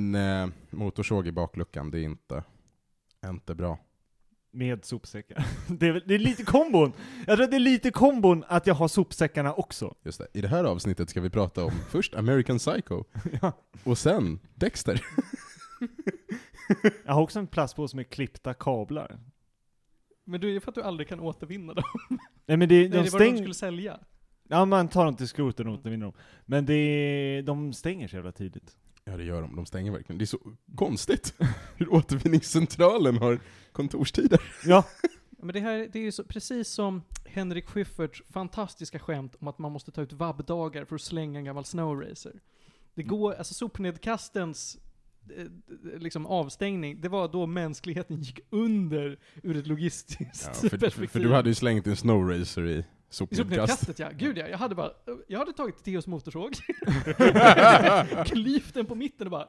Men eh, motorsåg i bakluckan, det är inte, inte bra. Med sopsäckar. Det är, väl- det är lite kombon. Jag tror att det är lite kombon att jag har sopsäckarna också. Just det. I det här avsnittet ska vi prata om först American Psycho, Ja. och sen Dexter. Jag har också en plastpåse med klippta kablar. Men du, det är för att du aldrig kan återvinna dem. Nej men det, Nej, de det var de stäng... skulle sälja. Ja man tar dem till skroten och återvinner dem. Men det, de stänger så jävla tidigt. Ja det gör de, de stänger verkligen. Det är så konstigt hur återvinningscentralen har kontorstider. Ja, Men det här, det är ju så, precis som Henrik Schyfferts fantastiska skämt om att man måste ta ut vabbdagar för att slänga en gammal snowracer. Det Mm. går, alltså sopnedkastens eh, liksom avstängning, det var då mänskligheten gick under ur ett logistiskt Ja, för, för, perspektiv. för du hade ju slängt en snowracer i. sopnedkastet ja, gud ja. Jag hade bara, jag hade tagit Theos motorsåg, klyvt den på mitten och bara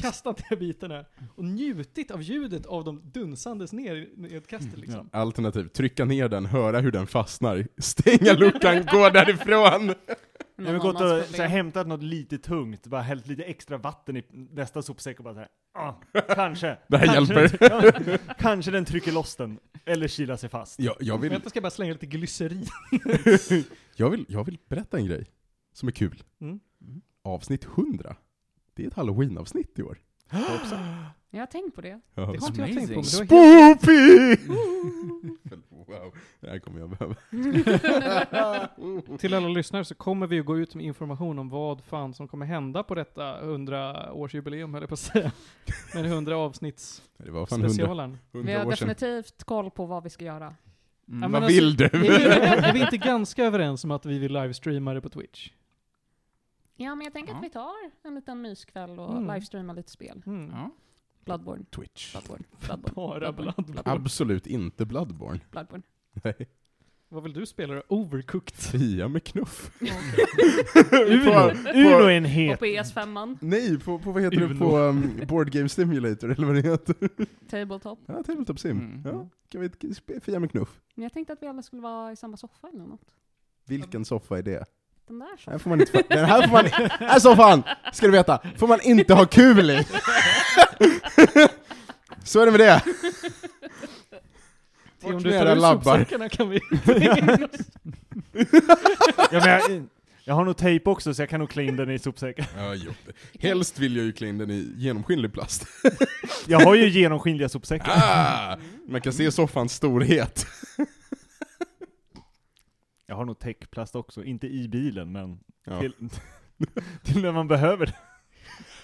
kastat ner bitarna och njutit av ljudet av de dunsandes ner i nedkastet liksom. Alternativ, trycka ner den, höra hur den fastnar, stänga luckan, gå därifrån! Jag har gått och så här, hämtat något lite tungt, bara hällt lite extra vatten i nästa sopsäck och bara såhär, ah, kanske. Det här kanske hjälper. Den, ja, kanske den trycker loss den, eller kilar sig fast. Jag, jag, vill, Vänta ska jag bara slänga lite glycerin. jag, vill, jag vill berätta en grej som är kul. Mm. Avsnitt 100. Det är ett halloween-avsnitt i år. Jag har tänkt på det. Ja, Det har inte jag tänkt på. Spoopy! wow, det här kommer jag behöva. Till alla lyssnare så kommer vi att gå ut med information om vad fan som kommer hända på detta 100-årsjubileum, höll jag på att säga. Med 100 avsnitts Det var fan 100, specialen. Vi 100 har definitivt koll på vad vi ska göra. Mm. Ja, Vad alltså, vill du? Är vi, är vi inte ganska överens om att vi vill livestreama det på Twitch? Ja, men jag tänker Ja. att vi tar en liten myskväll och Mm. livestreamar lite spel. Mm. Ja. Bloodborne, Twitch. Bloodborne, Bloodborne. Bara Bloodborne. Absolut inte Bloodborne. Bloodborne. Nej. Vad vill du spela då? Overcooked? Fia med knuff. Uno, Uno är en Och het. på ES5, Nej, på, på vad heter det? Uno. På um, Board Game Simulator, eller vad det heter. Tabletop. Ja, Tabletop Sim. Mm. Ja, kan vi fia med knuff? Men jag tänkte att vi alla skulle vara i samma soffa eller något. Vilken soffa är det? Den där Den här soffan. får man inte, den här får man, den här soffan, ska du veta, får man inte ha kul i. Så är det med det. Om Bort du med tar sopsäckarna kan vi... Ja, men jag, jag har nog tejp också så jag kan nog klä in den i sopsäcken. Ja, jo. Helst vill jag ju klä in den i genomskinlig plast. Jag har ju genomskinliga sopsäckar. Ah, man kan se soffans storhet. Jag har nog täckplast också, inte i bilen men Ja. till, till när man behöver det.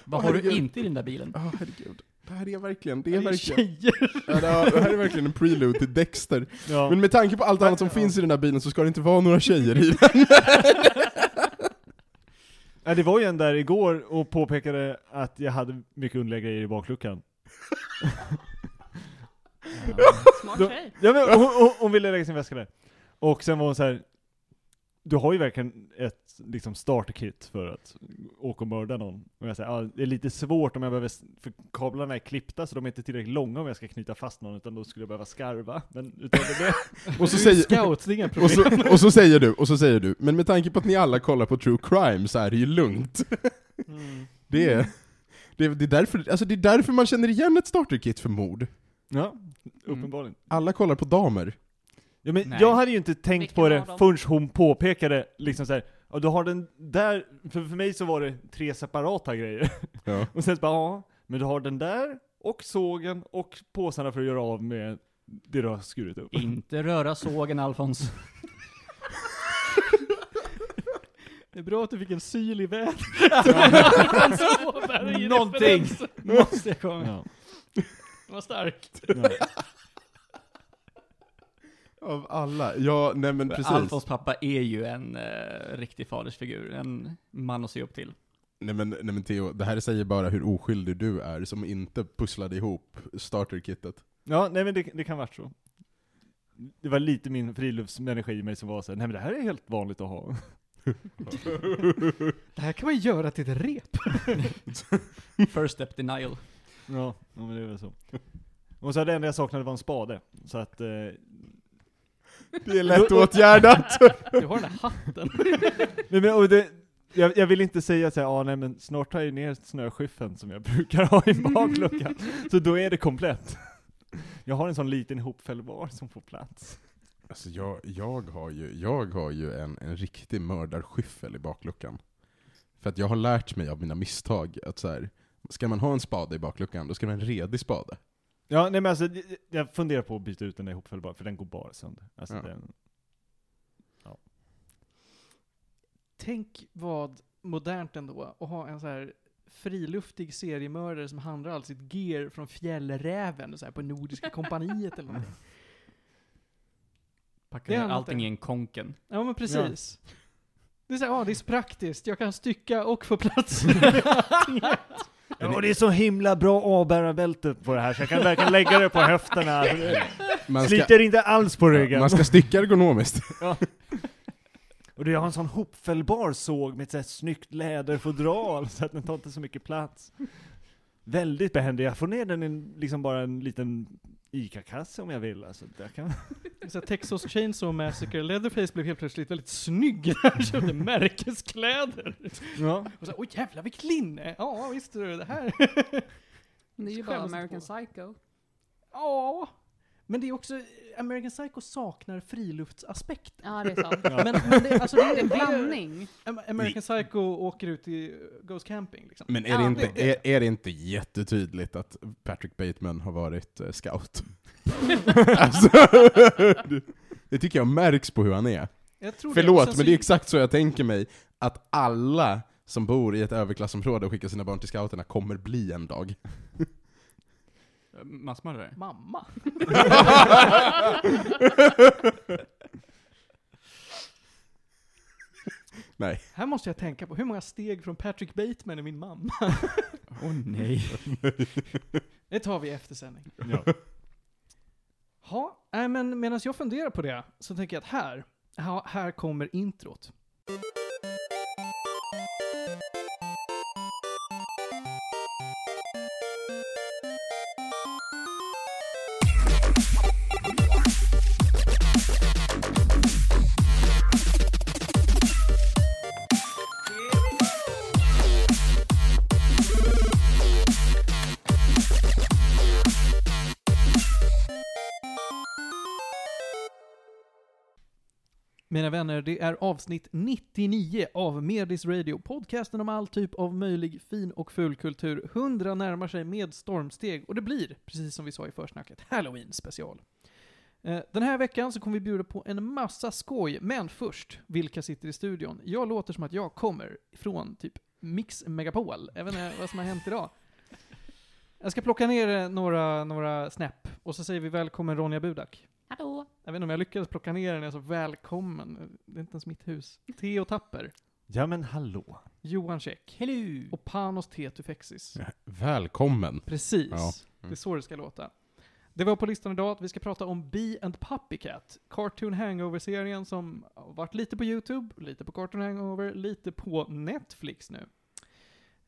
Vad har du Herregud. inte i den där bilen? Ja, herregud. Det här är verkligen, det är Det är verkligen, ja, det här- är verkligen en prelude till Dexter. Ja. Men med tanke på allt annat som finns i den här bilen så ska det inte vara några tjejer i den. Ja, det var ju en där igår och påpekade att jag hade mycket underliga grejer i bakluckan. Smart tjej. Ja, men hon, hon, hon ville lägga sin väska där. Och sen var hon så här. Du har ju verkligen ett liksom starterkit för att åka och mörda någon. Och jag säger, ja, det är lite svårt om jag behöver, för kablarna är klippta så de är inte tillräckligt långa om jag ska knyta fast någon, utan då skulle jag behöva skarva. Men utöver det, Och så säger, scout, det är och så, och så säger du, och så säger du, men med tanke på att ni alla kollar på true crime så är det ju lugnt. Mm. Det är, det är, det är, därför, alltså det är därför man känner igen ett starterkit för mord. ja, uppenbarligen. Alla kollar på damer. Ja, men Nej. jag hade ju inte tänkt Vilken på det av dem? förrän hon påpekade liksom så här, ja du har den där, för, för mig så var det tre separata grejer. Ja. Och sen så bara, ja, men du har den där, och sågen, och påsarna för att göra av med det du har skurit upp. Inte röra sågen Alfons. Det är bra att du fick en syl i vädret. Någonting måste jag komma. Ja. Det var starkt. Ja. Av alla, ja nej men precis. Alfons pappa är ju en eh, riktig fadersfigur, en man att se upp till. Nej men, nej men Theo, det här säger bara hur oskyldig du är som inte pusslade ihop starterkittet. ja, nej men det, det kan vara så. Det var lite min friluftsmänniska i mig som var så här, nej men det här är helt vanligt att ha. Det här kan man göra till ett rep. First step denial. Ja, ja men det är väl så. Och så det enda jag saknade var en spade. Så att, eh, Det är lätt åtgärdat! Du har den här hatten. nej, men, och det, jag, jag vill inte säga så här, ah, nej men snart tar jag ner snöskyffeln som jag brukar ha i bakluckan, så då är det komplett. Jag har en sån liten hopfällbar som får plats. Alltså jag, jag har ju, jag har ju en, en riktig mördarskyffel i bakluckan. För att jag har lärt mig av mina misstag att så här, ska man ha en spade i bakluckan, då ska det vara en redig spade. Ja, nej men alltså, jag funderar på att byta ut den där hopfällbara, för den går bara sönder. Alltså, Ja. den, Tänk vad modernt ändå att ha en så här friluftig seriemördare som handlar all sitt gear från Fjällräven så här på Nordiska kompaniet eller någonting. Är ner allting i en konken. Ja men precis. Det är så här, ja det är så praktiskt, jag kan stycka och få plats. Ja, och det är så himla bra avbärarbälte på det här, så jag kan verkligen lägga det på höfterna. Man ska, Sliter inte alls på ryggen. man ska sticka ergonomiskt. Och du, jag har en sån hopfällbar såg med ett så här snyggt läderfodral, så att den tar inte så mycket plats. Väldigt behändig, jag får ner den i en- liksom bara en liten ICA-kasse om jag vill. Alltså, där kan... så Texas Chainsaw Massacre, Leatherface blev helt plötsligt väldigt snygg när han köpte märkeskläder. ja. Och så oj jävlar vilket linne! Ja visst du, det här. Det är ju bara American på. Psycho. Ja. Men det är också, American Psycho saknar friluftsaspekten. Ja, det är sant. Ja. Men, men det, alltså det, Det är en det- blandning. Am- American Psycho åker ut i Goes Camping liksom. Men är, Ja, det inte, det- är, är det inte jättetydligt att Patrick Bateman har varit eh, scout? alltså, det, det tycker jag märks på hur han är. Jag tror det. Och Förlåt, sen men det är exakt så jag tänker mig att alla som bor i ett överklassområde och skickar sina barn till scouterna kommer bli en dag. Massmördare. Mamma. Nej. Här måste jag tänka på, hur många steg från Patrick Bateman är min mamma? Åh nej. Det tar vi efter sändning. Ja. Ja, nej men medan jag funderar på det så tänker jag att här, här, här kommer introt. Mina vänner, det är avsnitt 99 av Medis Radio, podcasten om all typ av möjlig fin och ful kultur. 100 närmar sig med stormsteg och det blir, precis som vi sa i försnacket, Halloween special. Eh, den här veckan så kommer vi bjuda på en massa skoj, men först, vilka sitter i studion? Jag låter som att jag kommer från typ Mix Megapol, jag vet inte vad som har hänt idag. Jag ska plocka ner eh, några, några snäpp, och så säger vi välkommen Ronja Budak. Hallå! Jag vet inte om jag lyckades plocka ner den, jag är så välkommen. Det är inte ens mitt hus. Theo Tapper, ja men hallå. Johan Käck Hello! och Panos Tetufexis. Välkommen. Precis. Ja. Det är så det ska låta. Det var på listan idag att vi ska prata om Bee and Puppycat. Cartoon Hangover-serien som har varit lite på YouTube, lite på Cartoon Hangover, lite på Netflix nu.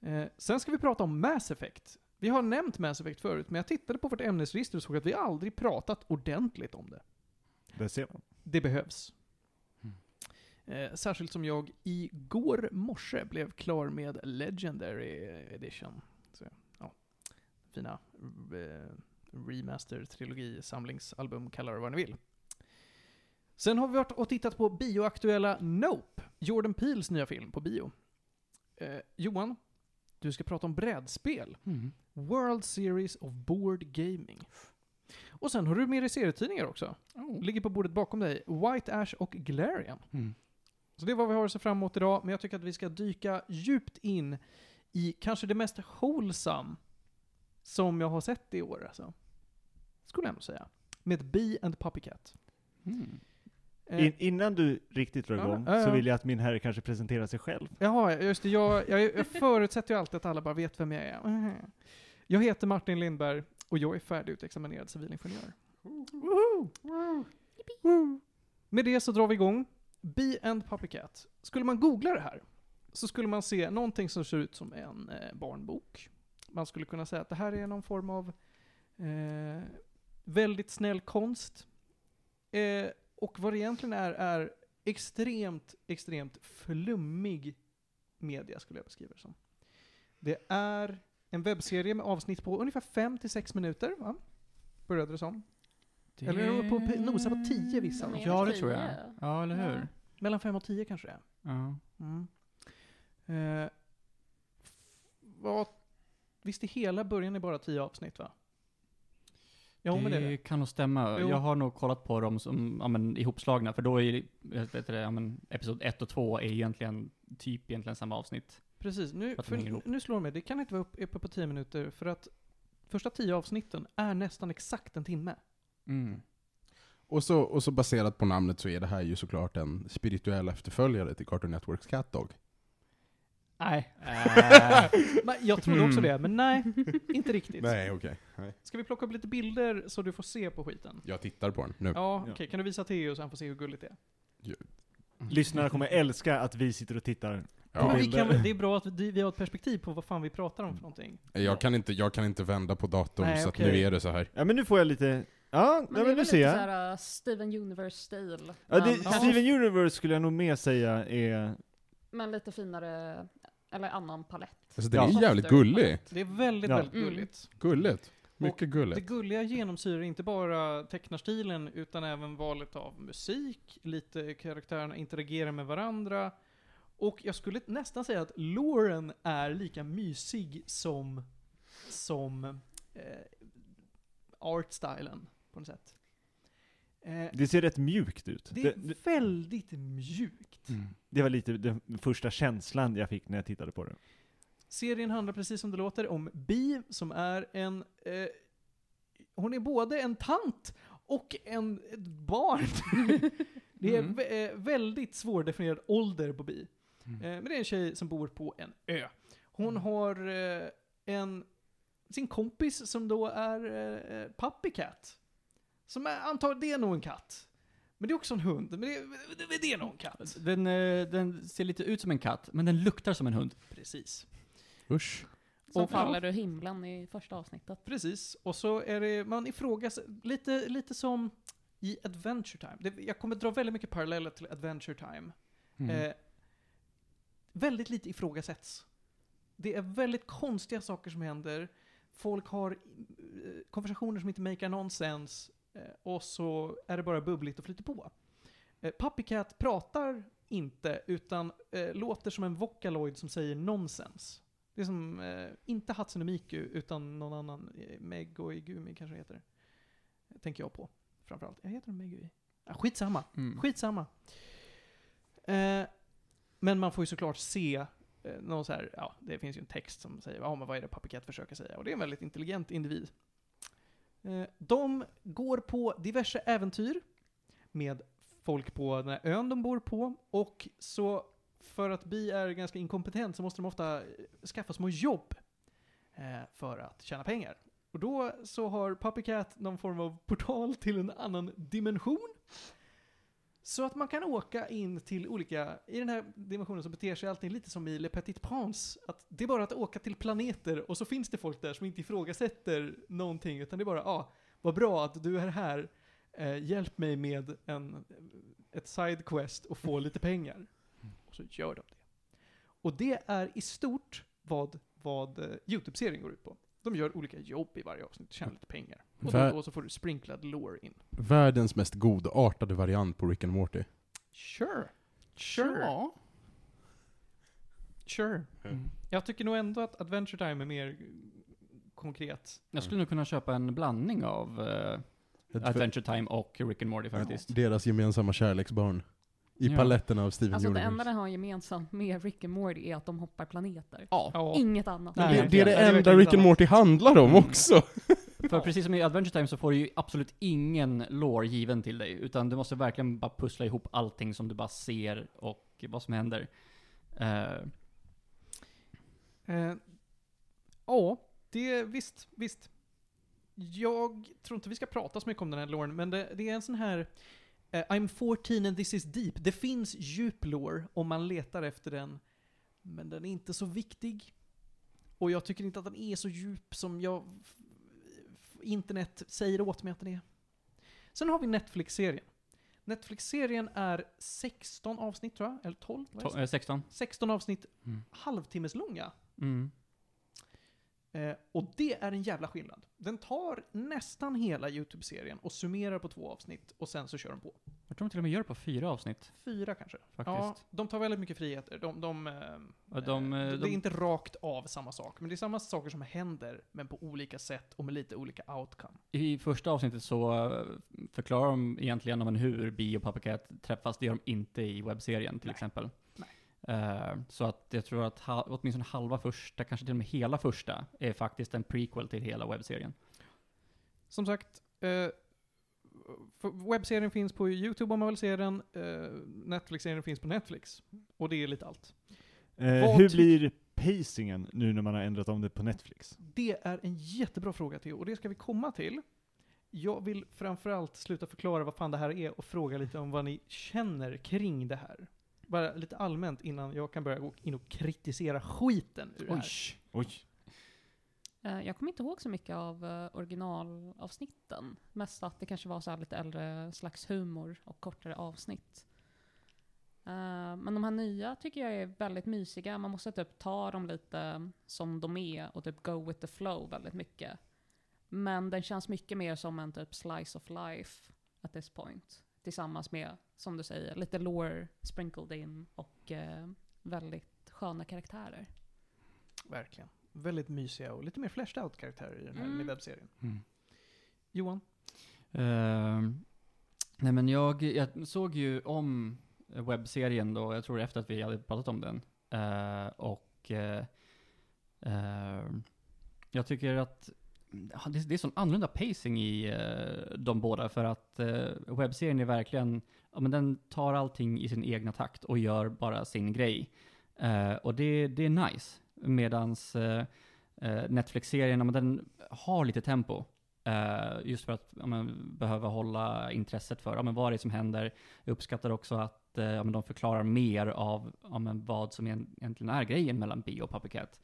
Eh, sen ska vi prata om Mass Effect. Vi har nämnt Mass Effect förut, men jag tittade på vårt ämnesregister och såg att vi aldrig pratat ordentligt om det. Där ser man. Det behövs. Mm. Eh, särskilt som jag igår morse blev klar med Legendary Edition. Så, ja, fina eh, remaster, trilogi, samlingsalbum, kalla det vad ni vill. Sen har vi varit och tittat på bioaktuella Nope, Jordan Peels nya film på bio. Eh, Johan, du ska prata om brädspel. Mm. World Series of Board Gaming. Och sen har du med dig serietidningar också. Oh. Ligger på bordet bakom dig. White Ash och Glarian. Mm. Så det är vad vi har att se fram emot idag, men jag tycker att vi ska dyka djupt in i kanske det mest wholesome som jag har sett i år alltså. Skulle jag ändå säga. Med Bee and Puppycat. Mm. Eh, In, innan du riktigt drar Ja, igång, ja, ja. så vill jag att min herre kanske presenterar sig själv. Jaha, just det. Jag, jag, jag förutsätter ju alltid att alla bara vet vem jag är. Jag heter Martin Lindberg och jag är färdigutexaminerad civilingenjör. Woho! Med det så drar vi igång. Bee and Puppycat. Skulle man googla det här så skulle man se någonting som ser ut som en eh, barnbok. Man skulle kunna säga att det här är någon form av eh, väldigt snäll konst. Eh, och vad det egentligen är, är extremt, extremt flummig media skulle jag beskriva det som. Det är en webbserie med avsnitt på ungefär 5-6 minuter, va? Började det som. Eller är de på nosa på 10 vissa? Men Ja, det tror jag. Ja, eller hur? Ja. Mellan 5 och 10 kanske det är. Ja. Mm. Eh, vad, visst är hela början är bara 10 avsnitt va? Jo men det är det. kan nog stämma. Jo. Jag har nog kollat på dem som ja, men, ihopslagna, för då är det, det, ja, men, episod 1 och 2 är egentligen typ egentligen samma avsnitt. Precis, nu, För nu slår det mig, det kan inte vara upp- uppe på 10 minuter för att första 10 avsnitten är nästan exakt en timme. Mm. Och så, och så baserat på namnet så är det här ju såklart en spirituell efterföljare till Cartoon Networks Cat Dog. Nej. Äh, Men jag trodde också det, men nej, inte riktigt. Nej, okej. Nej. Ska vi plocka upp lite bilder så du får se på skiten? Jag tittar på den nu. Ja, okej. Kan du visa Theo så han får se hur gulligt det är? Lyssnarna kommer älska att vi sitter och tittar. Ja. Men vi kan, det är bra att vi, vi har ett perspektiv på vad fan vi pratar om för någonting. Jag, kan inte, jag kan inte vända på datorn, Nej, så att okej. nu är det så här. Ja men nu får jag lite, ja, Men ja, det men nu ser jag. såhär uh, Steven Universe-stil. Ja, det, men. Steven Universe skulle jag nog mer säga är, men lite finare, eller annan palett. Alltså den Ja. är jävligt gullig. Det är väldigt, Ja. väldigt Mm. gulligt. Gulligt. Mycket Det gulligt. gulliga genomsyrar inte bara tecknarstilen, utan även valet av musik, lite karaktärerna interagerar med varandra. Och jag skulle nästan säga att Lauren är lika mysig som, som eh, artstylen, på något sätt. Eh, det ser rätt mjukt ut. det är det, väldigt mjukt. mm. det var lite den första känslan jag fick när jag tittade på det. Serien handlar precis som det låter om Bi, som är en... Eh, hon är både en tant och en, ett barn. det är Mm. eh, väldigt svårdefinierad ålder på Bi. Mm. Eh, men det är en tjej som bor på en ö. Hon har eh, en, sin kompis som då är eh, Puppy Cat. Som är, antar det är nog en katt. Men det är också en hund. Men det, det, det är nog en katt. Den, den ser lite ut som en katt, men den luktar som en hund. Precis. Usch. Som Och- faller ur himlen i första avsnittet. Precis, och så är det, man ifrågasätter, lite, lite som i Adventure Time. Det, jag kommer dra väldigt mycket paralleller till Adventure Time. Mm. Eh, väldigt lite ifrågasätts. Det är väldigt konstiga saker som händer. Folk har eh, konversationer som inte make nonsens. Eh, och så är det bara bubbligt och flyter på. Eh, Puppy Cat pratar inte, utan låter som en Vocaloid som säger nonsens. Det är som, eh, inte Hatsune Miku, utan någon annan, Mego Igumi kanske det heter. Tänker jag på, framförallt. Jag heter den Mego i. Ja, skitsamma. Mm. Skitsamma. Eh, men man får ju såklart se eh, någon så här, ja, det finns ju en text som säger, ja men vad är det Puppy Cat försöker säga? Och det är en väldigt intelligent individ. Eh, de går på diverse äventyr med folk på den här ön de bor på, och så för att Bi är ganska inkompetent så måste de ofta eh, skaffa små jobb eh, för att tjäna pengar. Och då så har Puppy Cat någon form av portal till en annan dimension. Så att man kan åka in till olika, i den här dimensionen så beter sig allting lite som i Le Petit Prince. Att det är bara att åka till planeter och så finns det folk där som inte ifrågasätter någonting. Utan det är bara, ja, ah, vad bra att du är här. Eh, hjälp mig med en, ett sidequest och få lite pengar. Och så gör de det. Och det är i stort vad, vad eh, YouTube-serien går ut på. De gör olika jobb i varje avsnitt och tjänar lite pengar. Och då, Vä- då så får du sprinklad lore in. Världens mest godartade variant på Rick and Morty. Sure. Sure. Ja. Sure. Mm. Jag tycker nog ändå att Adventure Time är mer konkret. Jag skulle nog kunna köpa en blandning av eh, Adventure Time och Rick and Morty faktiskt. Deras gemensamma kärleksbarn. I Ja. paletten av Steven Alltså det Universe. enda den har gemensamt med Rick and Morty är att de hoppar planeter. Ja. Inget annat. Nej, det, det är det det enda Rick and. Morty handlar om också. För precis som i Adventure Time så får du ju absolut ingen lore given till dig, utan du måste verkligen bara pussla ihop allting som du bara ser och vad som händer. Eh, Eh, ja, det, visst, visst. Jag tror inte vi ska prata så mycket om den här loren, men det, det är en sån här eh, I'm 14 and this is deep. Det finns djup lore om man letar efter den, men den är inte så viktig. Och jag tycker inte att den är så djup som jag internet säger åt mig att den är. Sen har vi Netflix-serien. Netflix-serien är 16 avsnitt tror jag, eller 12? Vad är det? To- eh, 16. 16 avsnitt, Mm. halvtimmeslånga. Mm. Eh, och det är en jävla skillnad. Den tar nästan hela YouTube-serien och summerar på två avsnitt och sen så kör de på. Jag tror de till och med gör det på fyra avsnitt, Fyra kanske. faktiskt. Ja, de tar väldigt mycket friheter. De, de, eh, Och de, eh, eh, det de- är inte rakt av samma sak, men det är samma saker som händer, men på olika sätt och med lite olika outcome. I första avsnittet så eh, förklarar de egentligen om hur Bi och Papacat träffas. Det gör de inte i webbserien till Nej. exempel. Eh, så att jag tror att ha, åtminstone halva första, kanske till och med hela första, är faktiskt en prequel till hela webbserien. Som sagt, eh, webbserien finns på YouTube om man vill se den, eh, Netflix-serien finns på Netflix. Och det är lite allt. Eh, hur blir pacingen nu när man har ändrat om det på Netflix? Det är en jättebra fråga Theo, och det ska vi komma till. Jag vill framförallt sluta förklara vad fan det här är och fråga lite om vad ni känner kring det här. Bara lite allmänt innan jag kan börja gå in och kritisera skiten ur det här. Oj. Eh, Jag kommer inte ihåg så mycket av eh, originalavsnitten. Mest att det kanske var så här lite äldre slags humor och kortare avsnitt. Eh, Men de här nya tycker jag är väldigt mysiga. Man måste typ ta dem lite som de är och typ go with the flow väldigt mycket. Men den känns mycket mer som en typ slice of life at this point. Tillsammans med, som du säger, lite lore sprinkled in och eh, väldigt sköna karaktärer. Verkligen. Väldigt mysiga och lite mer fleshed out karaktärer i den här Mm. i webbserien. Mm. Johan? Ehm, nej men jag, jag såg ju om webbserien då, jag tror efter att vi hade pratat om den. Eh, och ehm, jag tycker att det, det är sån annorlunda pacing i uh, de båda för att uh, webbserien är verkligen, ja men den tar allting i sin egna takt och gör bara sin grej. Uh, och det, det är nice. Medans uh, Netflix-serien, ja, men den har lite tempo. Just för att ja, men, behöva hålla intresset för ja, men, vad det är som händer. Jag uppskattar också att ja, men, de förklarar mer av ja, men, vad som egentligen är grejen mellan Bio och Puppycat.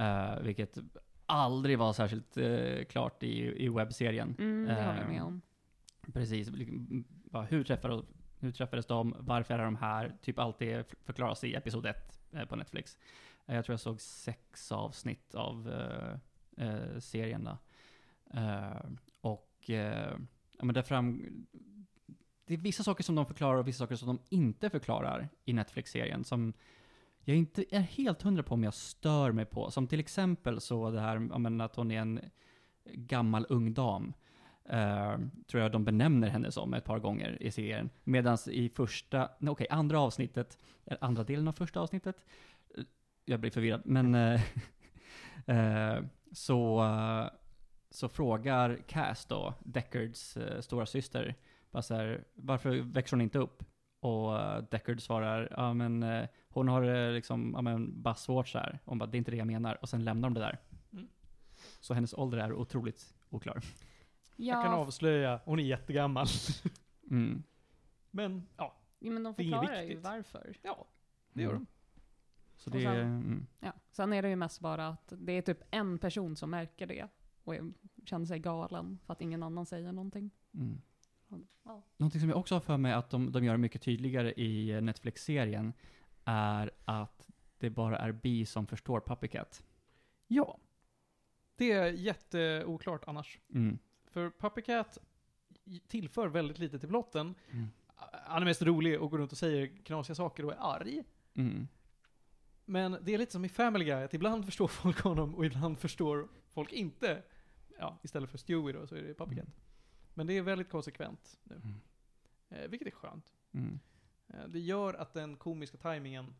Uh, vilket aldrig var särskilt eh, klart i, i webbserien. Mm, det håller jag Ehm, med om. Precis. liksom, bara, Hur, träffades, hur träffades de? Varför är de här? Typ allt det förklaras i episod 1 på Netflix. Eh, Jag tror jag såg sex avsnitt av eh, eh, serien då. Eh, och eh, ja, men där fram... Det är vissa saker som de förklarar och vissa saker som de inte förklarar i Netflix-serien som jag inte är helt hundra på om jag stör mig på. Som till exempel så det här menar, att hon är en gammal ung dam. Eh, tror jag de benämner henne som ett par gånger i serien. Medan i första, nej, okej, andra avsnittet, andra delen av första avsnittet, eh, jag blir förvirrad, men eh, eh, så, eh, så frågar Cass då, Deckards eh, stora syster, bara så här, varför växer hon inte upp? Och eh, Deckard svarar, ja men eh, hon har eh, liksom, ja men bara svårt så här. Hon bara, det är inte det jag menar. Och sen lämnar de det där. Mm. Så hennes ålder är otroligt oklar. Jag kan avslöja, hon är jättegammal. Mm. Men, ja, Ja, men de Det är inget förklarar ju varför. ja det gör de. Så det, sen- mm. Ja. Sen är det ju mest bara att det är typ en person som märker det och känner sig galen för att ingen annan säger någonting. Mm. Ja. Någonting som jag också har för mig att de, de gör mycket tydligare i Netflix-serien är att det bara är Bi som förstår Puppycat. Ja. Det är jätteoklart annars. Mm. För Puppycat tillför väldigt lite till plotten. Mm. Han är mest rolig och går runt och säger knasiga saker och är arg. Mm. Men det är lite som i Family Guy, att ibland förstår folk honom och ibland förstår folk inte. Ja, istället för Stewie då, så är det Puppycat. Mm. Men det är väldigt konsekvent nu. Mm. Eh, vilket är skönt. Mm. Eh, det gör att den komiska tajmingen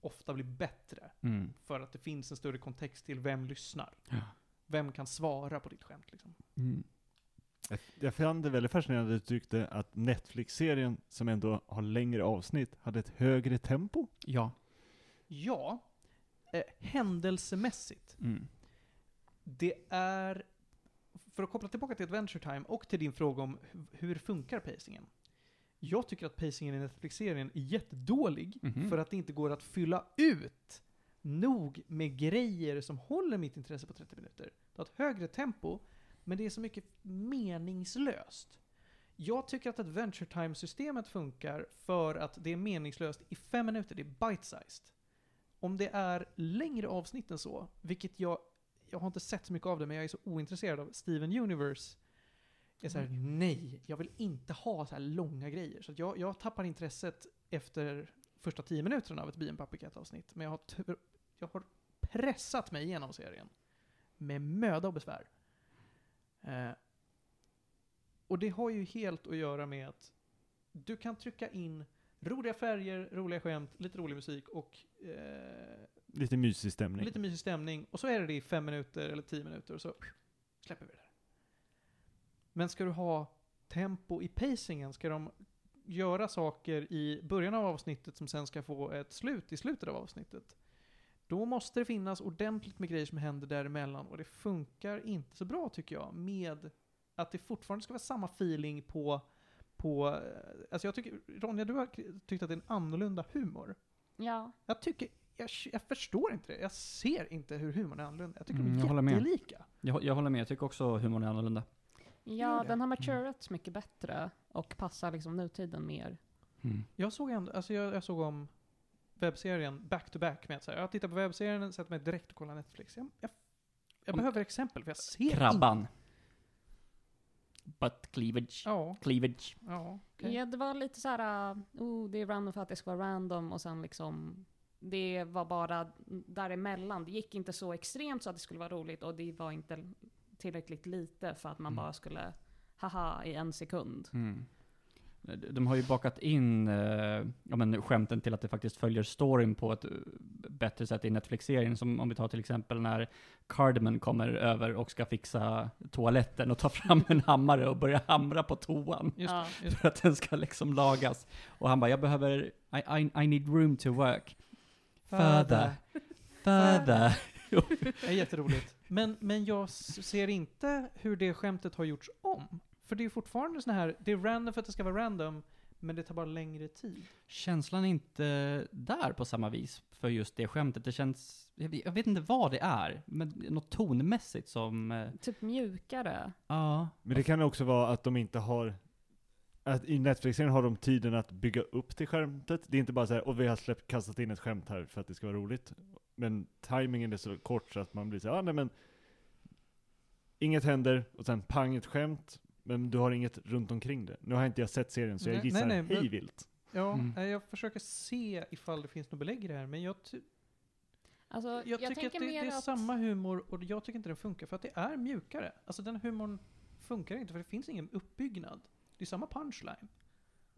ofta blir bättre. Mm. För att det finns en större kontext till vem lyssnar. Ja. Vem kan svara på ditt skämt liksom. Mm. Jag- fann det väldigt fascinerande att du tyckte att Netflix-serien, som ändå har längre avsnitt, hade ett högre tempo. Ja. Ja, eh, händelsemässigt. Mm. Det är, för att koppla tillbaka till Adventure Time och till din fråga om hu- hur funkar pacingen. Jag tycker att pacingen i Netflix-serien är jättedålig Mhm. för att det inte går att fylla ut nog med grejer som håller mitt intresse på 30 minuter. Det har ett högre tempo, men det är så mycket meningslöst. Jag tycker att Adventure Time-systemet funkar för att det är meningslöst i fem minuter, det är bite-sized. Om det är längre avsnitt än så, vilket jag, jag har inte sett så mycket av det, men jag är så ointresserad av Steven Universe. Jag säger nej, jag vill inte ha så här långa grejer. Så jag, jag tappar intresset efter första tio minuterna av ett Be Puppycat-avsnitt. Men jag har, jag har pressat mig igenom serien. Med möda och besvär. Eh, och det har ju helt att göra med att du kan trycka in roliga färger, roliga skämt, lite rolig musik och eh, Lite mysig stämning. lite mysig stämning. Och så är det det i fem minuter eller tio minuter och så släpper vi det där. Men ska du ha tempo i pacingen, ska de göra saker i början av avsnittet som sen ska få ett slut i slutet av avsnittet. Då måste det finnas ordentligt med grejer som händer däremellan och det funkar inte så bra tycker jag med att det fortfarande ska vara samma feeling på, på eh, alltså jag tycker, Ronja du har tyckt att det är en annorlunda humor. Ja. Jag tycker, jag, jag förstår inte det. Jag ser inte hur humorn är annorlunda. Jag tycker Mm, de jag är håller med. jättelika. Jag, jag håller med, jag tycker också humorn är annorlunda. Ja, den har maturats mycket bättre och passar liksom nutiden mer. Jag såg ändå, alltså jag, jag såg om webbserien back to back med att säga, jag tittar på webbserien, sätter mig direkt och kollar Netflix. Jag, jag, jag Om- behöver exempel för jag ser inte. Krabban. Butt cleavage. Ja, Cleavage. ja. okej. Ja, det var lite så här, uh, oh, det är random för att det ska vara random och sen liksom det var bara däremellan. Det gick inte så extremt så att det skulle vara roligt och det var inte tillräckligt lite för att man Mm. bara skulle haha i en sekund. Mm. De- har ju bakat in eh, ja, men skämten till att det faktiskt följer storyn på ett eh, bättre sätt i Netflix-serien. Som om vi tar till exempel när Cardamon kommer över och ska fixa toaletten och tar fram en hammare och börjar hamra på toan. Just, det, just För att den ska liksom lagas. Och han bara, jag behöver, I, I, I need room to work. Further. Further. Det är jätteroligt. Men, men jag ser inte hur det skämtet har gjorts om. För det är fortfarande sån här, det är random för att det ska vara random, men det tar bara längre tid. Känslan är inte där på samma vis för just det skämtet. Det känns, jag vet, jag vet inte vad det är, men något tonmässigt som, eh, Typ mjukare. ja. Men det kan också vara att de inte har att i Netflix-serien har de tiden att bygga upp till skämtet. Det är inte bara så här, och vi har släppt, kastat in ett skämt här för att det ska vara roligt. Men timingen är så kort så att man blir så här, ah, nej men Inget händer, och sen pang ett skämt, men du har inget runt omkring det. Nu har inte jag sett serien, så jag Nej, gissar nej, nej, men- hej vilt. Ja, Mm. nej, jag försöker se ifall det finns något belägg i det här, men jag, Alltså, jag, jag, tycker att tänker det, mer det är att... samma humor och jag tycker inte den funkar för att det är mjukare. Alltså den humorn funkar inte för det finns ingen uppbyggnad. Det är samma punchline.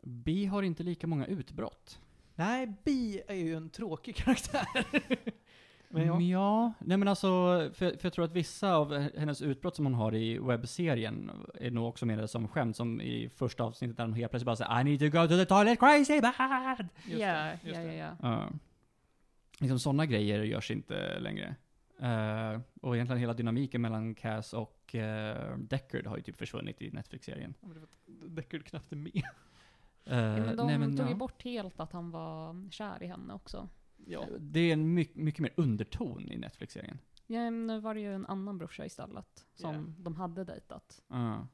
Bi har inte lika många utbrott. Nej, Bi är ju en tråkig karaktär. men Men jag, ja, nej men alltså, för, för jag tror att vissa av hennes utbrott som hon har i webbserien är nog också mer som skämt, som i första avsnittet där hon helt plötsligt bara säger I need to go to the toilet crazy bad! Ja, ja, ja, ja. Ja. liksom sådana grejer görs inte längre. Eh, och egentligen hela dynamiken mellan Cass och uh, Deckard har ju typ försvunnit i Netflix-serien. Ja, Deckard knappt är med. Eh, ja men de nej, men, tog ju ja. bort helt att han var kär i henne också. Ja. Det är en mycket, mycket mer underton i Netflix-serien. Ja, men nu var det ju en annan brorsa istället som Ja. de hade dejtat. Ja.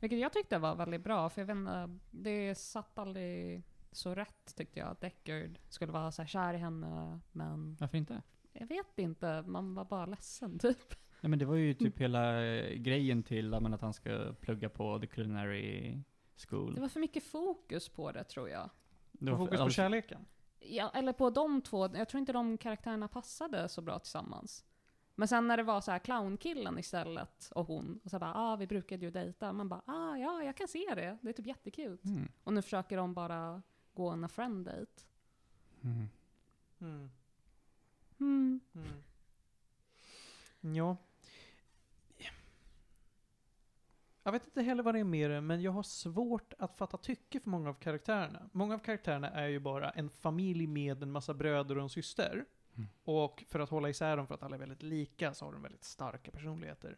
Vilket jag tyckte var väldigt bra, för jag vet inte, det satt aldrig så rätt tyckte jag att Deckard skulle vara så här kär i henne, men Varför inte? Jag vet inte, man var bara ledsen typ. Nej men det var ju typ hela eh, grejen till att han ska plugga på The Culinary School. Det var för mycket fokus på det tror jag. Det var Fokus på alls- kärleken. Ja, eller på de två, jag tror inte de karaktärerna passade så bra tillsammans. Men sen när det var så här clownkillen istället och hon, och så bara ah vi brukade ju dejta, man bara ah ja jag kan se det, det är typ jättekul. Mm. Och nu försöker de bara gå en friend date. Mm. Mm. Mm. Mm. Ja. Jag vet inte heller vad det är med det, men jag har svårt att fatta tycke för många av karaktärerna. Många av karaktärerna är ju bara en familj med en massa bröder och en syster. Mm. Och för att hålla isär dem, för att alla är väldigt lika, så har de väldigt starka personligheter.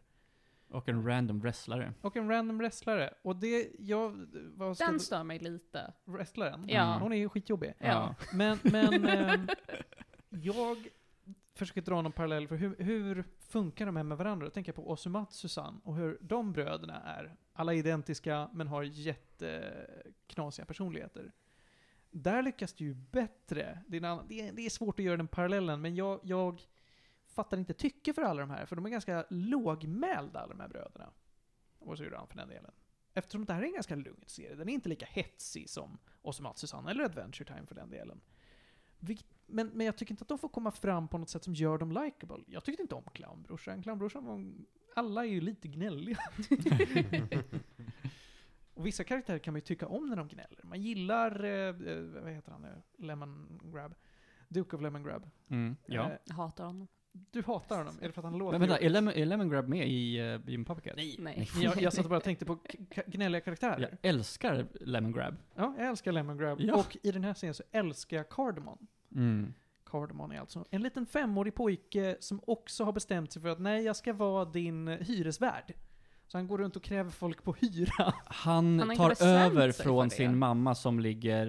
Och en random wrestlare. Och en random wrestlare. Och det, jag... Vad ska Den stör mig lite. Wrestlaren? Ja. Hon är ju skitjobbig. Ja. Men, men ehm, jag försöker dra någon parallell för hur, hur funkar de här med varandra? Jag tänker på Osumatsu-san och hur de bröderna är. Alla identiska, men har jätteknasiga personligheter. Där lyckas du ju bättre. Det är, annan, det, är, det är svårt att göra den parallellen, men jag, jag fattar inte tycke för alla de här, för de är ganska lågmälda, alla de här bröderna. Och syrran för den delen. Eftersom det här är en ganska lugn serie. Den är inte lika hetsig som Osumatsu-san, eller Adventure Time för den delen. Vilket- men, men jag tycker inte att de får komma fram på något sätt som gör dem likable. Jag tyckte inte om clownbrorsan. Clownbrorsan var... Alla är ju lite gnälliga. Och vissa karaktärer kan man ju tycka om när de gnäller. Man gillar, eh, eh, vad heter han nu? Lemon Grab. Duke of Lemon Grab. Mm, ja. Eh, hatar honom. du hatar honom, är det för att han låter... Men vänta, är Lemon, är Lemon Grab med i uh, Jim Puppet? Nej. Nej. Jag, jag satt och bara tänkte på gnälliga karaktärer. Jag älskar Lemon Grab. Ja, jag älskar Lemon Grab. Ja. Och i den här serien så älskar jag Cardamon. Mm. Cardamon är alltså en liten femårig pojke som också har bestämt sig för att nej, jag ska vara din hyresvärd. Så han går runt och kräver folk på hyra. Han, Han tar över från sin mamma som ligger...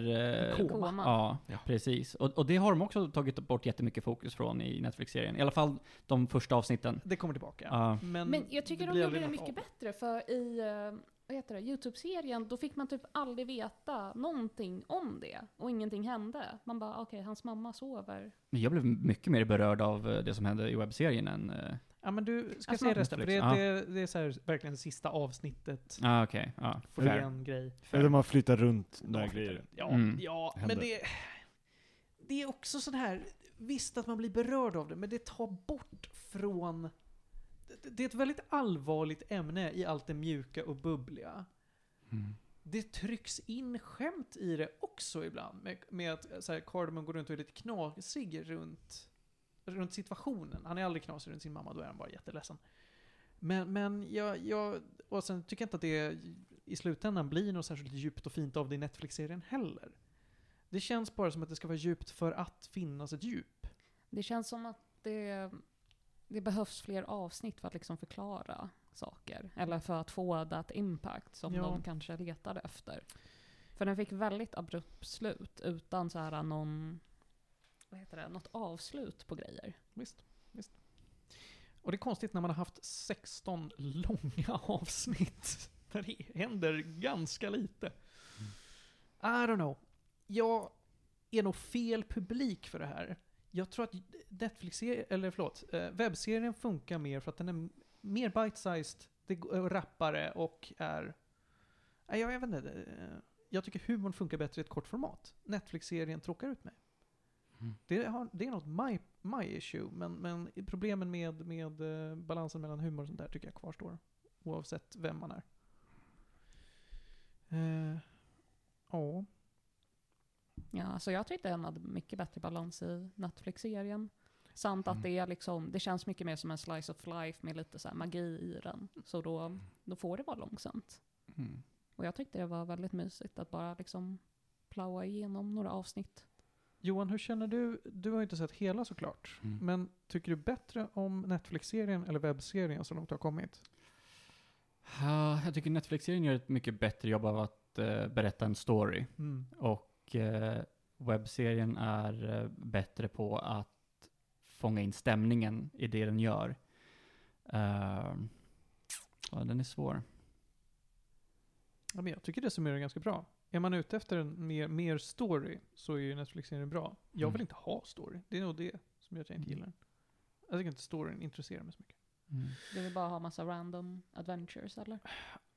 eh, Koma. Koma. Ja, Ja. precis. Och, och det har de också tagit bort jättemycket fokus från i Netflix-serien. I alla fall de första avsnitten. Det kommer tillbaka. Ja. Men, Men jag tycker det de gjorde det mycket av bättre, för i eh, vad heter det, Youtube-serien, då fick man typ aldrig veta någonting om det. Och ingenting hände. Man bara, okej, hans mamma sover. Men Jag blev mycket mer berörd av eh, det som hände i webbserien än... eh, Ja men du ska Alltså, se resten, för det, Netflix, det, det är så här, verkligen det sista avsnittet. Ah, okej. Ja, Får fair. en grej. Eller de har flyttat runt några Ja, grejer. Ja, Mm. ja Händer. men det, det är också sån här, visst att man blir berörd av det, men det tar bort från... det- är ett väldigt allvarligt ämne i allt det mjuka och bubbliga. Mm. Det trycks in skämt i det också ibland, med, med att så här, Cardamon går runt och är lite knasig runt, runt situationen. Han är aldrig knasig runt sin mamma, då är han bara jätteledsen. Men, men jag, jag, och sen tycker jag inte att det i slutändan blir något särskilt djupt och fint av det i Netflix-serien heller. Det känns bara som att det ska vara djupt för att finnas ett djup. Det känns som att det, det behövs fler avsnitt för att liksom förklara saker. Eller för att få that impact som Ja. de kanske letade efter. För den fick väldigt abrupt slut utan så här någon, vad heter det, något avslut på grejer. Visst, visst. Och det är konstigt när man har haft 16 långa avsnitt. Där det händer ganska lite. I don't know. Jag är nog fel publik för det här. Jag tror att Netflix, eller förlåt, eh, webbserien funkar mer för att den är mer bite-sized, det går rappare och är... Jag, jag vet inte. eh, Jag tycker humorn funkar bättre i ett kort format. Netflix-serien tråkar ut mig. Mm. Det, har, det är något my, my issue, men, men problemen med, med eh, balansen mellan humor och sånt där tycker jag kvarstår. Oavsett vem man är. Eh, Ja. Ja, så jag tyckte den hade mycket bättre balans i Netflix-serien. Samt att Mm. det är liksom, det känns mycket mer som en slice of life med lite så här magi i den. Så då, då får det vara långsamt. Mm. Och jag tyckte det var väldigt mysigt att bara liksom plowa igenom några avsnitt. Johan, hur känner du? Du har ju inte sett hela såklart. Mm. Men tycker du bättre om Netflix-serien eller webbserien så långt det har kommit? Ja, jag tycker Netflix-serien gör ett mycket bättre jobb av att eh, berätta en story. Och eh, webbserien är eh, bättre på att fånga in stämningen i det den gör. Uh, ja, den är svår. Ja, men jag tycker det summerar ganska bra. Är man ute efter en mer, mer story så är ju Netflix-serien bra. Jag vill Mm. inte ha story. Det är nog det som gör att jag inte Mm. gillar den. Jag tycker inte storyn intresserar mig så mycket. Du vill bara ha massa random adventures eller?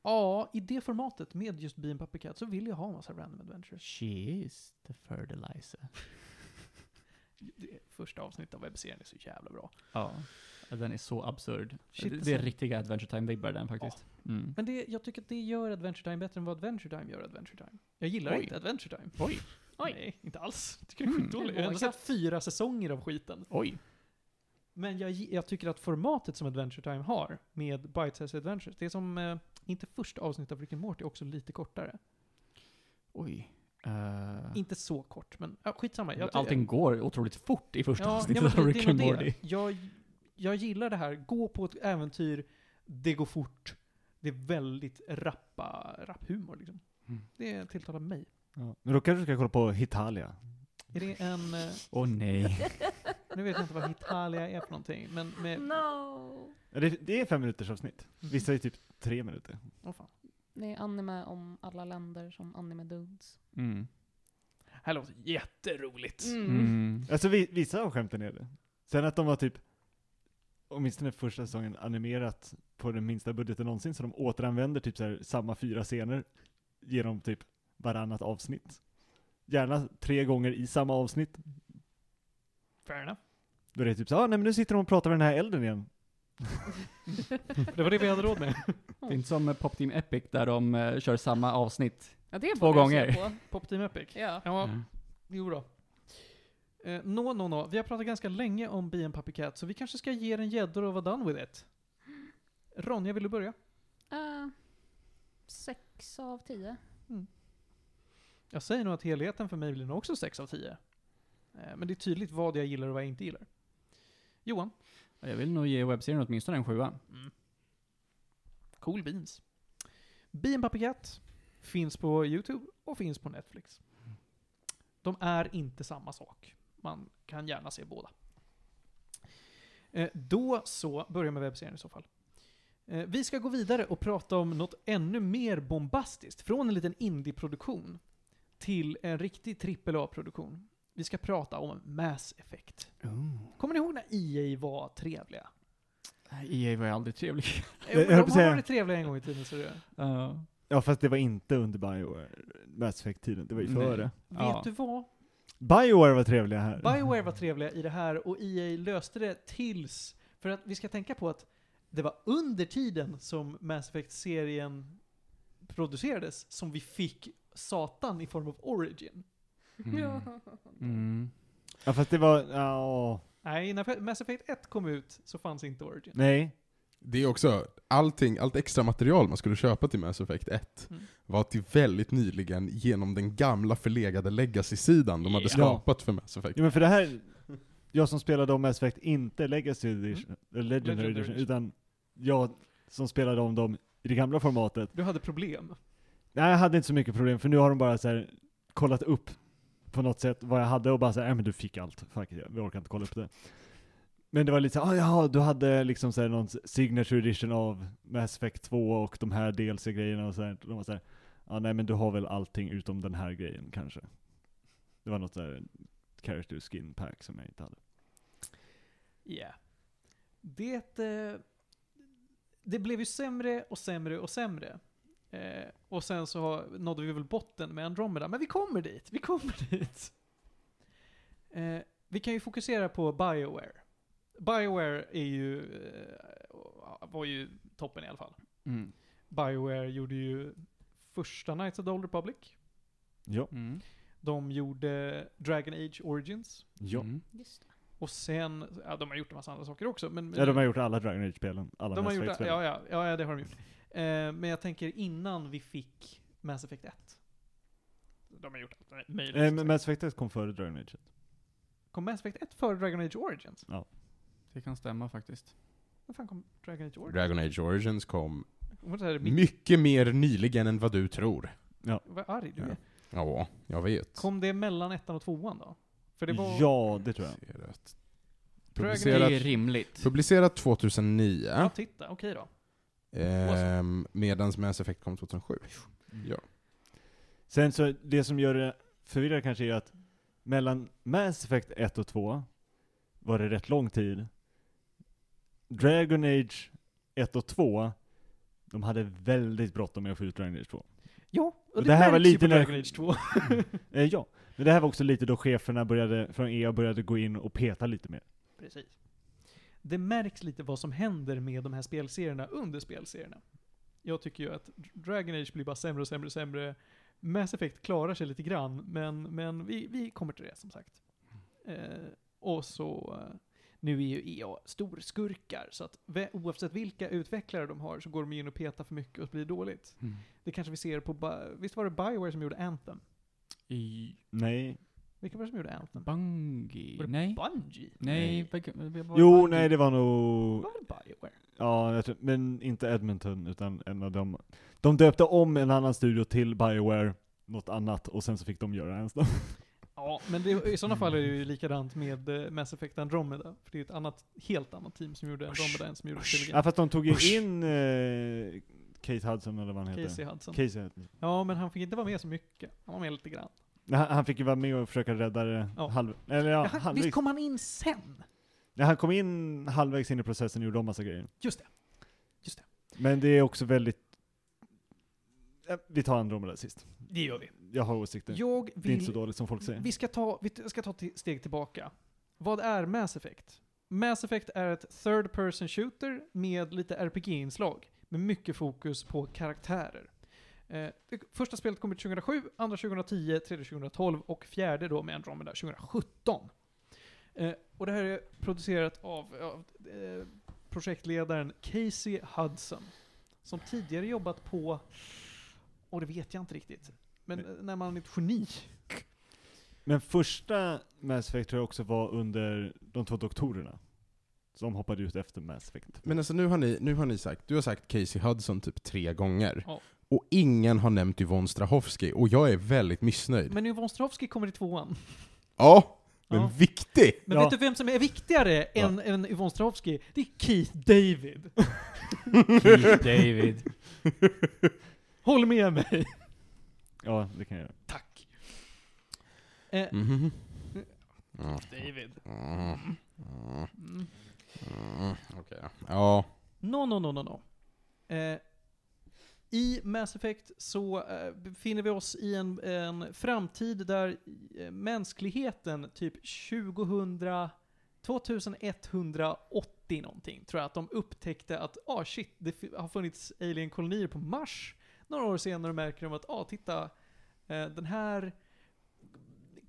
Ja, i det formatet med just Bean Puppy Cat så vill jag ha en massa random adventures. She is the fertilizer. Det första avsnittet av webbserien är så jävla bra. Ja, den är så absurd. Shit, det, det är alltså. riktiga Adventure Time-vibbar den faktiskt. Mm. Men det, jag tycker att det gör Adventure Time bättre än vad Adventure Time gör Adventure Time. Jag gillar Oj. inte Adventure Time. Oj. Oj. Nej, inte alls. Jag tycker det är Mm. skitdåligt. Jag har ändå sett fyra säsonger av skiten. Oj. Men jag, jag tycker att formatet som Adventure Time har, med Bite-Size Adventures, det är som, eh, inte första avsnittet av Rick and Morty, också lite kortare. Oj. Eh, Inte så kort, men ja, skitsamma. Jag, allting går otroligt fort i första ja, avsnittet ja, men av det- Rick det and Morty. det. Jag, jag gillar det här, gå på ett äventyr, det går fort. Det är väldigt rappa, rapphumor liksom. Mm. Det tilltalar mig. Ja. Men då kanske du ska kolla på Hitalia. Är det en... eh, Åh nej. Nej, Nu vet jag inte vad Hitalia är för någonting, men med... No! Det, det är fem minuters avsnitt. Vissa är typ tre minuter. Åh fan. Det är anime om alla länder som anime dudes. Mm. Här låter jätteroligt. Mm. Alltså vi, vissa av skämten är det. Sen att de har typ, åtminstone första säsongen, animerat på den minsta budgeten någonsin, så de återanvänder typ så här, samma fyra scener genom typ varannat avsnitt. Gärna tre gånger i samma avsnitt. Fair enough. Då är det typ så ah, nej men nu sitter de och pratar med den här elden igen. Det var det vi hade råd med. Det är inte som Pop Team Epic där de eh, kör samma avsnitt. Ja, det Två borde jag se gånger. På. Pop Team Epic. Ja. Ja, Mm. jo då. Eh, Nå, nå, nå. Vi har pratat ganska länge om Be and Puppy Cat, så vi kanske ska ge den gäddor och vara done with it. Ronja, vill du börja? Eh, sex av tio. Jag säger nog att helheten för mig blir nog också 6 av 10. Eh, Men det är tydligt vad jag gillar och vad jag inte gillar. Johan? Jag vill nog ge webbserien åtminstone en sjua. Cool beans. Be and Puppy Cat finns på YouTube och finns på Netflix. De är inte samma sak. Man kan gärna se båda. Eh, Då så, börjar med webbserien i så fall. Eh, Vi ska gå vidare och prata om något ännu mer bombastiskt. Från en liten indie-produktion till en riktig AAA-produktion. Vi ska prata om Mass Effect. Kommer ni ihåg när EA var trevliga? EA var ju aldrig trevlig. De har varit trevliga en gång i tiden, så det. Ja. Ja fast det var inte under Bioware, Mass Effect-tiden, det var ju Nej. före. Ja. Vet du vad? Bioware var trevliga här. Bioware var trevliga i det här och EA löste det tills... För att vi ska tänka på att det var under tiden som Mass Effect-serien producerades som vi fick Satan i form av Origin. Mm. Mm. Ja fast det var, ja, Nej, när Mass Effect 1 kom ut så fanns inte Origin. nej. Det är också, allting, allt extra material man skulle köpa till Mass Effect 1 Mm. var till väldigt nyligen genom den gamla förlegade legacy-sidan de hade Ja. skapat för Mass Effect. Ja, men för det här, jag som spelade om Mass Effect, inte Legacy Edition, eller Legendary, Legendary Edition, Edition. utan jag som spelade om dem i det gamla formatet. Du hade problem. Nej, jag hade inte så mycket problem, för nu har de bara så här kollat upp på något sätt vad jag hade och bara såhär, nej men du fick allt. Fuck it, vi orkar inte kolla upp det. Men det var lite såhär, ah, ja, du hade liksom såhär någon signature edition av Mass Effect 2 och de här DLC-grejerna och såhär. De var såhär, ja ah, nej men du har väl allting utom den här grejen kanske. Det var något såhär character skin pack som jag inte hade. Ja. Det, eh, det blev ju sämre och sämre och sämre. Eh, och sen så har- nådde vi väl botten med Andromeda, men vi kommer dit, vi kommer dit. Eh, vi kan ju fokusera på Bioware. Bioware är ju, eh, var ju toppen i alla fall. Mm. Bioware gjorde ju första Knights of the Old Republic. Ja. Mm. De gjorde Dragon Age Origins. Ja. Mm. Just det. Och sen, ja de har gjort en massa andra saker också. Men, Ja, de har gjort alla Dragon Age-spelen. Alla De har gjort, ja, ja, ja, det har de gjort. Eh, men jag tänker innan vi fick Mass Effect 1. De har gjort allt möjligt. Eh, men. Mass Effect 1 kom före Dragon Age. Kom Mass Effect 1 före Dragon Age Origins? Det kan stämma faktiskt. När fan kom Dragon Age Origins? Dragon Age Origins kom mycket mer nyligen än vad du tror. Vad arg du är. Ja, jag vet. Kom det mellan ettan och tvåan då? För det var... Ja, det tror jag. Rätt. Det Publicerat, är rimligt. publicerat 2009, Ja, titta. Okej då. Ehm, medans Mass Effect kom 2007. Ja. Sen så, det som gör det förvirrande kanske är att mellan Mass Effect 1 och 2 var det rätt lång tid. Dragon Age 1 och 2, de hade väldigt bråttom med att få ut Dragon Age 2. Ja, och Och det, det här var lite på Dragon Age 2. Eh, ja, men det här var också lite då cheferna började, från EA började gå in och peta lite mer. Precis. Det märks lite vad som händer med de här spelserierna under spelserierna. Jag tycker ju att Dragon Age blir bara sämre och sämre och sämre. Mass Effect klarar sig lite grann, men, men vi, vi kommer till det som sagt. Eh, och så, eh, nu är ju EA storskurkar, så att oavsett vilka utvecklare de har så går de in och petar för mycket och blir dåligt. Mm. Det kanske vi ser på, visst var det Bioware som gjorde Anthem? I Nej. Vilka var det som gjorde Anthem? Bungie? Var det Nej. Bungie? Nej. var Jo, Bungie? nej det var Det nog, var väl Bioware? ja, jag tror, men inte Edmonton, utan en av dem. De döpte om en annan studio till Bioware, något annat, och sen så fick de göra Anthem. Ja, Ja, men det, i sådana fall är det ju likadant med eh, Mass Effect Andromeda. För det är ett annat, helt annat team som gjorde Andromeda än som gjorde Ja trilogin. fast de tog ju in eh, Kate Hudson eller vad han heter. Casey Hudson. Casey Hudson. Ja, men han fick inte vara med så mycket. Han var med lite grann. Han, han fick ju vara med och försöka rädda det Ja. halv... Eller ja, han, visst halvvägs. kom han in sen? Ja, han kom in halvvägs in i processen och gjorde om massa grejer. Just det. Just det. Men det är också väldigt... Vi tar Andromeda sist. Det gör vi. Jag har åsikter. Jag Det är inte så vill... dåligt som folk säger. Vi ska ta, vi ska ta ett steg tillbaka. Vad är Mass Effect? Mass Effect är ett third person shooter med lite RPG-inslag. Med mycket fokus på karaktärer. Eh, det första spelet kom ut 2007, andra 2010, tredje 2012 och fjärde då med Andromeda 2017. Eh, och det här är producerat av, av eh, projektledaren Casey Hudson. Som tidigare jobbat på, och det vet jag inte riktigt, men eh, när man är ett geni. Men första Mass Effect tror jag också var under de två doktorerna. Som hoppade ut efter Mass Effect. Men alltså nu har, ni, nu har ni sagt, du har sagt Casey Hudson typ tre gånger. Ja. Och ingen har nämnt Yvonne Strahovski, och jag är väldigt missnöjd. Men Yvonne Strahovski kommer i tvåan. ja, men Ja. viktig! Men Ja. vet du vem som är viktigare än, än Yvonne Strahovski? Det är Keith David. Keith David. Håll med mig. Ja, det kan jag göra. Tack. Eh, Mhm. Ja. David. Mm. Mm. Mm. Mm. Okej. Ja. No, no, no, no, no. Eh, i Mass Effect så eh, befinner vi oss i en, en framtid där eh, mänskligheten typ 2000, 2180 någonting, tror jag att de upptäckte att, ah shit, det har funnits alien-kolonier på Mars. Några år senare märker de att, ah titta, eh, den här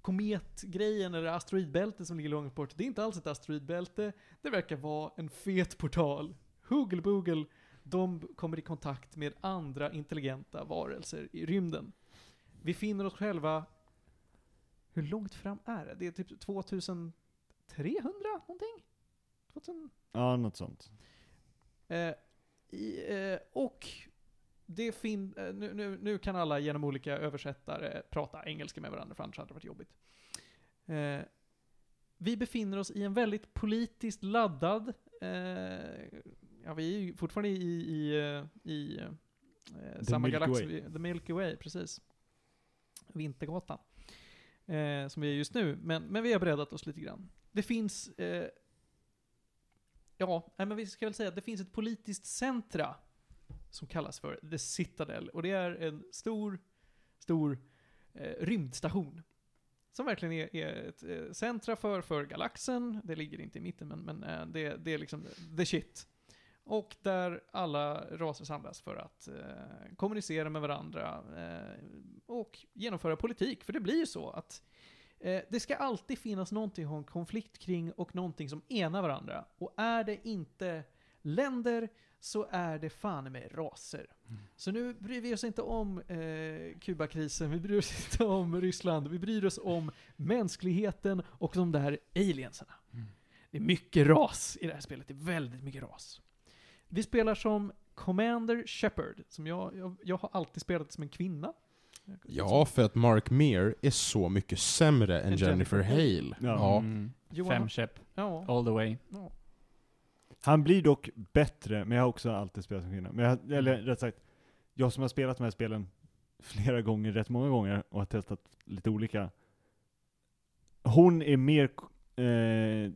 kometgrejen eller asteroidbältet som ligger långt bort, det är inte alls ett asteroidbälte, det verkar vara en fet portal. Hoogle Boogle, de kommer i kontakt med andra intelligenta varelser i rymden. Vi finner oss själva, hur långt fram är det? Det är typ 2300 någonting? 2000, Ja, något sånt. Eh, i, eh, och det fin eh, nu, nu, nu kan alla genom olika översättare prata engelska med varandra, för annars hade det varit jobbigt. Eh, vi befinner oss i en väldigt politiskt laddad, eh, ja vi är ju fortfarande i, i, eh, i eh, samma Milky galax, Way. The Milky Way, precis. Vintergatan. Eh, som vi är just nu, men, men vi har breddat oss lite grann. Det finns eh, Ja, nej, men vi ska väl säga att det finns ett politiskt centra som kallas för The Citadel. Och det är en stor, stor eh, rymdstation. Som verkligen är, är ett eh, centra för, för galaxen. Det ligger inte i mitten, men, men eh, det, det är liksom the shit. Och där alla raser samlas för att eh, kommunicera med varandra eh, och genomföra politik. För det blir ju så att Eh, det ska alltid finnas någonting att ha en konflikt kring och någonting som enar varandra. Och är det inte länder så är det fan med raser. Så nu bryr vi oss inte om eh, Kubakrisen, vi bryr oss inte om Ryssland, vi bryr oss om mänskligheten och de där aliensarna. Mm. Det är mycket ras i det här spelet, det är väldigt mycket ras. Vi spelar som Commander Shepard, som jag, jag, jag har alltid spelat som en kvinna. Ja, för att Mark Meir är så mycket sämre än Än Jennifer Jennifer Hale. Ja. Ja. Mm. Fem käpp, Ja. all the way. ja. Han blir dock bättre, men jag har också alltid spelat som kvinna. Men jag, eller rätt sagt, jag som har spelat de här spelen flera gånger, rätt många gånger, och har testat lite olika. Hon är mer, eh,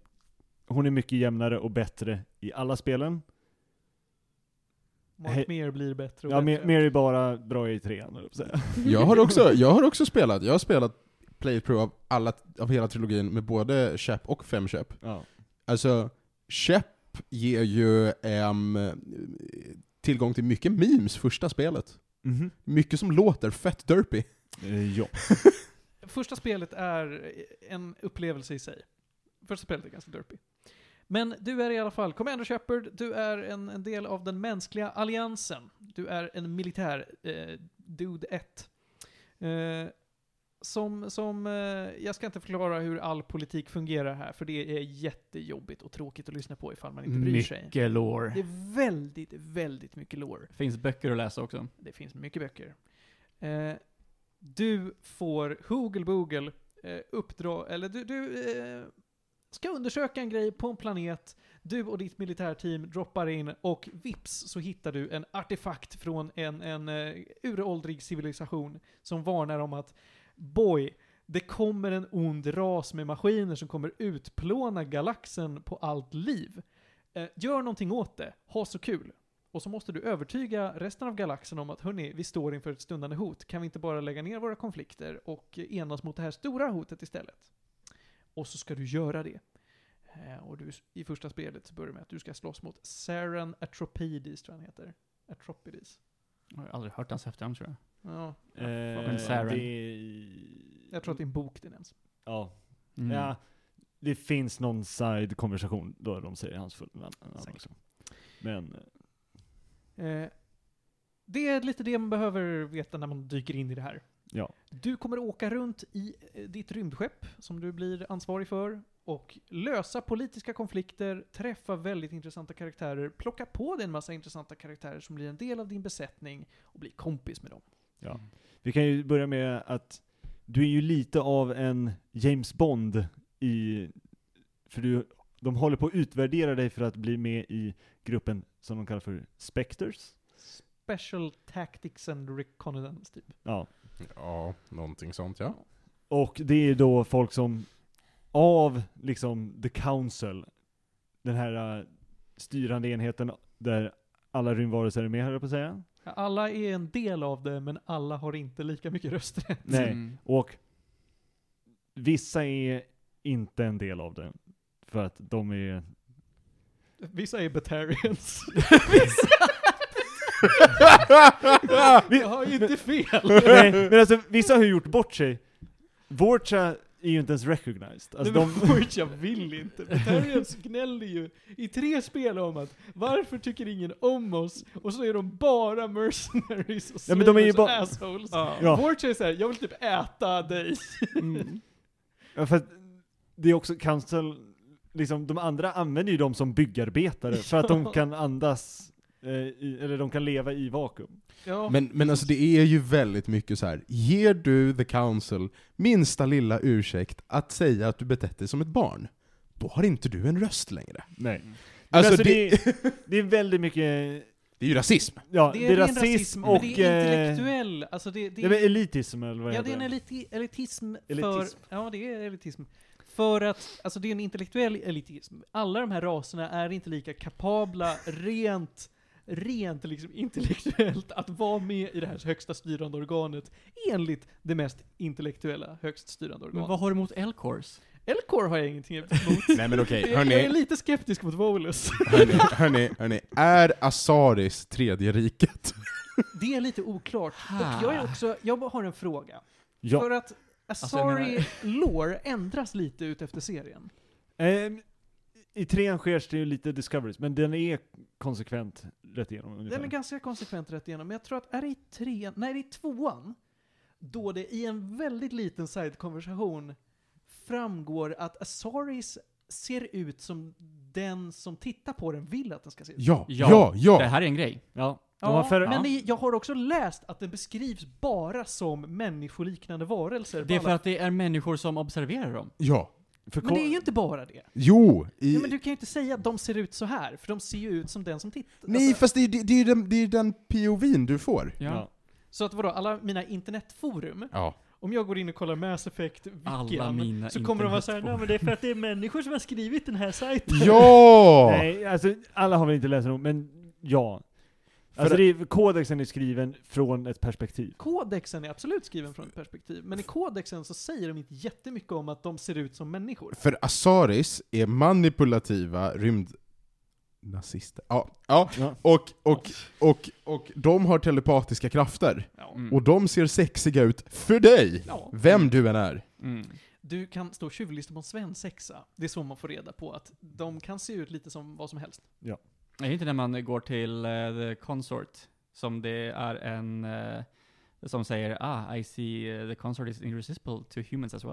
hon är mycket jämnare och bättre i alla spelen. Mark Meer blir bättre och Ja, mer, bättre. mer är bara bra i trean, jag har också, jag har också spelat, jag har spelat playthrough av, alla, av hela trilogin med både Shep och Femshep. Ja. Alltså, Shep ger ju ehm, tillgång till mycket memes första spelet. Mhm. Mycket som låter fett derpy. Eh, ja. Första spelet är en upplevelse i sig. Första spelet är ganska derpy. Men du är i alla fall Commander Shepard, du är en, en del av den mänskliga alliansen. Du är en militär, eh, Dude 1. Eh, som, som, eh, jag ska inte förklara hur all politik fungerar här, för det är jättejobbigt och tråkigt att lyssna på ifall man inte bryr sig. Mycket lore. Det är väldigt, väldigt mycket lore. Finns böcker att läsa också. Det finns mycket böcker. Eh, du får Hoogle Boogle eh, uppdra, eller du, du eh, ska undersöka en grej på en planet. Du och ditt militärteam droppar in och vips så hittar du en artefakt från en, en uh, uråldrig civilisation som varnar om att boy, det kommer en ond ras med maskiner som kommer utplåna galaxen på allt liv. Uh, gör någonting åt det, ha så kul. Och så måste du övertyga resten av galaxen om att hörni, vi står inför ett stundande hot. Kan vi inte bara lägga ner våra konflikter och eh, enas mot det här stora hotet istället? Och så ska du göra det. Eh, Och du, i första spelet så börjar med att du ska slåss mot Saren Atropides, tror jag han heter. Atropides. Jag har aldrig hört hans efternamn tror jag. Ja, Eh, Saren. det jag tror att det är en bok det nämns. Ja. Mm. ja. Det finns någon side-konversation då de säger hans fulla namn också. Men, Eh, det är lite det man behöver veta när man dyker in i det här. Ja. Du kommer åka runt i eh, ditt rymdskepp som du blir ansvarig för och lösa politiska konflikter, träffa väldigt intressanta karaktärer, plocka på dig en massa intressanta karaktärer som blir en del av din besättning och bli kompis med dem. Ja. Vi kan ju börja med att du är ju lite av en James Bond i, för du, de håller på att utvärdera dig för att bli med i gruppen som de kallar för Spectres. Special Tactics and Reconnaissance typ. Ja. Ja, någonting sånt ja. Och det är då folk som av liksom the council, den här uh, styrande enheten där alla rymdvarelser är med höll jag på att säga. Alla är en del av det, men alla har inte lika mycket rösträtt. Nej. Mm. Och vissa är inte en del av det. För att de är... Vissa är Batarians. Jag har ju inte fel! Nej, men alltså vissa har ju gjort bort sig. Vorcha är ju inte ens recognized. Alltså, Nej, de, men jag vill inte. Batarians gnäller ju i tre spel om att varför tycker ingen om oss? Och så är de bara mercenaries och Ja, men de är ju bara- assholes. Ja. Forge är såhär, jag vill typ äta dig. Mm. Ja, för det är också council, liksom de andra använder ju dem som byggarbetare för att de Ja. kan andas, i, eller de kan leva i vakuum. Ja. Men, men alltså det är ju väldigt mycket så här. ger du the council minsta lilla ursäkt att säga att du betett dig som ett barn, då har inte du en röst längre. Nej. Alltså, alltså, det, det, det är väldigt mycket, det är ju rasism. ja, det det är, är, ren rasism men och... det är eh, intellektuell, alltså det, det det är elitism eller vad Ja, det är en eliti elitism, Elitism. för... Ja, det är elitism. För att, alltså det är en intellektuell elitism. Alla de här raserna är inte lika kapabla rent, rent liksom intellektuellt att vara med i det här högsta styrande organet enligt det mest intellektuella högst styrande Men vad organet. har du emot Elcors? Elcor har jag ingenting emot. Nej men okej, Jag, jag är hörni, lite skeptisk mot Volus. hörni, hörni, hörni, är Asaris tredje riket? Det är lite oklart. Och jag är också, jag har en fråga. Ja. För att Alltså, Asari menar- lore ändras lite ut efter serien. Ehm, I trean sker det ju lite discoveries, men den är konsekvent rätt igenom ungefär. Den är ganska konsekvent rätt igenom, men jag tror att är det i trean, nej det är i tvåan, då det i en väldigt liten side-konversation framgår att Asaris ser ut som den som tittar på den vill att den ska se ut. Ja, Ja, ja, ja! Det här är en grej. Ja, Ja, för, men ja. jag har också läst att den beskrivs bara som människoliknande varelser. Det är för alla- att det är människor som observerar dem. Ja. För Men det är ju inte bara det. Jo! I, Ja, men du kan ju inte säga att de ser ut så här, för de ser ju ut som den som tittar. Nej, Alltså, fast det är ju det, är den, det är den POVn du får. ja. Så att vadå, alla mina internetforum, Ja. om jag går in och kollar Mass Effect mina så kommer de vara såhär, nej men det är för att det är människor som har skrivit den här sajten. Ja! Nej, alltså alla har väl inte läst den, men ja. Alltså är, kodexen är skriven från ett perspektiv. Kodexen är absolut skriven från ett perspektiv, men i kodexen så säger de inte jättemycket om att de ser ut som människor. För Asaris är manipulativa rymd... Nazister. Ja, ja. Ja. Och, och, och, och de har telepatiska krafter. Ja. Mm. Och de ser sexiga ut för dig! Ja. Vem du än är. Mm. Du kan stå och tjuvlyssna på en svensexa. Det är så man får reda på att de kan se ut lite som vad som helst. Är det inte när man går till eh, the consort, som det är en, eh, som säger ah, I see eh, the consort is irresistible to humans as well.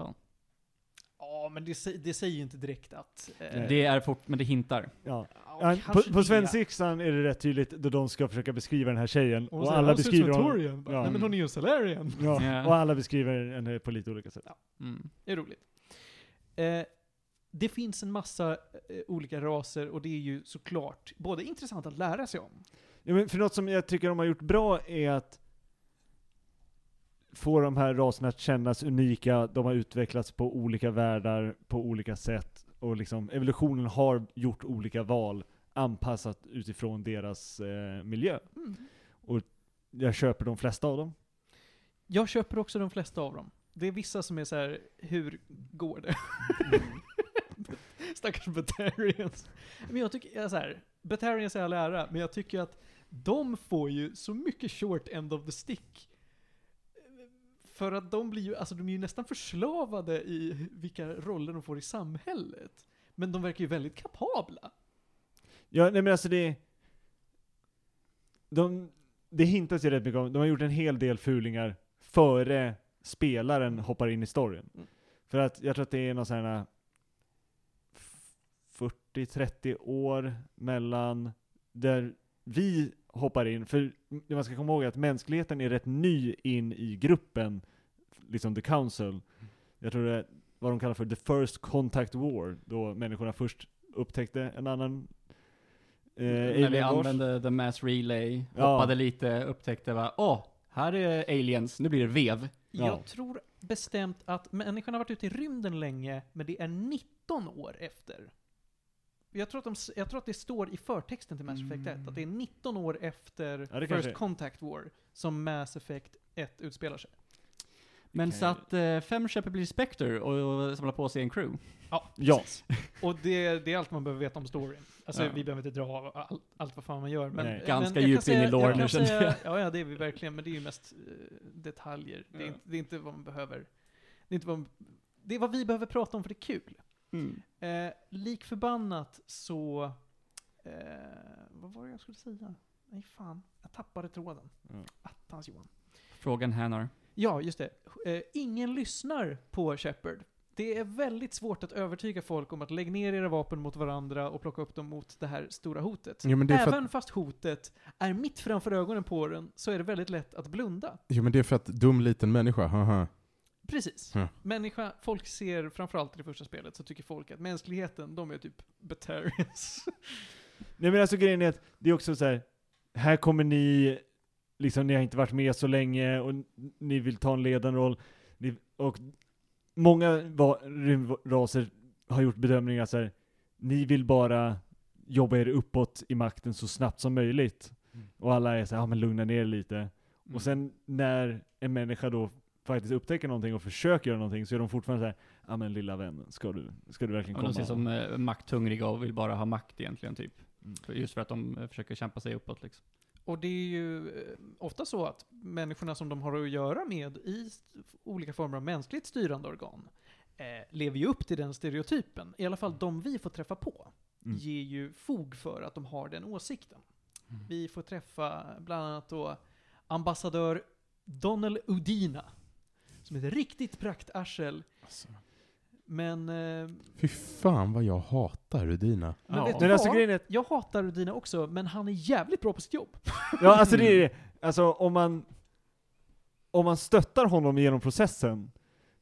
Ja, Ja, men det, det säger ju inte direkt att... eh. Det är fort, men det hintar. Ja. ja, Ja, på, på svensexan är det rätt tydligt då de ska försöka beskriva den här tjejen. Hon Och säger, alla "Han ser ut som beskriver honom, Torian." Bara, Ja. Nej men hon är ju en Salarian. ja, Ja. och alla beskriver henne på lite olika sätt. Mm. Det är roligt. Eh, det finns en massa eh, olika raser och det är ju såklart både intressant att lära sig om. Ja, men för något som jag tycker de har gjort bra är att få de här raserna att kännas unika, de har utvecklats på olika världar, på olika sätt, och liksom evolutionen har gjort olika val anpassat utifrån deras eh, miljö. Jag köper de flesta av dem. Jag köper också de flesta av dem. Det är vissa som är så här: hur går det? Stackars Batarians. Men jag tycker, jag så här, Batarians är all ära, men jag tycker att de får ju så mycket short end of the stick. För att de blir ju, alltså de är ju nästan förslavade i vilka roller de får i samhället. Men de verkar ju väldigt kapabla. Ja, nej men alltså det... De, det hintas ju rätt mycket om, de har gjort en hel del fulingar före spelaren hoppar in i storyn. Mm. För att jag tror att det är någon sån här 40-30 år mellan där vi hoppar in, för det man ska komma ihåg är att mänskligheten är rätt ny in i gruppen, liksom the council. Jag tror det är vad de kallar för the first contact war, då människorna först upptäckte en annan eh, När vi använde the mass relay, Ja. hoppade lite, upptäckte va, åh, här är aliens, nu blir det vev. Ja. Jag tror bestämt att människan har varit ute i rymden länge, men det är 19 år efter. Jag tror att, de, jag tror att det står i förtexten till Mass Effect 1, att det är 19 år efter Ja, First. Contact War som Mass Effect 1 utspelar sig. Men kan så att eh, fem köper blir Spectre och, och samlar på sig en crew. Ja, Ja. Och det, det är allt man behöver veta om storyn. Alltså Ja. vi behöver inte dra av allt, allt vad fan man gör. Men, Nej. men Ganska kan djupt in i kan nu, känner jag. Ja, ja, det är vi verkligen, men det är ju mest eh, detaljer. Det, är Ja. inte, det är inte vad man behöver. Det är, inte vad, man- det är vad vi behöver prata om för det är kul. Eh, lik förbannat så... Eh, vad var det jag skulle säga? Nej fan, jag tappade tråden. Ja. Attans Johan. Frågan Hanar. Ja, just det. Eh, ingen lyssnar på Shepard. Det är väldigt svårt att övertyga folk om att lägga ner era vapen mot varandra och plocka upp dem mot det här stora hotet. Jo men, det är för Även att, fast hotet är mitt framför ögonen på den så är det väldigt lätt att blunda. jo men det är för att dum liten människa, haha. Precis. Ja. Människa, folk ser framförallt i det första spelet så tycker folk att mänskligheten, de är typ Batarians. Nej men alltså grejen är att det är också så här. här kommer ni, liksom ni har inte varit med så länge och ni vill ta en ledande roll. Ni, och många va- rymdraser har gjort bedömningar så här. ni vill bara jobba er uppåt i makten så snabbt som möjligt. Mm. Och alla är så här, ja men lugna ner er lite. Mm. Och sen när en människa då faktiskt upptäcker någonting och försöker göra någonting så är de fortfarande så här, ja men lilla vän, ska du, ska du verkligen Ja, komma? de ser som eh, makthungriga och vill bara ha makt egentligen, typ. Mm. Just för att de eh, försöker kämpa sig uppåt liksom. Och det är ju eh, ofta så att människorna som de har att göra med i olika former av mänskligt styrande organ eh, lever ju upp till den stereotypen. I alla fall de vi får träffa på Mm. ger ju fog för att de har den åsikten. Mm. Vi får träffa bland annat då ambassadör Donald Udina. Som är ett riktigt praktarsel. Alltså, Men... Eh, fy fan vad jag hatar Rudina. men Ja. vet du Men alltså vad? att Jag hatar Udina också, men han är jävligt bra på sitt jobb. Ja, alltså det är det. Alltså om man, om man stöttar honom genom processen,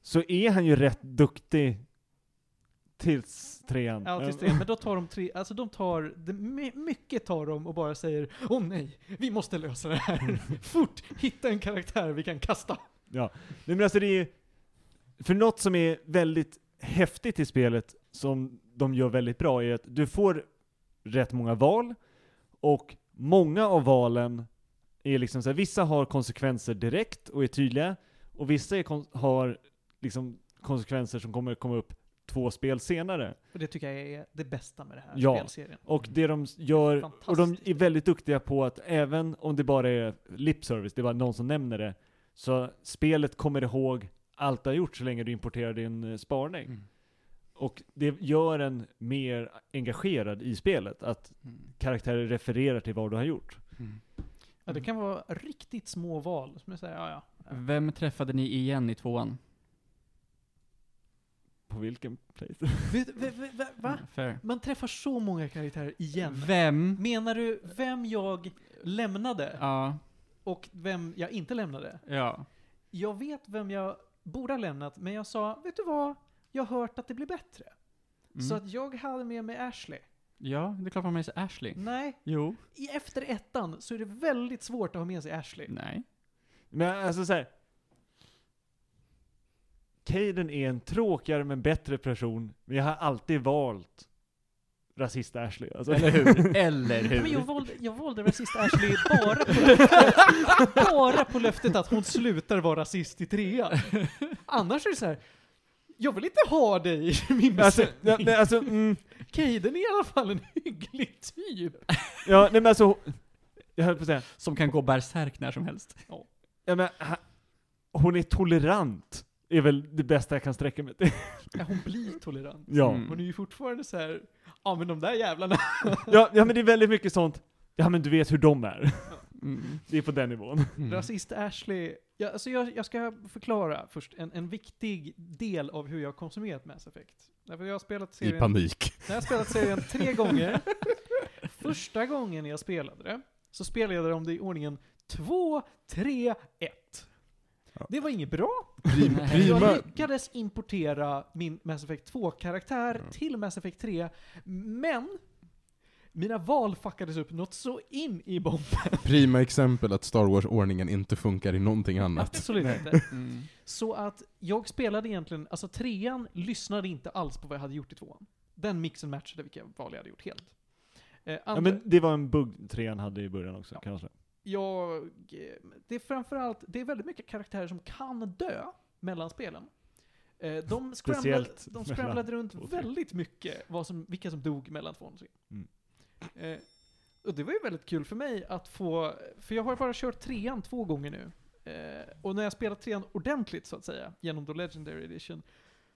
så är han ju rätt duktig tills trean. Ja, tills det, men då tar de tre, alltså de tar, mycket tar de och bara säger Åh nej, vi måste lösa det här. Fort, hitta en karaktär vi kan kasta. Nej men alltså det är för något som är väldigt häftigt i spelet, som de gör väldigt bra, är att du får rätt många val, och många av valen är liksom så här, vissa har konsekvenser direkt och är tydliga, och vissa är har liksom konsekvenser som kommer komma upp två spel senare. Och det tycker jag är det bästa med det här Ja. spelserien. Och det de gör, och de är väldigt duktiga på att även om det bara är lip service, det är bara någon som nämner det, så spelet kommer ihåg allt du har gjort så länge du importerar din eh, sparning. Mm. Och det gör en mer engagerad i spelet, att Mm. karaktärer refererar till vad du har gjort. Mm. Ja, det kan vara riktigt små val som jag säger, ja ja. Vem träffade ni igen i tvåan? På vilken playthrough? Vet, va? va? Fair. Man träffar så många karaktärer igen. Vem? Menar du vem jag lämnade Ja. Och vem jag inte lämnade? Ja. Jag vet vem jag borde ha lämnat, men jag sa, vet du vad? Jag har hört att det blir bättre. Mm. Så att jag hade med mig Ashley. Ja, det är klart man har med sig Ashley. Nej, Jo. i efter ettan så är det väldigt svårt att ha med sig Ashley. Nej. Men alltså såhär. Caden är en tråkigare men bättre person, men jag har alltid valt rasist Ashley. Alltså. Eller hur? Eller Nej, Men jag hur? valde, jag valde rasist Ashley bara på, löftet, bara på löftet att hon slutar vara rasist i trean. Annars är det så här. jag vill inte ha dig i min Alltså, besättning. ja, alltså, mm, Caden är i alla fall en hygglig typ. ja, nej men alltså, jag höll på att säga, Som kan gå bärsärk när som helst. ja, men, hon är tolerant, är väl det bästa jag kan sträcka mig till. Ja, hon blir tolerant. Ja. Mm. Hon är ju fortfarande så här. ja men de där jävlarna. ja, ja men det är väldigt mycket sånt, ja men du vet hur de är. Mm. Det är på den nivån. Mm. Rasist Ashley, ja, alltså jag, jag ska förklara först en, en viktig del av hur jag har konsumerat Mass Effect. Därför jag har spelat I serien, panik. jag har spelat serien tre gånger. Första gången jag spelade det, så spelade jag om det i ordningen 2, 3, 1. Ja. Det var inget bra. Prim. Jag lyckades importera min Mass Effect 2-karaktär Ja. till Mass Effect 3, men mina val fuckades upp något så in i bomben. prima exempel att Star Wars-ordningen inte funkar i någonting annat. Absolut Nej. inte. Mm. Så att jag spelade egentligen, alltså trean lyssnade inte alls på vad jag hade gjort i tvåan. Den mixen matchade vilka val jag hade gjort helt. Eh, Ja, men det var en bugg trean hade i början också, kan jag säga. Jag, det är framförallt, det är väldigt mycket karaktärer som kan dö mellan spelen. Eh, de scramblade, de scramblade runt två tre. väldigt mycket vad som, vilka som dog mellan tvåan och trean. Mm. Eh, och det var ju väldigt kul för mig att få, för jag har bara kört trean två gånger nu. Eh, och när jag spelat trean ordentligt så att säga, genom då Legendary Edition,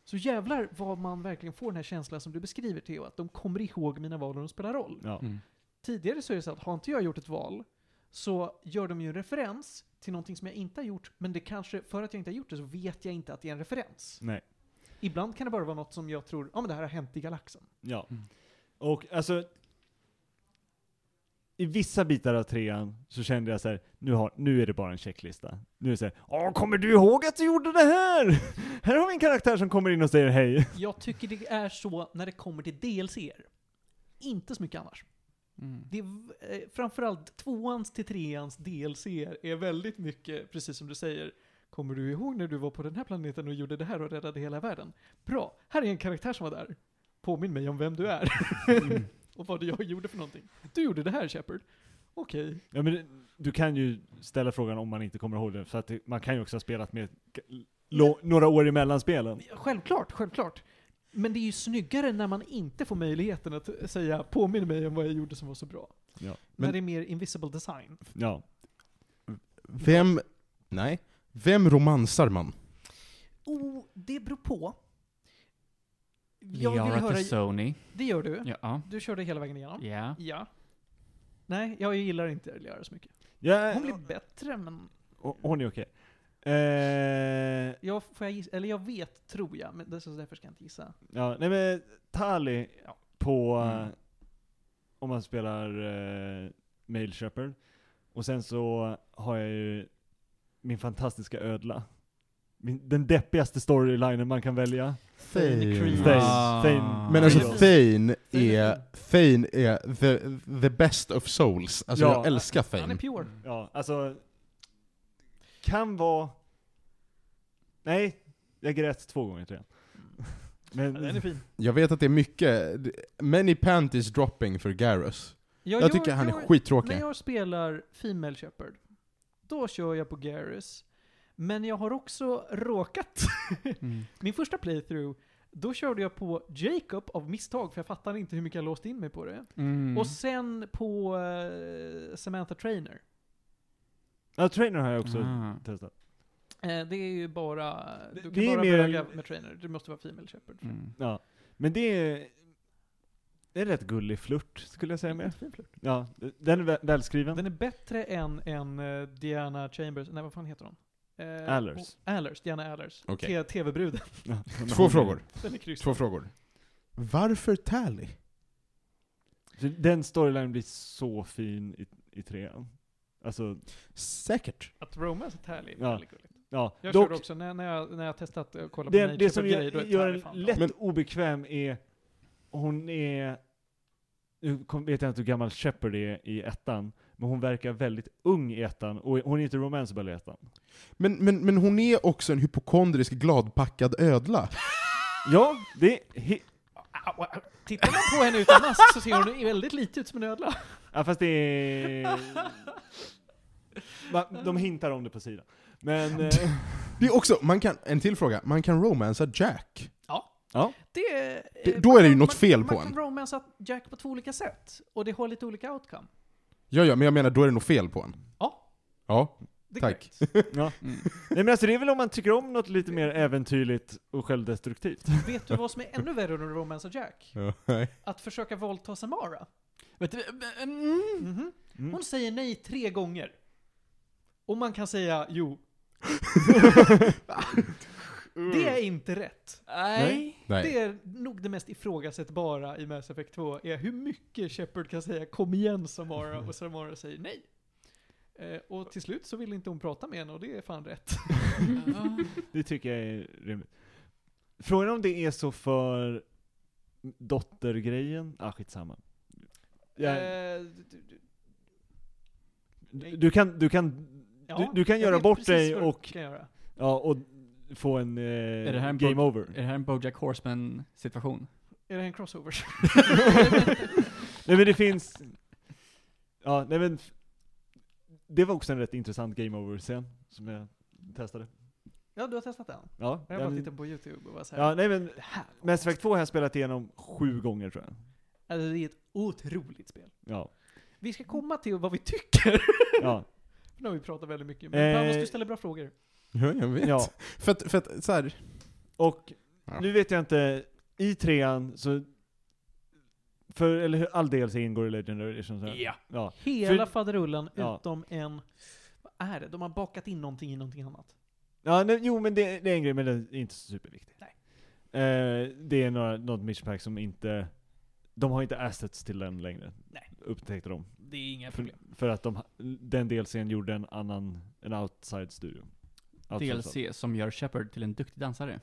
så jävlar vad man verkligen får den här känslan som du beskriver Theo, att de kommer ihåg mina val och de spelar roll. Ja. Mm. Tidigare så är det så att har inte jag gjort ett val, så gör de ju en referens till någonting som jag inte har gjort, men det kanske, för att jag inte har gjort det så vet jag inte att det är en referens. Nej. Ibland kan det bara vara något som jag tror, ja men det här har hänt i galaxen. Ja. Mm. Och alltså, i vissa bitar av trean så kände jag så här, nu, har, nu är det bara en checklista. Nu är det så här, Åh, kommer du ihåg att du gjorde det här? Här har vi en karaktär som kommer in och säger hej. Jag tycker det är så när det kommer till DLCer. Inte så mycket annars. Mm. Det är, eh, framförallt tvåans till treans DLC är väldigt mycket, precis som du säger, kommer du ihåg när du var på den här planeten och gjorde det här och räddade hela världen? Bra, här är en karaktär som var där. Påminn mig om vem du är. och vad jag gjorde för någonting. Du gjorde det här Shepard. Okej. Ja, men det- du kan ju ställa frågan om man inte kommer ihåg det, för att man kan ju också ha spelat med några år emellan spelen. Självklart, självklart. Men det är ju snyggare när man inte får möjligheten att säga påminn mig om vad jag gjorde som var så bra. Ja. när Men- det är mer invisible design. Ja. Vem, nej, vem romansar man? Oh, det beror på. Jag vill Liara höra... till Sony. Det gör du. Ja. Du körde hela vägen igenom. Ja. Ja. Nej, jag gillar inte Liara så mycket. ja Hon blir bättre, men... hon är okej. Eh, Jag, får jag gissa, eller jag vet, tror jag, men så därför ska jag inte gissa. ja, nej men Tali Ja. på, Mm. eh, om man spelar uh, Mail Shepherd. Och sen så har jag ju min fantastiska ödla. Min, den deppigaste storylinen man kan välja. Creed. Thane. Ah. Men alltså Thane är Thane är the, the best of souls. Alltså Ja, jag älskar Han är pure. Ja, alltså, kan vara... Nej, jag grät två gånger tror jag. Men, Ja, den är fin. Jag vet att det är mycket, many panties dropping för Garrus. Jag, Jag tycker han är skittråkig. När jag spelar Female Shepherd, då kör jag på Garrus. Men jag har också råkat, Mm. min första playthrough, då körde jag på Jacob av misstag, för jag fattade inte hur mycket jag låste in mig på det. Mm. Och sen på eh, Samantha Trainer. Ja, Trainer har jag också Ah. testat. Eh, det är ju bara, Det- du det kan är bara mer- böga med Trainer. Det måste vara Female Shepherd. Mm. Ja. Men det är, det är en rätt gullig flört, skulle jag säga med. Fin flört. Ja, den är vä- välskriven. Den är bättre än, än eh, Diana Chambers, nej vad fan heter hon? Eh, Allers. och- Allers, Diana Allers. Okej. T- TV-bruden. Ja, men Två hon- frågor. Den är kryss. Två frågor. Varför Tally? Så Den storylinen blir så fin i, i trean. Alltså, Säkert. Att romance är härligt. Ja. väldigt gulligt. ja. Jag Dock, också, när, när, jag, när jag har testat att kolla på det, Nature det som grejer, då är gör en lätt Men- obekväm är, hon är, nu vet jag inte hur gammal Shepard är i ettan, men hon verkar väldigt ung i ettan, och hon är inte romanceable i ettan. Men, men, men hon är också en hypokondrisk, gladpackad ödla. Ja, det är. Tittar man på henne utan mask så ser hon väldigt lite ut som en ödla. ja fast det är... De hintar om det på sidan. Men, eh, Det är också, man kan, en till fråga, man kan romansa Jack. ja. Det, Det- eh, då man är det ju kan- något man, fel man på kan en. romansa Jack på två olika sätt. Och det har lite olika outcome. Ja, ja, men jag menar, då är det nog fel på en. Ja. Ja, Det är Tack. korrekt. ja. Mm. Nej men alltså det är väl om man tycker om något lite mer äventyrligt och självdestruktivt. Vet du vad som är ännu värre än att romansa Jack? ja nej. Att försöka våldta Samara. Vet du, mm. Mhm. Mm. Hon säger nej tre gånger. Och man kan säga jo. Det är inte rätt. Nej. nej. Det är nog det mest ifrågasättbara i Mass Effect 2, är hur mycket Shepard kan säga 'Kom igen Samara' och Samara säger nej. Eh, och till slut så vill inte hon prata med henne och det är fan rätt. Det tycker jag är rimligt. Frågan om det är så för dottergrejen? Ah, skitsamma. Ja, Eh, du- du- du, du kan, du kan, ja, du, du kan göra bort dig och, ja, och få en, eh, en game over. Är det här en Bojack Horseman-situation? Är det en crossover? nej men det finns, ja, nej men, det var också en rätt intressant game over-scen som jag testade. ja, du har testat den? Ja, Jag har bara den- tittat på YouTube och var såhär, ja nej men, Mass Effect 2 har jag spelat igenom sju gånger tror jag. Alltså det är ett otroligt spel. Ja, Vi ska komma till vad vi tycker. ja, nu har vi pratat väldigt mycket, men Eh, Panos, du ställer bra frågor. Ja, jag vet. ja. För att, för att så här, Och Ja. nu vet jag inte, i trean så, för, eller hur, all DLC ingår i Legendary Edition så här. Ja. ja. Hela För- faderullan Ja. utom en, vad är det? De har bakat in någonting i någonting annat. Ja, nej, jo men det, det är en grej, men det är inte så superviktigt. Nej. Eh, det är några, något mission pack som inte, de har inte assets till den längre. Nej. Upptäckte de. Det är inga För, problem. för att de, den DLCn gjorde en annan, en outside studio. Outsourcad. DLC som gör Shepard till en duktig dansare.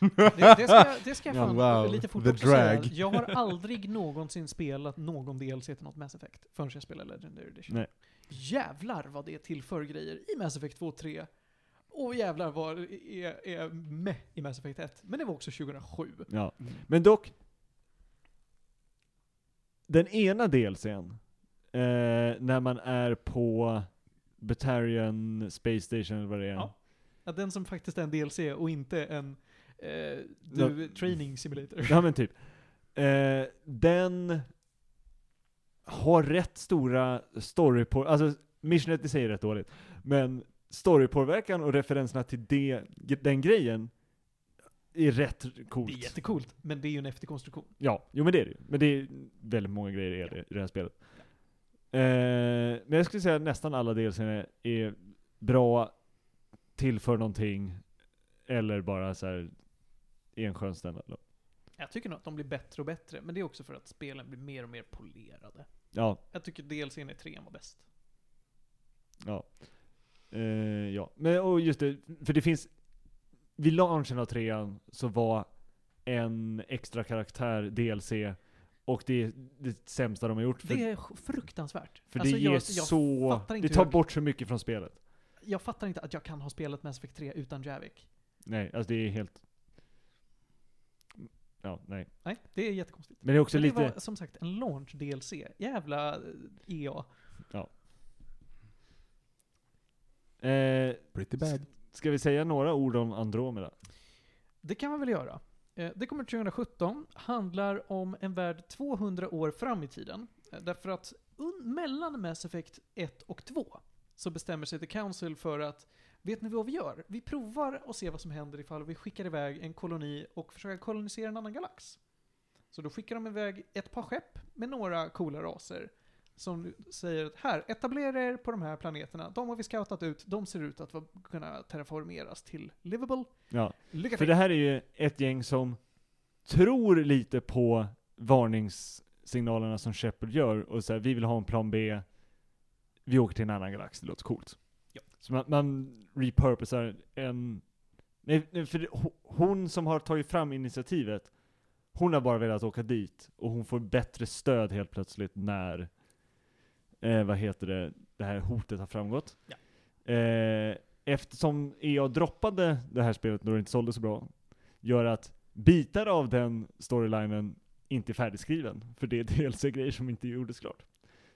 Det, det, ska, jag- det ska jag Ja, fan wow, lite fort the också säga. drag. Jag har aldrig någonsin spelat någon DLC till något Mass Effect förrän jag spelade Legendary Edition. Nej. Jävlar vad det tillför grejer i Mass Effect 2 och 3. Och jävlar vad det är, är med i Mass Effect 1. Men det var också 2007. Ja. Men dock, den ena DLCn, eh, när man är på Batarian Space Station eller vad det är. Ja. Ja, den som faktiskt är en DLC och inte en eh, du, training simulator. Ja men typ. Eh, den har rätt stora story på, alltså missionet i sig är rätt dåligt, men storypåverkan och referenserna till det, den grejen är rätt coolt. Det är jättecoolt, men det är ju en efterkonstruktion. Ja, jo men det är det ju. Men det är väldigt många grejer i det, i det här spelet. Eh, men jag skulle säga att nästan alla DLC är, är bra, tillför någonting, eller bara så här en skön standard. Jag tycker nog att de blir bättre och bättre, men det är också för att spelen blir mer och mer polerade. Ja, Jag tycker DLCn i 3 var bäst. ja. Eh, ja, men och just det, för det finns, vid launchen av trean så var en extra karaktär DLC, och det är det sämsta de har gjort. För, Det är fruktansvärt. för Alltså, det ger jag, jag så, det tar jag- bort så mycket från spelet. Jag fattar inte att jag kan ha spelat Mass Effect 3 utan Javik. Nej, alltså det är helt... Ja, nej. Nej, det är jättekonstigt. Men det är också Men det lite... var som sagt en launch DLC. Jävla eh, EA. Eh, pretty bad. ska vi säga några ord om Andromeda? Det kan man väl göra. Eh, det kommer 2017, handlar om en värld 200 år fram i tiden. Eh, därför att mellan Mass Effect 1 och 2 så bestämmer sig The Council för att Vet ni vad vi gör? Vi provar och ser vad som händer ifall vi skickar iväg en koloni och försöker kolonisera en annan galax. Så då skickar de iväg ett par skepp med några coola raser som säger att här, etablera er på de här planeterna. De har vi scoutat ut, de ser ut att kunna terraformeras till livable. Ja. Lycka För till! det här är ju ett gäng som tror lite på varningssignalerna som Shepard gör och säger vi vill ha en plan B, vi åker till en annan galax, det låter coolt. Ja. Så man, man repurposar en... Nej, nej, för det, hon som har tagit fram initiativet, hon har bara velat åka dit och hon får bättre stöd helt plötsligt när, eh, vad heter det, det här hotet har framgått. Ja. Eh, eftersom EA droppade det här spelet då det inte sålde så bra, gör att bitar av den storylinen inte är färdigskriven. För det är DLC-grejer som inte gjordes klart.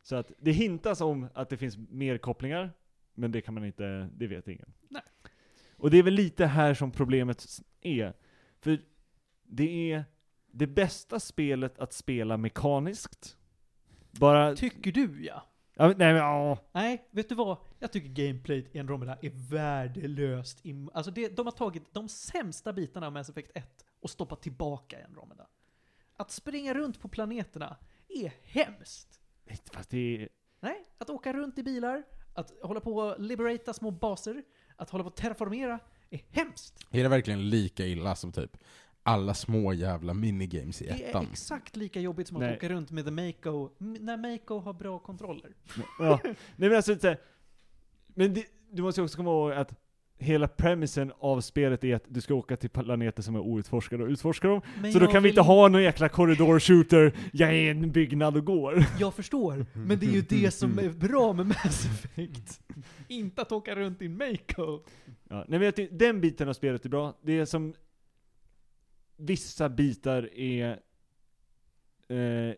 Så att det hintas om att det finns mer kopplingar, men det kan man inte, det vet ingen. Nej. Och det är väl lite här som problemet är. För det är det bästa spelet att spela mekaniskt. Bara... Tycker du ja? Ja, men, nej men ja. Nej, vet du vad? Jag tycker gameplayt i Andromeda är värdelöst. I, alltså det, de har tagit de sämsta bitarna av Mass Effect 1 och stoppat tillbaka i Andromeda. Att springa runt på planeterna är hemskt. Fast det är... Nej, att åka runt i bilar, att hålla på och liberata små baser, att hålla på och terraformera är hemskt. Är det verkligen lika illa som typ alla små jävla minigames i Det är ettan? exakt lika jobbigt som att Nej. åka runt med The Mako, när Mako har bra kontroller. Ja. Nej men alltså, men det, du måste också komma ihåg att hela premissen av spelet är att du ska åka till planeter som är outforskade och utforska dem. Men Så då kan vi inte ha någon jäkla corridor shooter, jag är i en byggnad och går. Jag förstår, men det är ju det som är bra med Mass Effect. inte att åka runt i Mako. Ja, nej men jag tycker, den biten av spelet är bra. Det är som vissa bitar är eh,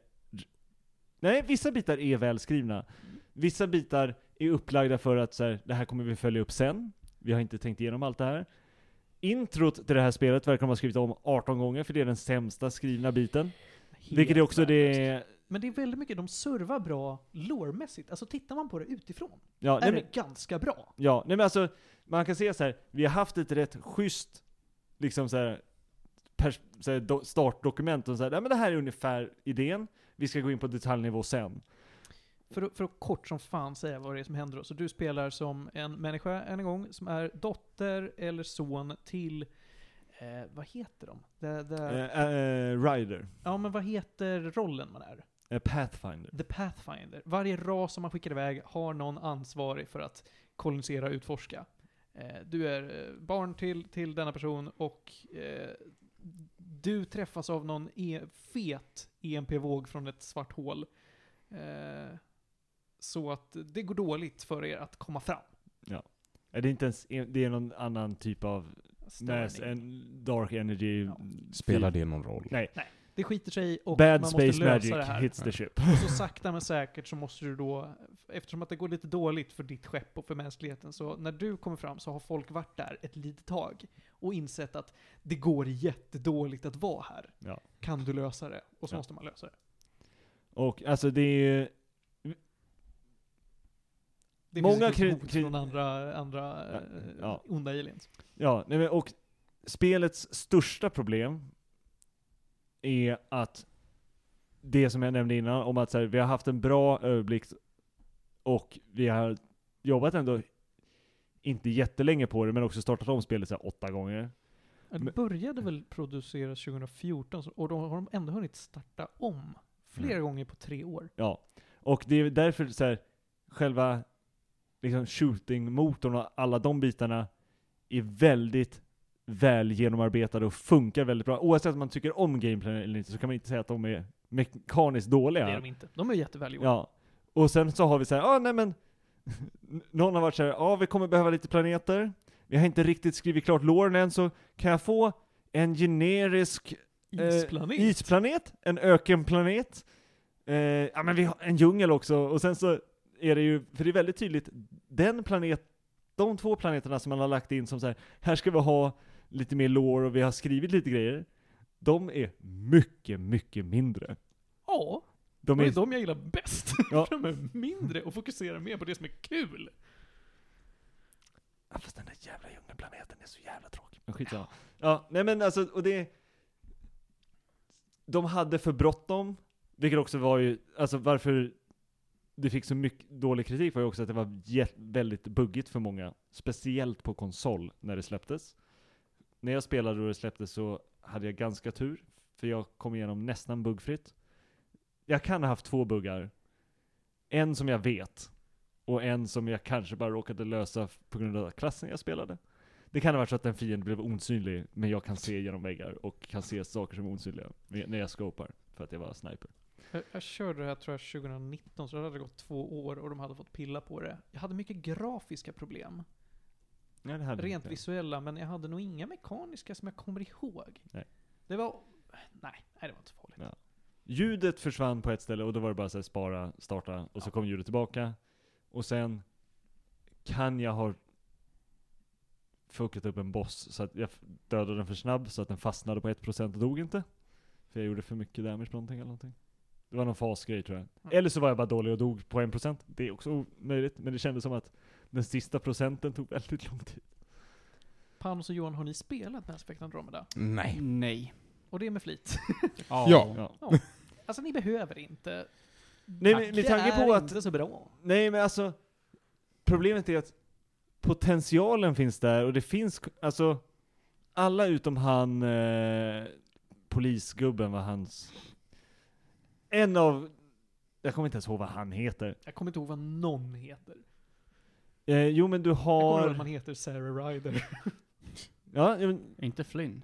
Nej, vissa bitar är välskrivna. Vissa bitar är upplagda för att så här, det här kommer vi följa upp sen. Vi har inte tänkt igenom allt det här. Introt till det här spelet verkar de ha skrivit om 18 gånger, för det är den sämsta skrivna biten. Vilket är Helt också det... Men det är väldigt mycket, de servar bra lore-mässigt. Alltså tittar man på det utifrån, Ja, nej, är men, det ganska bra. ja, nej men alltså, man kan se så här, vi har haft ett rätt schysst, liksom så här, do, startdokument och så här, nej men det här är ungefär idén, vi ska gå in på detaljnivå sen. För, för att kort som fan säga vad det är som händer då. Så du spelar som en människa, än en gång, som är dotter eller son till, eh, vad heter de? Det, det, Eh, eh, Rider, Ja men vad heter rollen man är? eh, Pathfinder. The Pathfinder. Varje ras som man skickar iväg har någon ansvarig för att kolonisera och utforska. Eh, du är eh, barn till, till denna person och du träffas av någon e fet EMP-våg från ett svart hål. Eh, så att det går dåligt för er att komma fram. Ja. Det är inte ens, det är någon annan typ av mass, Störning. en dark energy. Ja. Spelar det någon roll? Nej. Det skiter sig och man Bad måste space lösa magic det här. hits the ship. Och så sakta men säkert så måste du då, eftersom att det går lite dåligt för ditt skepp och för mänskligheten, så när du kommer fram så har folk varit där ett litet tag och insett att det går jättedåligt att vara här. Ja. Kan du lösa det? Och så Ja. måste man lösa det. Och alltså det är Det Många finns ju kri- från andra, andra Ja, eh, ja. onda aliens. Ja, nej men, och spelets största problem är att det som jag nämnde innan, om att så här, vi har haft en bra överblick och vi har jobbat ändå inte jättelänge på det, men också startat om spelet så här, åtta gånger. Det började väl produceras 2014 så- och då har de ändå hunnit starta om flera Mm. gånger på tre år. Ja. Och det är därför så här, själva liksom shooting-motorn och alla de bitarna är väldigt väl genomarbetade och funkar väldigt bra. Oavsett om man tycker om gameplay eller inte så kan man inte säga att de är mekaniskt dåliga. Det är de inte. De är jättevälgjorda. Ja. Och sen så har vi så här, ah, nej men, någon har varit så här, ja ah, vi kommer behöva lite planeter, vi har inte riktigt skrivit klart låren än, så kan jag få en generisk eh, Isplanet. isplanet, en ökenplanet, eh, ja men vi har en djungel också, och sen så är det ju, för det är väldigt tydligt, den planet, de två planeterna som man har lagt in som så här, här ska vi ha lite mer lore och vi har skrivit lite grejer, de är mycket, mycket mindre. Ja, De det är, är de jag gillar bäst. Ja. de är mindre och fokuserar mer på det som är kul. Ja, fast den där jävla djungelplaneten är så jävla tråkig. Men skitsamma. Ja, nej men alltså, och det... De hade för bråttom, vilket också var ju, alltså varför det fick så mycket dålig kritik var ju också att det var väldigt buggigt för många. Speciellt på konsol när det släpptes. När jag spelade och det släpptes så hade jag ganska tur. För jag kom igenom nästan buggfritt. Jag kan ha haft två buggar. En som jag vet. Och en som jag kanske bara råkade lösa på grund av klassen jag spelade. Det kan ha varit så att en fiende blev osynlig, men jag kan se genom väggar och kan se saker som är osynliga när jag scopar. För att jag var sniper. Jag, jag körde det här tror jag 2019, så det hade gått två år och de hade fått pilla på det. Jag hade mycket grafiska problem. Hade Rent inte. visuella, men jag hade nog inga mekaniska som jag kommer ihåg. Nej. Det var... Nej, nej det var inte farligt. Ja. Ljudet försvann på ett ställe och då var det bara så här, spara, starta och så kom ljudet tillbaka. Och sen kan jag ha fuckat upp en boss så att jag dödade den för snabb så att den fastnade på 1% och dog inte. För jag gjorde för mycket damage på någonting eller någonting. Det var någon fasgrej tror jag. Mm. Eller så var jag bara dålig och dog på 1%. Det är också möjligt, men det kändes som att den sista procenten tog väldigt lång tid. Panos och Johan, har ni spelat Mass Effect Andromeda? Nej. Nej. Och det är med flit. Ja. Ja. Alltså ni behöver inte. Nej, men med tanke på att inte så bra. Nej men alltså, problemet är att potentialen finns där och det finns, alltså, alla utom han, eh, polisgubben var hans, en av, jag kommer inte ens ihåg vad han heter. Jag kommer inte ihåg vad någon heter. Eh, jo men du Jag kommer ihåg att har, man heter Sarah Ryder. ja, ja, men, Inte Flynn.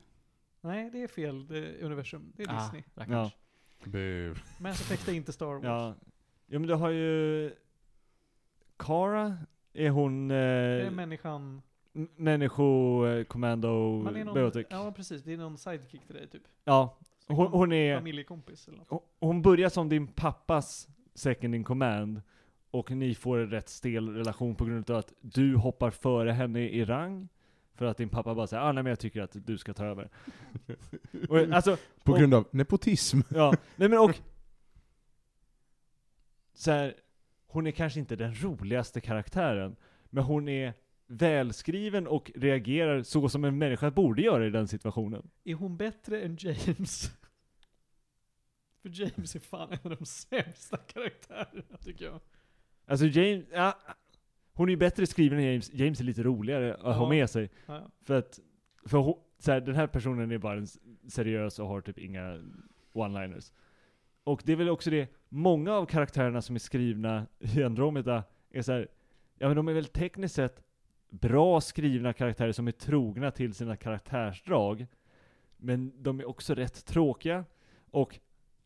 Nej, det är fel det är universum. Det är Ah, Disney. rackarns. Bu. Mass Effect är inte Star Wars. ja, ja men du har ju, Kara, är hon, Det är eh, m- människan... människo, eh, commando, Man är någon, biotic. ja, precis. Det är någon sidekick till dig, typ. Ja, hon, hon är, Familjekompis eller något. Hon- Hon börjar som din pappas second in command och ni får en rätt stel relation på grund av att du hoppar före henne i rang. För att din pappa bara säger ah, nej men jag tycker att du ska ta över. och, alltså, På och- grund av nepotism. ja, nej men och så här, hon är kanske inte den roligaste karaktären, men hon är välskriven och reagerar så som en människa borde göra i den situationen. Är hon bättre än James? För James är fan en av de sämsta karaktärerna, tycker jag. Alltså James, ja, hon är ju bättre skriven än James, James är lite roligare att ha Ja. med sig. Ja. För att, för hon, så här, den här personen är bara seriös och har typ inga one-liners. Och det är väl också det, många av karaktärerna som är skrivna i Andromeda är så här, ja men de är väl tekniskt sett bra skrivna karaktärer som är trogna till sina karaktärsdrag. Men de är också rätt tråkiga. Och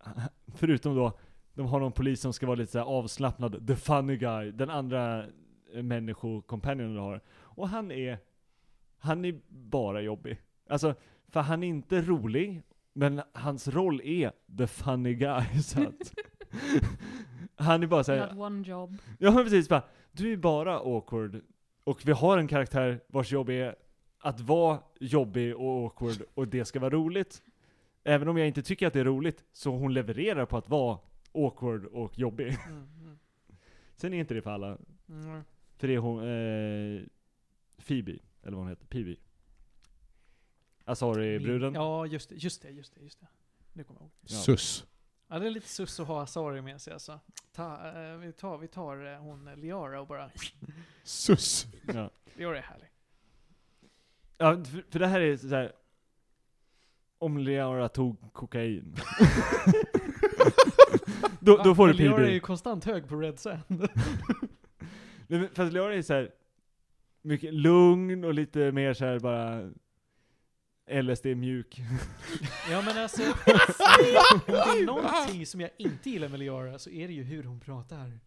förutom då, de har någon polis som ska vara lite så avslappnad, the funny guy, den andra människokompanjonen du har. Och han är, han är bara jobbig. Alltså, för han är inte rolig, men hans roll är the funny guy. Så att, han är bara såhär, had one job. ja men precis bara, du är bara awkward. Och vi har en karaktär vars jobb är att vara jobbig och awkward och det ska vara roligt. Även om jag inte tycker att det är roligt, så hon levererar på att vara awkward och jobbig. Mm, mm. Sen är inte det för alla. Mm. För det är hon, eh, Phoebe, eller vad hon heter, Peavy. Asari-bruden. Ja, just det, just det, just det, just det. Nu kommer jag ihåg. Ja. Sus. Ja, det är lite sus att ha Asari med sig alltså. Ta, eh, vi tar, vi tar eh, hon eh, Liara och bara... Sus. Ja. Liara är härlig. Ja, för, för det här är så här. Om Leora tog kokain. då, då får du Liara är ju konstant hög på Red Sand. Nej, men Fast Leora är så här mycket lugn och lite mer så här bara LSD mjuk. ja men alltså, om det är någonting som jag inte gillar med Liara så är det ju hur hon pratar.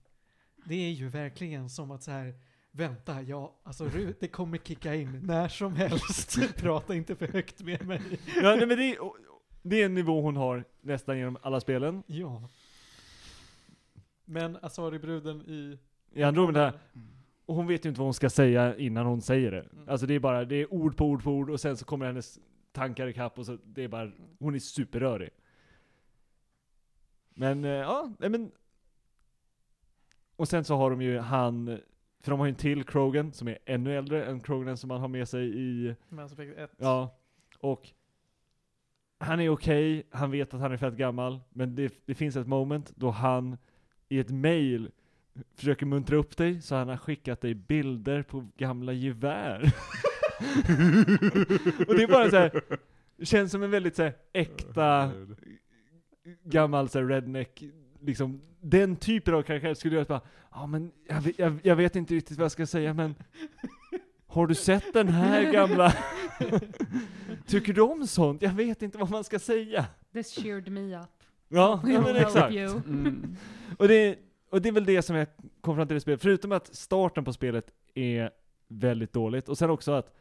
Det är ju verkligen som att så här. Vänta, ja, alltså det kommer kicka in när som helst. Prata inte för högt med mig. ja, nej, men det, är, det är en nivå hon har nästan genom alla spelen. Ja. Men Asari-bruden i... I Andromeda, och hon vet ju inte vad hon ska säga innan hon säger det. Mm. Alltså det är bara, det är ord på ord på ord och sen så kommer hennes tankar ikapp och så, det är bara, hon är superrörig. Men, eh, ja, nej men. Och sen så har de ju han, för de har ju en till Krogan som är ännu äldre än Krogan som man har med sig i, Mass Effect 1. ja, och han är okej, han vet att han är fett gammal, men det, det finns ett moment då han i ett mail försöker muntra upp dig, så han har skickat dig bilder på gamla gevär. och det är bara så här, känns som en väldigt så här, äkta, gammal så här, redneck, liksom, den typen av karaktär skulle jag bara, ja men jag, vet- jag, jag vet inte riktigt vad jag ska säga men har du sett den här gamla? Tycker du om sånt? Jag vet inte vad man ska säga. This cheered me up. Ja, men exakt. Mm. Och det, och det är väl det som jag kom fram till i spelet, förutom att starten på spelet är väldigt dåligt, och sen också att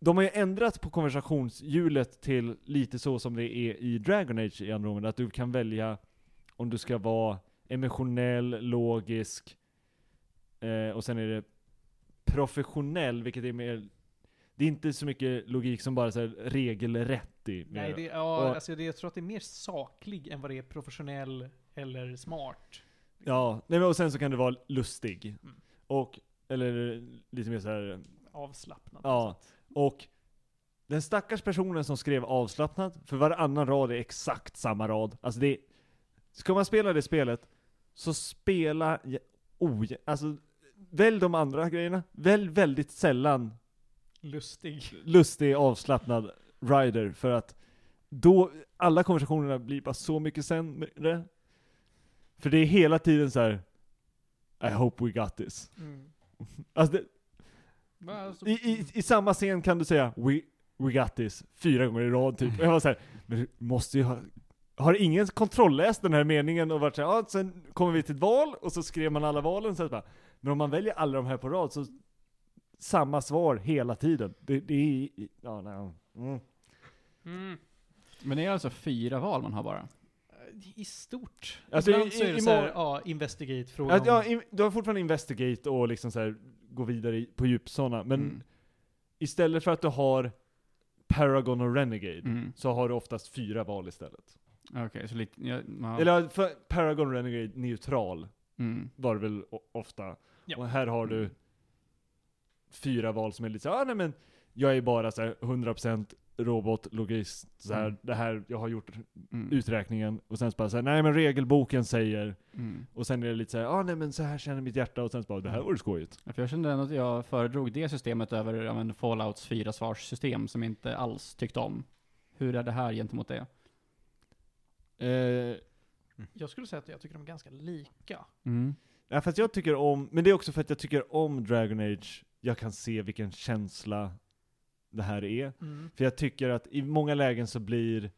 de har ju ändrat på konversationshjulet till lite så som det är i Dragon Age i Andromeda, att du kan välja om du ska vara emotionell, logisk, eh, och sen är det professionell, vilket är mer det är inte så mycket logik som bara så regelrätt i. Nej, det, ja, Och- alltså det, jag tror att det är mer saklig än vad det är professionell eller smart. Ja, nej och sen så kan det vara lustig. Mm. Och, eller lite mer så här. Avslappnad. ja. Och den stackars personen som skrev avslappnad, för varannan rad är exakt samma rad. Alltså det, ska man spela det spelet, så spela, oj, alltså välj de andra grejerna. Välj väldigt sällan Lustig. lustig, avslappnad rider, för att då, alla konversationerna blir bara så mycket sämre. För det är hela tiden så här. I hope we got this. Mm. Alltså det, alltså- i, i, I samma scen kan du säga we, we got this fyra gånger i rad typ. Och jag var såhär, men du måste ju ha har ingen kontrollläst den här meningen och varit såhär, ja, sen kommer vi till ett val och så skrev man alla valen så att bara, men om man väljer alla de här på rad så samma svar hela tiden. Det, det är, ja, nej. Mm. Mm. Men det är alltså fyra val man har bara? i stort. Alltså, Ibland i, så är det såhär, ja, investigate frågan. Alltså, ja, du har fortfarande investigate och liksom såhär, gå vidare i, på djupsådana, men mm. istället för att du har Paragon och Renegade, mm. så har du oftast fyra val istället. Okej, okay, så lite, ja, man... Eller för Paragon Renegade neutral mm. var det väl ofta. Ja. Och här har du mm. fyra val som är lite såhär, ah, nej men jag är bara såhär 100% robotlogist, så här, mm. det här, jag har gjort mm. uträkningen, och sen så bara såhär, nej men regelboken säger, mm. och sen är det lite såhär, ja ah, nej men så här känner mitt hjärta, och sen så bara, det här mm. vore skojigt. Ja, för jag kände ändå att jag föredrog det systemet över ja, men Fallouts 4-svarssystem, som jag inte alls tyckte om. Hur är det här gentemot det? Eh. Mm. Jag skulle säga att jag tycker de är ganska lika. Mm. Ja, fast jag tycker om, men det är också för att jag tycker om Dragon Age, jag kan se vilken känsla det här är. Mm. För jag tycker att i många lägen så blir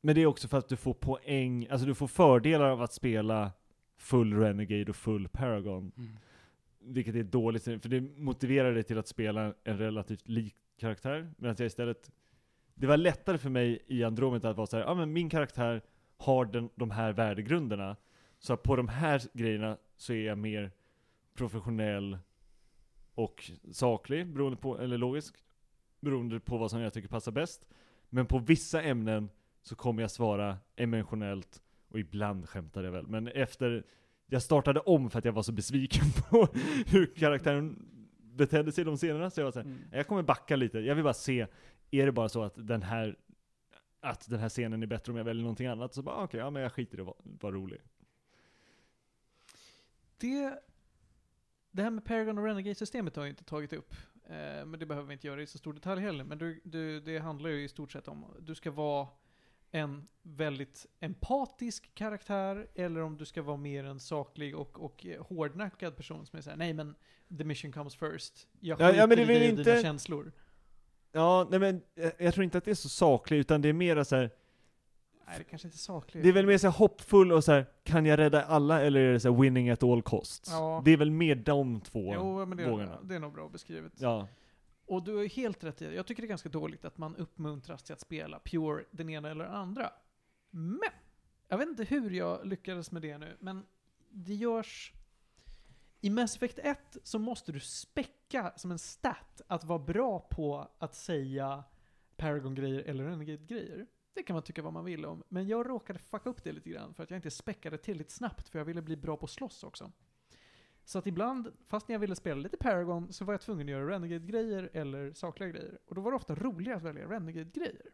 Men det är också för att du får poäng, alltså du får fördelar av att spela full Renegade och full Paragon. Mm. Vilket är dåligt, för det motiverar dig till att spela en relativt lik karaktär. Medan jag istället Det var lättare för mig i Andromeda att vara så här, ja ah, men min karaktär har den, de här värdegrunderna. Så på de här grejerna så är jag mer professionell och saklig, beroende på, eller logisk, beroende på vad som jag tycker passar bäst. Men på vissa ämnen så kommer jag svara emotionellt, och ibland skämtar jag väl, men efter jag startade om för att jag var så besviken på hur karaktären betedde sig de scenerna, så jag var såhär, Mm. jag kommer backa lite, jag vill bara se, är det bara så att den här att den här scenen är bättre om jag väljer någonting annat, så bara ah, okej, ja men jag skiter i att vara, vara rolig. Det, det här med Paragon och Renegade-systemet har jag inte tagit upp. Eh, men det behöver vi inte göra i så stor detalj heller. Men du, du, det handlar ju i stort sett om du ska vara en väldigt empatisk karaktär eller om du ska vara mer en saklig och, och eh, hårdnackad person som är såhär, nej men the mission comes first. Jag Ja, skiter ja, men det i dig och dina inte- känslor. Ja, nej men jag, jag tror inte att det är så sakligt, utan det är mer så här. Nej, det kanske inte är sakligt. Det är väl mer så här hoppfull och så här, kan jag rädda alla eller är det så här winning at all costs? Ja. Det är väl mer de två Jo, men det, vågorna. det är nog bra beskrivet. Ja. Och du är helt rätt i det. Jag tycker det är ganska dåligt att man uppmuntras till att spela pure den ena eller den andra. Men! Jag vet inte hur jag lyckades med det nu, men det görs... I Mass Effect 1 så måste du späcka som en stat att vara bra på att säga Paragon-grejer eller Renegade-grejer. Det kan man tycka vad man vill om, men jag råkade fucka upp det lite grann för att jag inte späckade tillräckligt snabbt för jag ville bli bra på att slåss också. Så att ibland, fast när jag ville spela lite Paragon, så var jag tvungen att göra Renegade-grejer eller sakliga grejer. Och då var det ofta roligare att välja Renegade-grejer.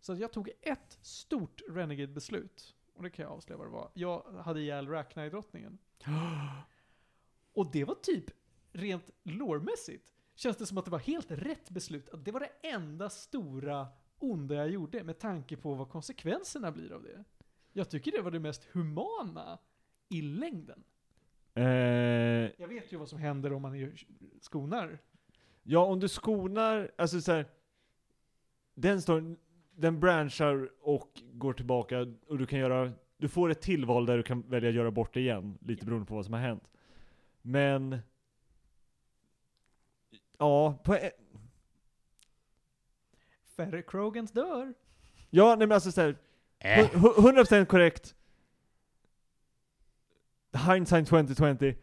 Så att jag tog ett stort Renegade-beslut och det kan jag avslöja vad det var. Jag hade ihjäl i drottningen Och det var typ, rent lårmässigt, känns det som att det var helt rätt beslut. Att det var det enda stora onda jag gjorde med tanke på vad konsekvenserna blir av det. Jag tycker det var det mest humana i längden. Eh, Jag vet ju vad som händer om man är- skonar. ja, om du skonar, alltså så här, den storyn, den branchar och går tillbaka och du kan göra, du får ett tillval där du kan välja att göra bort det igen, lite beroende på vad som har hänt. Men, ja, på e- Färre Krogans dör. ja, nej men alltså såhär, Äh. 100% korrekt. Hindsight 2020.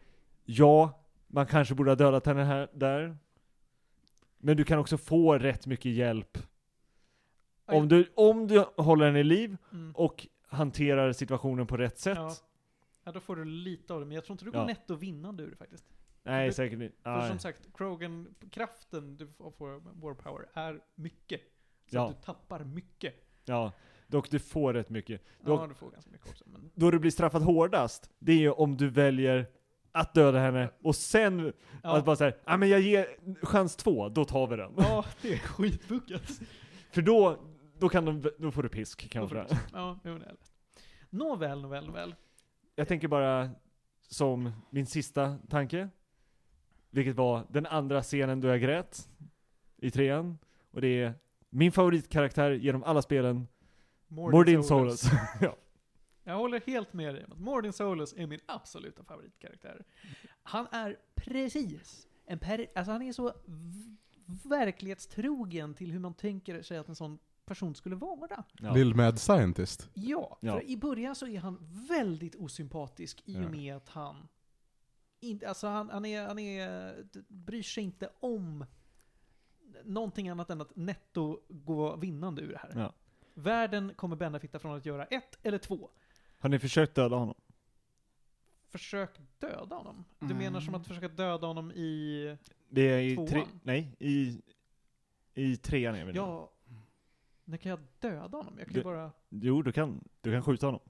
Ja, man kanske borde ha dödat henne här, där. Men du kan också få rätt mycket hjälp. Om du, om du håller henne i liv Mm. och hanterar situationen på rätt sätt. Ja. Ja, då får du lite av det, men jag tror inte du går Ja. netto vinnande ur det faktiskt. Nej, det- säkert inte. För Nej. som sagt, Krogan, kraften du får får War Power är mycket. Så Ja. att du tappar mycket. Ja, dock du får rätt mycket. Ja, Dock- du får ganska mycket också. Men Då du blir straffad hårdast, det är ju om du väljer att döda henne och sen att ja, bara säga ja men jag ger chans två, då tar vi den. ja, det är skitbucket. För då, då kan de, då får du pisk kan Då får du säga. Ja, jo, det är lätt. Nåväl, nåväl, nåväl. Jag tänker bara som min sista tanke, vilket var den andra scenen då jag grät i trean, och det är min favoritkaraktär genom alla spelen, Mordin Solus. ja. Jag håller helt med dig om att Mordin Solus är min absoluta favoritkaraktär. Han är precis en per... Alltså han är så verklighetstrogen till hur man tänker sig att en sån person skulle vara. Ja. Lill Mad Scientist. Ja, Ja. för i början så är han väldigt osympatisk i och Ja. med att han inte, alltså han, han är, han är, bryr sig inte om någonting annat än att netto gå vinnande ur det här. Ja. Världen kommer benefitta från att göra ett eller två. Har ni försökt döda honom? Försök döda honom. Du Mm. menar som att försöka döda honom i... Det är i Tvåan? tre, nej, i, i trean är vi nu. Ja... När kan jag döda honom? Jag kan ju Du- bara... Jo, du kan, du kan skjuta honom.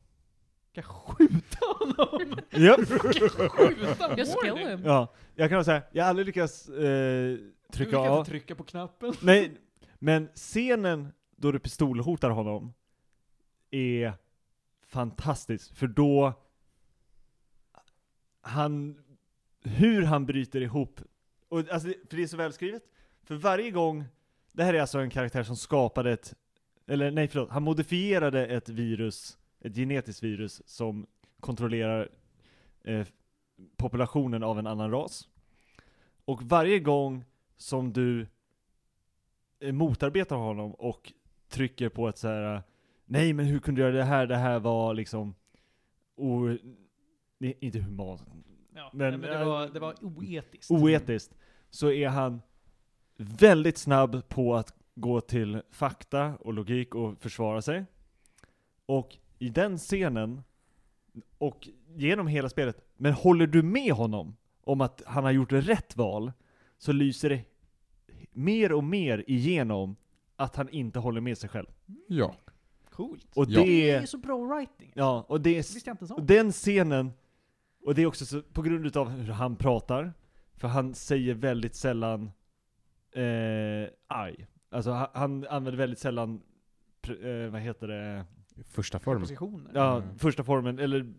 Kan jag skjuta honom? Ja. skjuta Just kill him. ja, jag kan säga, jag har aldrig lyckats eh, Du trycka kan av. få trycka på knappen. Nej, men scenen då du pistolhotar honom är fantastisk, för då han, hur han bryter ihop, och alltså, för det är så välskrivet, för varje gång, det här är alltså en karaktär som skapade ett, eller nej förlåt, han modifierade ett virus, ett genetiskt virus som kontrollerar eh, populationen av en annan ras. Och varje gång som du eh, motarbetar honom och trycker på ett så här. eh, Nej men hur kunde du göra det här? Det här var liksom o, nej, inte humant, Ja, Men, men, men det, var, det var oetiskt. oetiskt. Så är han väldigt snabb på att gå till fakta och logik och försvara sig. Och i den scenen, och genom hela spelet, men håller du med honom om att han har gjort rätt val, så lyser det mer och mer igenom att han inte håller med sig själv. Ja. Coolt. Och Ja. det är, så bra writing. ja, och det är, jag inte ens och den scenen, och det är också så, på grund utav hur han pratar, för han säger väldigt sällan eh, aj. Alltså han, han använder väldigt sällan, pr- eh, vad heter det, Första form. Positioner. ja, Mm. första formen, eller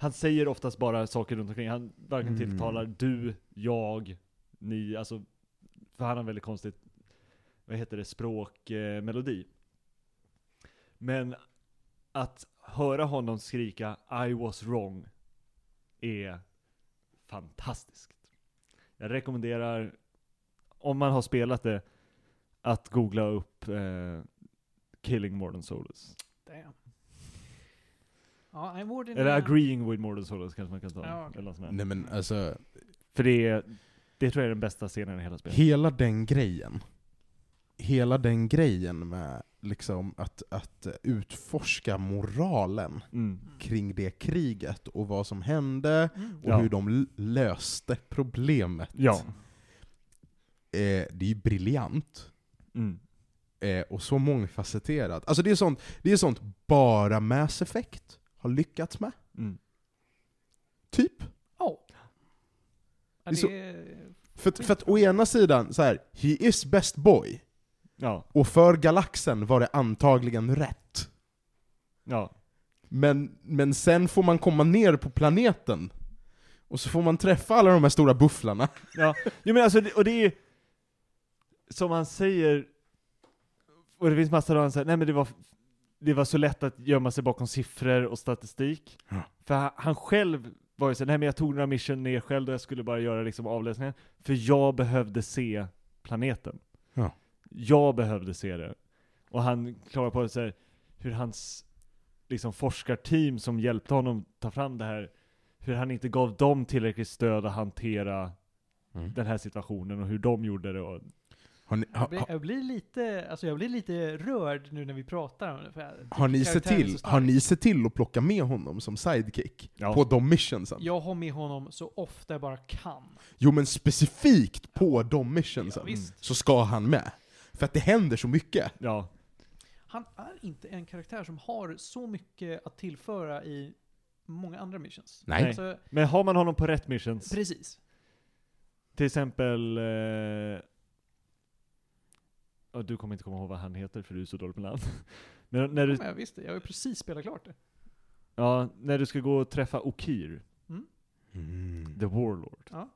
han säger oftast bara saker runt omkring. Han varken Mm. tilltalar du, jag, ni, alltså, för han har väldigt konstigt, vad heter det, språk, eh, melodi. Men att höra honom skrika I was wrong är fantastiskt. Jag rekommenderar, om man har spelat det, att googla upp eh, Killing Modern Solus. Damn. Ja, I'm Warden Eller är- agreeing with Modern Solus kanske man kan ta. Ja, okej. eller något sånt där. Nej men alltså, För det är, det tror jag är den bästa scenen i hela spelet. hela den grejen. Hela den grejen med liksom att, att utforska moralen Mm. kring det kriget och vad som hände Mm. och Ja. hur de l- löste problemet. Ja. Eh, det är ju briljant. Mm. Eh, och så mångfacetterat. Alltså det är sånt, det är sånt bara Mass Effect har lyckats med. Mm. Typ. Ja. Det Ja, så- det. För, för att å ena sidan, så här, he is best boy, Ja. och för galaxen var det antagligen rätt. Ja. Men, men sen får man komma ner på planeten, och så får man träffa alla de här stora bufflarna. Ja, jo, men alltså, och det är som han säger, och det finns massa då han säger, nej men det var, det var så lätt att gömma sig bakom siffror och statistik. Ja. För han, han själv var ju så nej men jag tog några mission ner själv och jag skulle bara göra liksom avläsningen, för jag behövde se planeten. Ja. Jag behövde se det. Och han klarar på så här, hur hans liksom forskarteam som hjälpte honom ta fram det här, hur han inte gav dem tillräckligt stöd att hantera den här situationen och hur de gjorde det och ni, Jag ha, blir, ha, jag, blir lite, alltså jag blir lite rörd nu när vi pratar om det. För jag har, ni sett till, har ni sett till att plocka med honom som sidekick? Ja. På de missionsen? Jag har med honom så ofta jag bara kan. Jo men specifikt på de missionsen, Ja, så ska han med. För att det händer så mycket. ja. Han är inte en karaktär som har så mycket att tillföra i många andra missions. Nej. Alltså, Men har man honom på rätt missions, precis. till exempel eh, ja, du kommer inte komma ihåg vad han heter för du är så dålig på namn. Men när du, Men jag visste, jag har ju precis spelat klart det. ja, när du ska gå och träffa Okir, Mm. the warlord, Ja.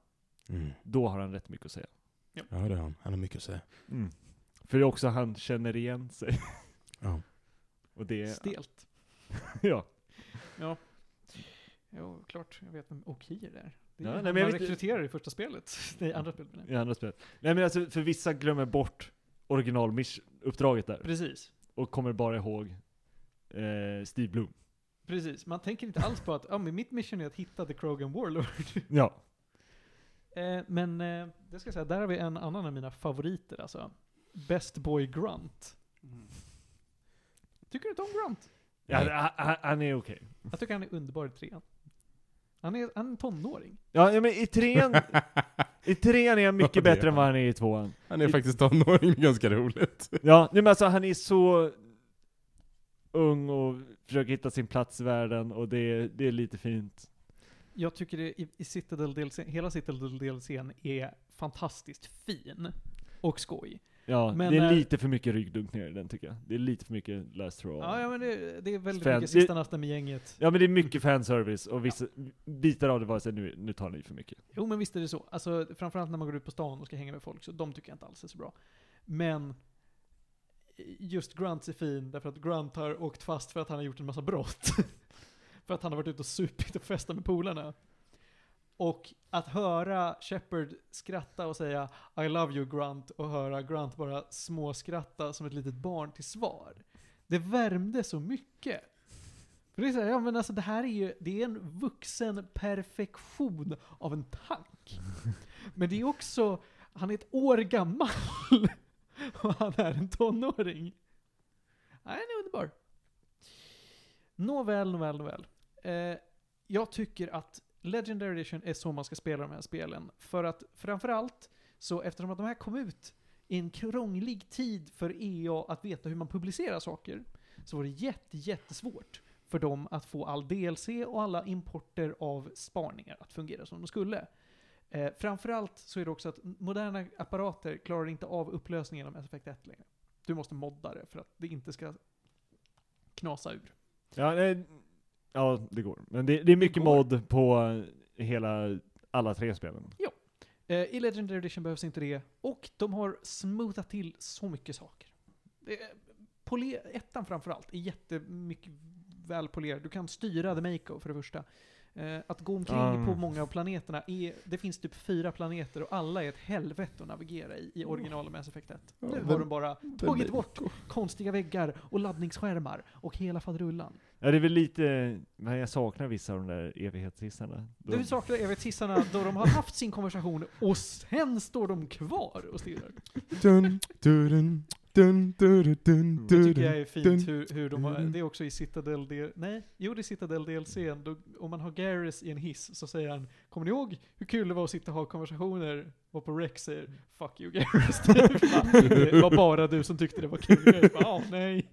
Mm. då har han rätt mycket att säga. Ja det har han, han har mycket att säga. För det är också han känner igen sig. Ja. Och det är, Stelt. ja. Ja. Jo, klart. Jag vet vem Okir är. Det är Ja, nej, men man rekryterar i första spelet. Nej, andra spelet. i andra spel. Nej men alltså, för vissa glömmer bort original-uppdraget där, Precis. och kommer bara ihåg eh, Steve Bloom. Precis. Man tänker inte alls på att ja, men mitt mission är att hitta The Krogan Warlord. Ja. Eh, men eh, det ska jag säga, där har vi en annan av mina favoriter alltså. Best Boy Grunt. Tycker du inte om Grunt? ja han, han- är okej. Jag tycker han är underbar i trean. Han är, han är en tonåring. Ja, ja, men i trean, i trean är han Ja, mycket det är bättre än vad han är i tvåan. Han är faktiskt tonåring, ganska roligt. Ja, nej, men alltså han är så ung och försöker hitta sin plats i världen och det, det är lite fint. Jag tycker det, i, i Citadel DLC, hela Citadel DLCn är fantastiskt fin. Och skoj. Ja, Men, det är eh, lite för mycket ryggdunkningar i den tycker jag. Det är lite för mycket last throw. Ja, ja men det, det är väldigt Fan, mycket sista natten med gänget. Ja men det är mycket fanservice och vissa bitar av det var såhär, nu, nu tar ni för mycket. Jo men visst är det så. Alltså framförallt när man går ut på stan och ska hänga med folk, så de tycker jag inte alls är så bra. Men just Grunt är fin, därför att Grunt har åkt fast för att han har gjort en massa brott. för att han har varit ute och supit och festat med polarna. Och att höra Shepard skratta och säga I love you Grunt och höra Grunt bara småskratta som ett litet barn till svar. Det värmde så mycket. För det är så här, ja men alltså det här är ju, det är en vuxen perfektion av en tank. Men det är också, han är ett år gammal. Och han är en tonåring. Han är underbar. Nåväl, nåväl, nåväl. Eh, jag tycker att Legendary Edition är så man ska spela de här spelen. För att framförallt, så eftersom att de här kom ut i en krånglig tid för EA att veta hur man publicerar saker, så var det jätte, jättesvårt för dem att få all DLC och alla importer av spaningar att fungera som de skulle. Eh, framförallt så är det också att moderna apparater klarar inte av upplösningen av Mass Effect 1 längre. Du måste modda det för att det inte ska knasa ur. Ja, nej, ja det går. Men det, det är mycket går. mod på hela, alla tre spelen. Eh, I Legendary Edition behövs inte det, och de har smoothat till så mycket saker. Det är- Pole- ettan framförallt är jättemycket välpolerad. Du kan styra The Mako för det första. Eh, att gå omkring Ah. på många av planeterna är, det finns typ fyra planeter och alla är ett helvete att navigera i, i original Mass Effect 1. Ja, nu har de bara tagit bort konstiga väggar och laddningsskärmar och hela faderullan. Ja, det är väl lite, men jag saknar vissa av de där evighetshissarna. De- Du saknar evighetshissarna då de har haft sin konversation och sen står de kvar och stirrar. Dun, dun, Dun, dun, dun, dun, Det tycker jag är fint dun. hur, hur de har, dun. det är också i Citadel del, nej, jo det är Citadel DLC, då, om man har Garrus i en hiss så säger han, kommer ni ihåg hur kul det var att sitta och ha konversationer? Och på Rex säger, fuck you Garrus, det var bara du som tyckte det var kul. Jag bara, "Ah, nej.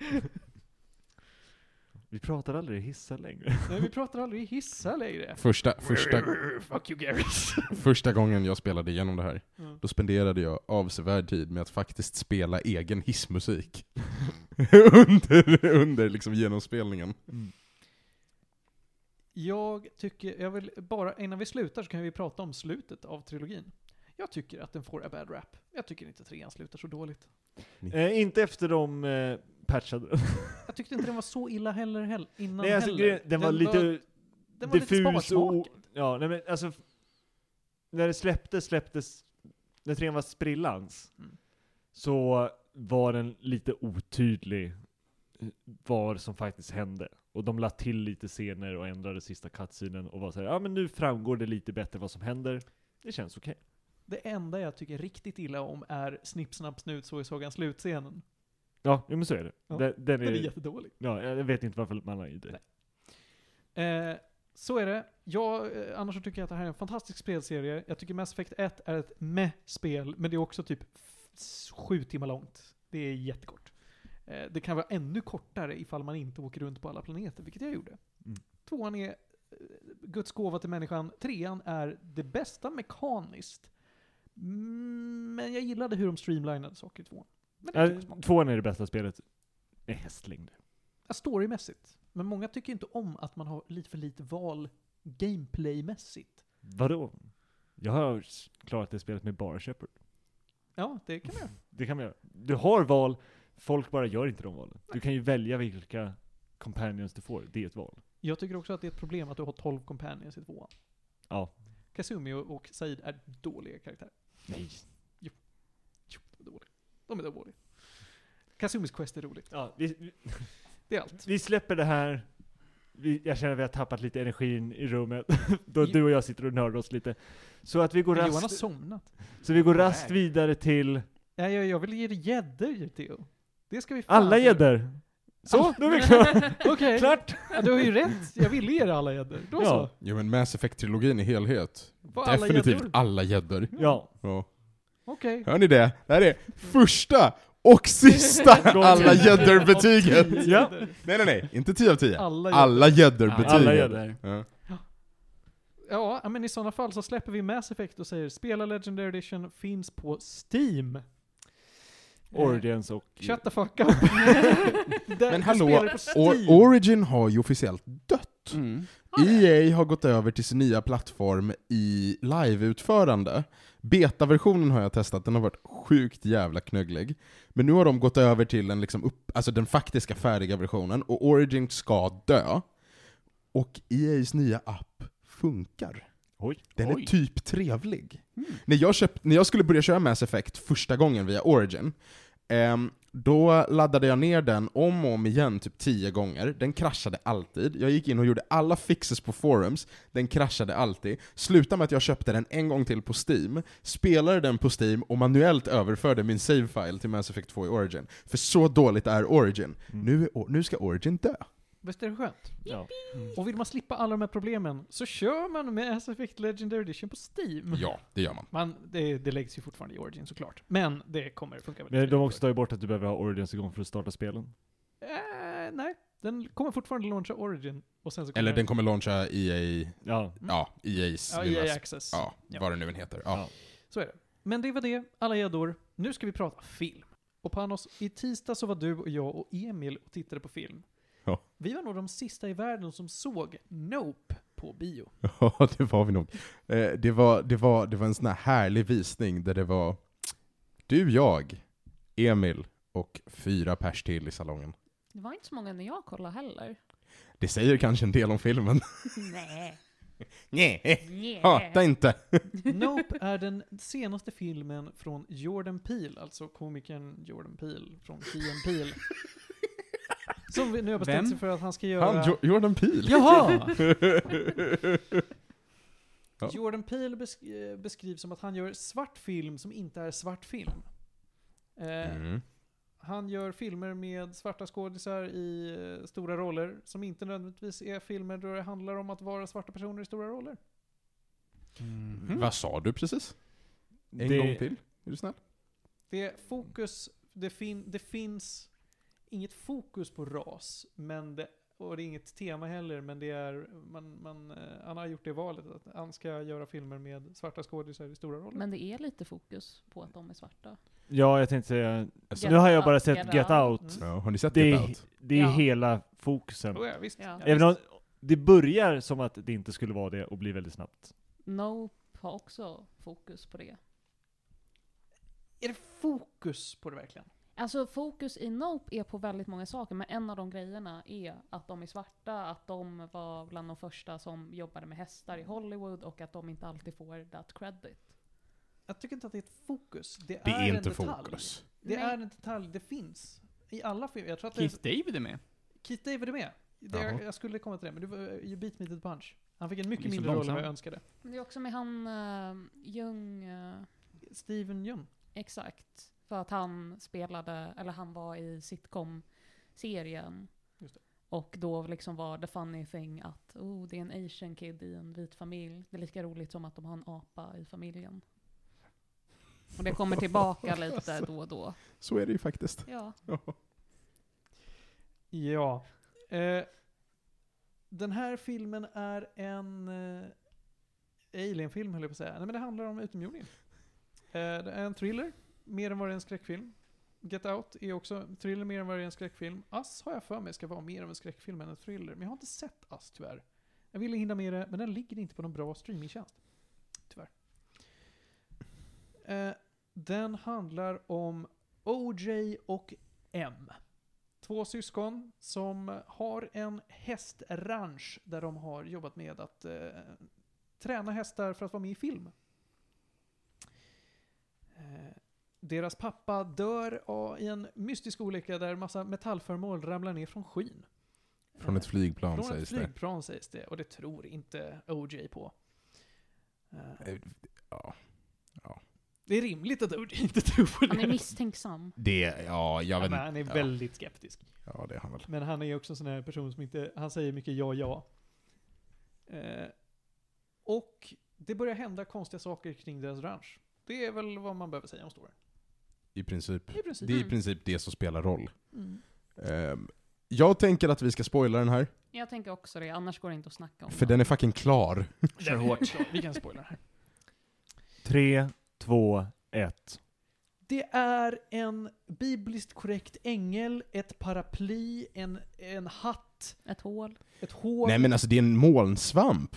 Vi pratar aldrig i hissar längre. nej, vi pratar aldrig i hissar längre. Första, första, Fuck you första gången jag spelade igenom det här, Mm. då spenderade jag avsevärd tid med att faktiskt spela egen hissmusik. under under liksom genomspelningen. Jag tycker, jag vill bara, innan vi slutar så kan vi prata om slutet av trilogin. Jag tycker att den får a bad rap. Jag tycker inte trean slutar så dåligt. Eh, inte efter de eh, patchade. Jag tyckte inte den var så illa heller, heller innan Nej, alltså, heller. grejen- den var lite den var lite diffus och... Ja, nej men alltså... När det släpptes, släpptes... När trean var sprillans, Mm. så var den lite otydlig eh, vad som faktiskt hände. Och de la till lite scener och ändrade sista cutscenen och var såhär, ja men nu framgår det lite bättre vad som händer. Det känns okej. Det enda jag tycker riktigt illa om är Snipp, Snapp, Snut, Så i Sagan Slutscenen. Ja, jo, men så är det. Ja, Den, den Den är är, jättedålig. ja, jag vet inte varför man har i det. Eh, så är det. Jag, eh, annars så tycker jag att det här är en fantastisk spelserie. Jag tycker Mass Effect 1 är ett meh-spel, men det är också typ sju timmar långt. Det är jättekort. Eh, det kan vara ännu kortare ifall man inte åker runt på alla planeter, vilket jag gjorde. Mm. Tvåan är eh, Guds gåva till människan. Trean är det bästa mekaniskt. Mm, Men jag gillade hur de streamlinade saker i tvåan. Men det är smak. tvåan är det bästa spelet. Med hästlängder. Ja, Storymässigt. Men många tycker inte om att man har lite för lite val gameplaymässigt. Vadå? Jag har klarat det spelet med bara Shepard. Ja, det kan man göra. Det kan man göra. Du har val, folk bara gör inte de valen. Du kan ju välja vilka companions du får, det är ett val. Jag tycker också att det är ett problem att du har 12 companions i tvåan. Ja. Kazumi och, och Said är dåliga karaktärer. Nej. Jo, de är dåliga. De är dåliga. Kazumis quest är roligt. Ja, vi, vi, Det är allt. vi släpper det här. Vi, jag känner att vi har tappat lite energin i rummet. Då Jo. du och jag sitter och nördar oss lite. Så att vi går Johan har rast, somnat. så vi går rast Nej. vidare till Ja, jag, jag vill ge dig gäddor, Theo. Det ska vi alla gäddor. Så, då är vi klara. Okej. Klart! Ja, du har ju rätt. Jag ville ge dig alla gäddor. Då Ja. så. Jo men Mass Effect-trilogin i helhet. På alla Definitivt gäddor. alla gäddor. Ja. Ja. Okej. Hör ni det? Det här är första och sista alla gäddor-betyget! Ja. Nej nej nej, inte 10 av 10. Alla Alla Alla gäddor-betyget. gäddor. Ja. Ja, men i sådana fall så släpper vi Mass Effect och säger spela Legendary Edition finns på Steam. Eh, Origins och... Shut the fuck up. Men hallå, Or. Origin har ju officiellt dött. Mm. EA har gått över till sin nya plattform i live-utförande. Beta-versionen har jag testat, den har varit sjukt jävla knögglig. Men nu har de gått över till en liksom upp, alltså den faktiska färdiga versionen, och Origin ska dö. Och EAs nya app funkar. Oj. Den Oj. är typ trevlig. När, jag köpt, när jag skulle börja köra Mass Effect första gången via Origin, ehm, då laddade jag ner den om och om igen typ tio gånger. Den kraschade alltid. Jag gick in och gjorde alla fixes på forums, den kraschade alltid. Slutade med att jag köpte den en gång till på Steam, spelade den på Steam och manuellt överförde min save-file till Mass Effect 2 i Origin. För så dåligt är Origin. Mm. Nu, är, nu ska Origin dö. Visst är det skönt? Ja. Och vill man slippa alla de här problemen så kör man med Mass Effect Legendary Edition på Steam. Ja, det gör man. Man, det, det läggs ju fortfarande i Origin såklart. Men det kommer funka väldigt Men de har också tagit bort att du behöver ha Origins igång för att starta spelen. Eh, nej, den kommer fortfarande launcha Origin. Och sen så kommer Eller den kommer launcha EA, Ja. ja, EA's Ja, lilla EA Access. Ja, Ja. vad det nu än heter. Ja. Ja. Så är det. Men det var det, alla gäddor. Nu ska vi prata film. Och Panos, i tisdag så var du och jag och Emil och tittade på film. Ja. Vi var nog de sista i världen som såg Nope på bio. Ja, det var vi nog. Eh, det, var, det, var, det var en sån här härlig visning där det var du, jag, Emil och fyra pers till i salongen. Det var inte så många när jag kollade heller. Det säger kanske en del om filmen. Nej. Nej, hata inte! Nope är den senaste filmen från Jordan Peele, alltså komikern Jordan Peele från Key Peele. Som nu har bestämt Vem? sig för att han ska göra... Han, Jo- Jordan Peele. Jaha! Ja. Jordan Peele besk- eh, beskrivs som att han gör svart film som inte är svart film. Eh, Mm. han gör filmer med svarta skådisar i eh, stora roller som inte nödvändigtvis är filmer där det handlar om att vara svarta personer i stora roller. Mhm. Vad sa du precis? En Det- gång till? Är du snäll? Det är fokus, det, fin, det finns inget fokus på ras, men det, och det är inget tema heller, men det är, man, man, eh, han har gjort det valet att han ska göra filmer med svarta skådisar i stora roller. Men det är lite fokus på att de är svarta. Ja, jag tänkte säga, Alltså, nu har jag bara sett Get Get Out. Out. Mm. ja, har ni sett Det Get är, Out? det är Ja. hela fokusen. Oh, ja, visst. Ja. Även om det börjar som att det inte skulle vara det och blir väldigt snabbt. Nope har också fokus på det. Är det fokus på det verkligen? Alltså fokus i Nope är på väldigt många saker, men en av de grejerna är att de är svarta, att de var bland de första som jobbade med hästar i Hollywood och att de inte alltid får that credit. Jag tycker inte att det är ett fokus. Det, Det är, är en inte detalj. fokus. Det Nej. är en detalj, det finns. I alla filmer. Jag tror att det Keith David är med. Keith David är med. Det är, jag skulle komma till det, men du, var- you beat me to the punch. Han fick en mycket är mindre roll än vad jag önskade. Men det är också med han uh, Jung, eh, Steven Yeun. exakt. För att han spelade, eller han var i sitcom-serien. Och då liksom var the funny thing att oh, det är en asian kid i en vit familj. Det är lika roligt som att de har en apa i familjen. Och det kommer tillbaka lite då och då. Så är det ju faktiskt. Ja. Ja. Eh, den här filmen är en eh, Alien-film höll jag på att säga. Nej men det handlar om utomjordingar. Eh, det är en thriller, mer än vad det är en skräckfilm. Get Out är också thriller mer än vad det är en skräckfilm. Ass har jag för mig ska vara mer av en skräckfilm än en thriller. Men jag har inte sett Ass tyvärr. Jag ville hinna med det, men den ligger inte på någon bra streamingtjänst. Tyvärr. Eh, den handlar om OJ och M. Två syskon som har en hästranch där de har jobbat med att eh, träna hästar för att vara med i film. Eh, deras pappa dör av- i en mystisk olycka där massa metallföremål ramlar ner från skyn. Från ett flygplan Från sägs ett flygplan sägs det, och det tror inte OJ på. Eh, det. Eh, Ja. det är rimligt att OJ inte tror på det. Han är misstänksam. Det, ja, jag Ja, vet men han är ja. väldigt skeptisk. Ja, det är han väl. Men han är också en sån här person som inte, han säger mycket ja, ja. Eh, och det börjar hända konstiga saker kring deras ranch. Det är väl vad man behöver säga om storyn. I princip. I princip. Det är i Mm. princip det som spelar roll. Mm. Ehm, jag tänker att vi ska spoila den här, Jag tänker också det, annars går det inte att snacka om för den är fucking klar. Kör hårt. Vi kan spoila här. Tre, två, ett. Det är en bibliskt korrekt ängel, ett paraply, en, en hatt, Ett hål. ett hår. Nej men alltså det är en molnsvamp.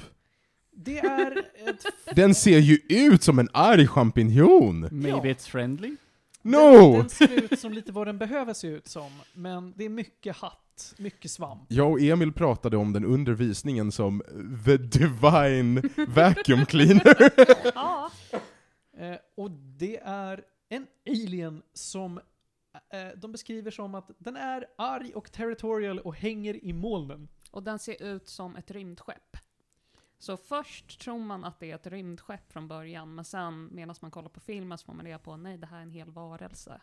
Det är ett... Den ser ju ut som en arg champinjon! Maybe Ja. it's friendly? No! Den, den ser ut som lite vad den behöver se ut som, men det är mycket hatt, mycket svamp. Jag och Emil pratade om den under visningen som the divine vacuum cleaner. Ja. Eh, och det är en alien som eh, de beskriver som att den är arg och territorial och hänger i molnen. Och den ser ut som ett rymdskepp. Så först tror man att det är ett rymdskepp från början, men sen medan man kollar på filmen så får man reda på nej, det här är en hel varelse.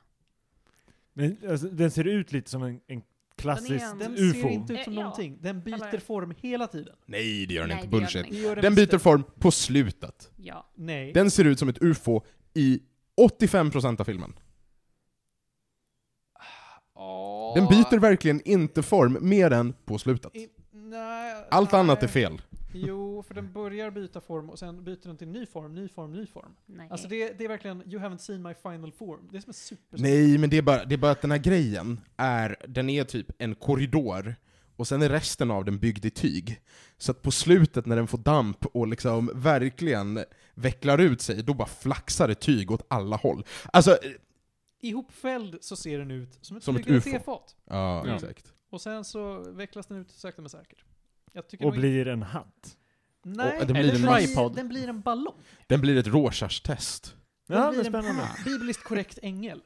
Men alltså, den ser ut lite som en, en klassisk en- Den UFO. ser inte ut Eh, som ja. någonting. Den byter Eller- form hela tiden. Nej det gör den Nej, inte, det gör den bullshit. inte. Den byter form på slutet. Ja. Nej. Den ser ut som ett UFO i 85% av filmen. Ja. Den byter verkligen inte form mer än på slutet. I, nej, Allt nej. annat är fel. Jo, för den börjar byta form och sen byter den till ny form, ny form, ny form. Nej. Alltså det, det är verkligen, you haven't seen my final form. Det är som en super... Nej, men det är, bara, det är bara att den här grejen är, den är typ en korridor, och sen är resten av den byggd i tyg. Så att på slutet när den får damp och liksom verkligen vecklar ut sig, då bara flaxar det tyg åt alla håll. Alltså, Ihopfälld så ser den ut som ett Som ett UFO. tefat. ja, Ja. exakt. Och sen så vecklas den ut sakta men säkert. Jag Och nog blir en hatt. Nej, och den, blir blir en tripod. den blir en ballong. Den blir ett Rorschach-test. Den Ja, blir men spännande. en bibliskt korrekt ängel.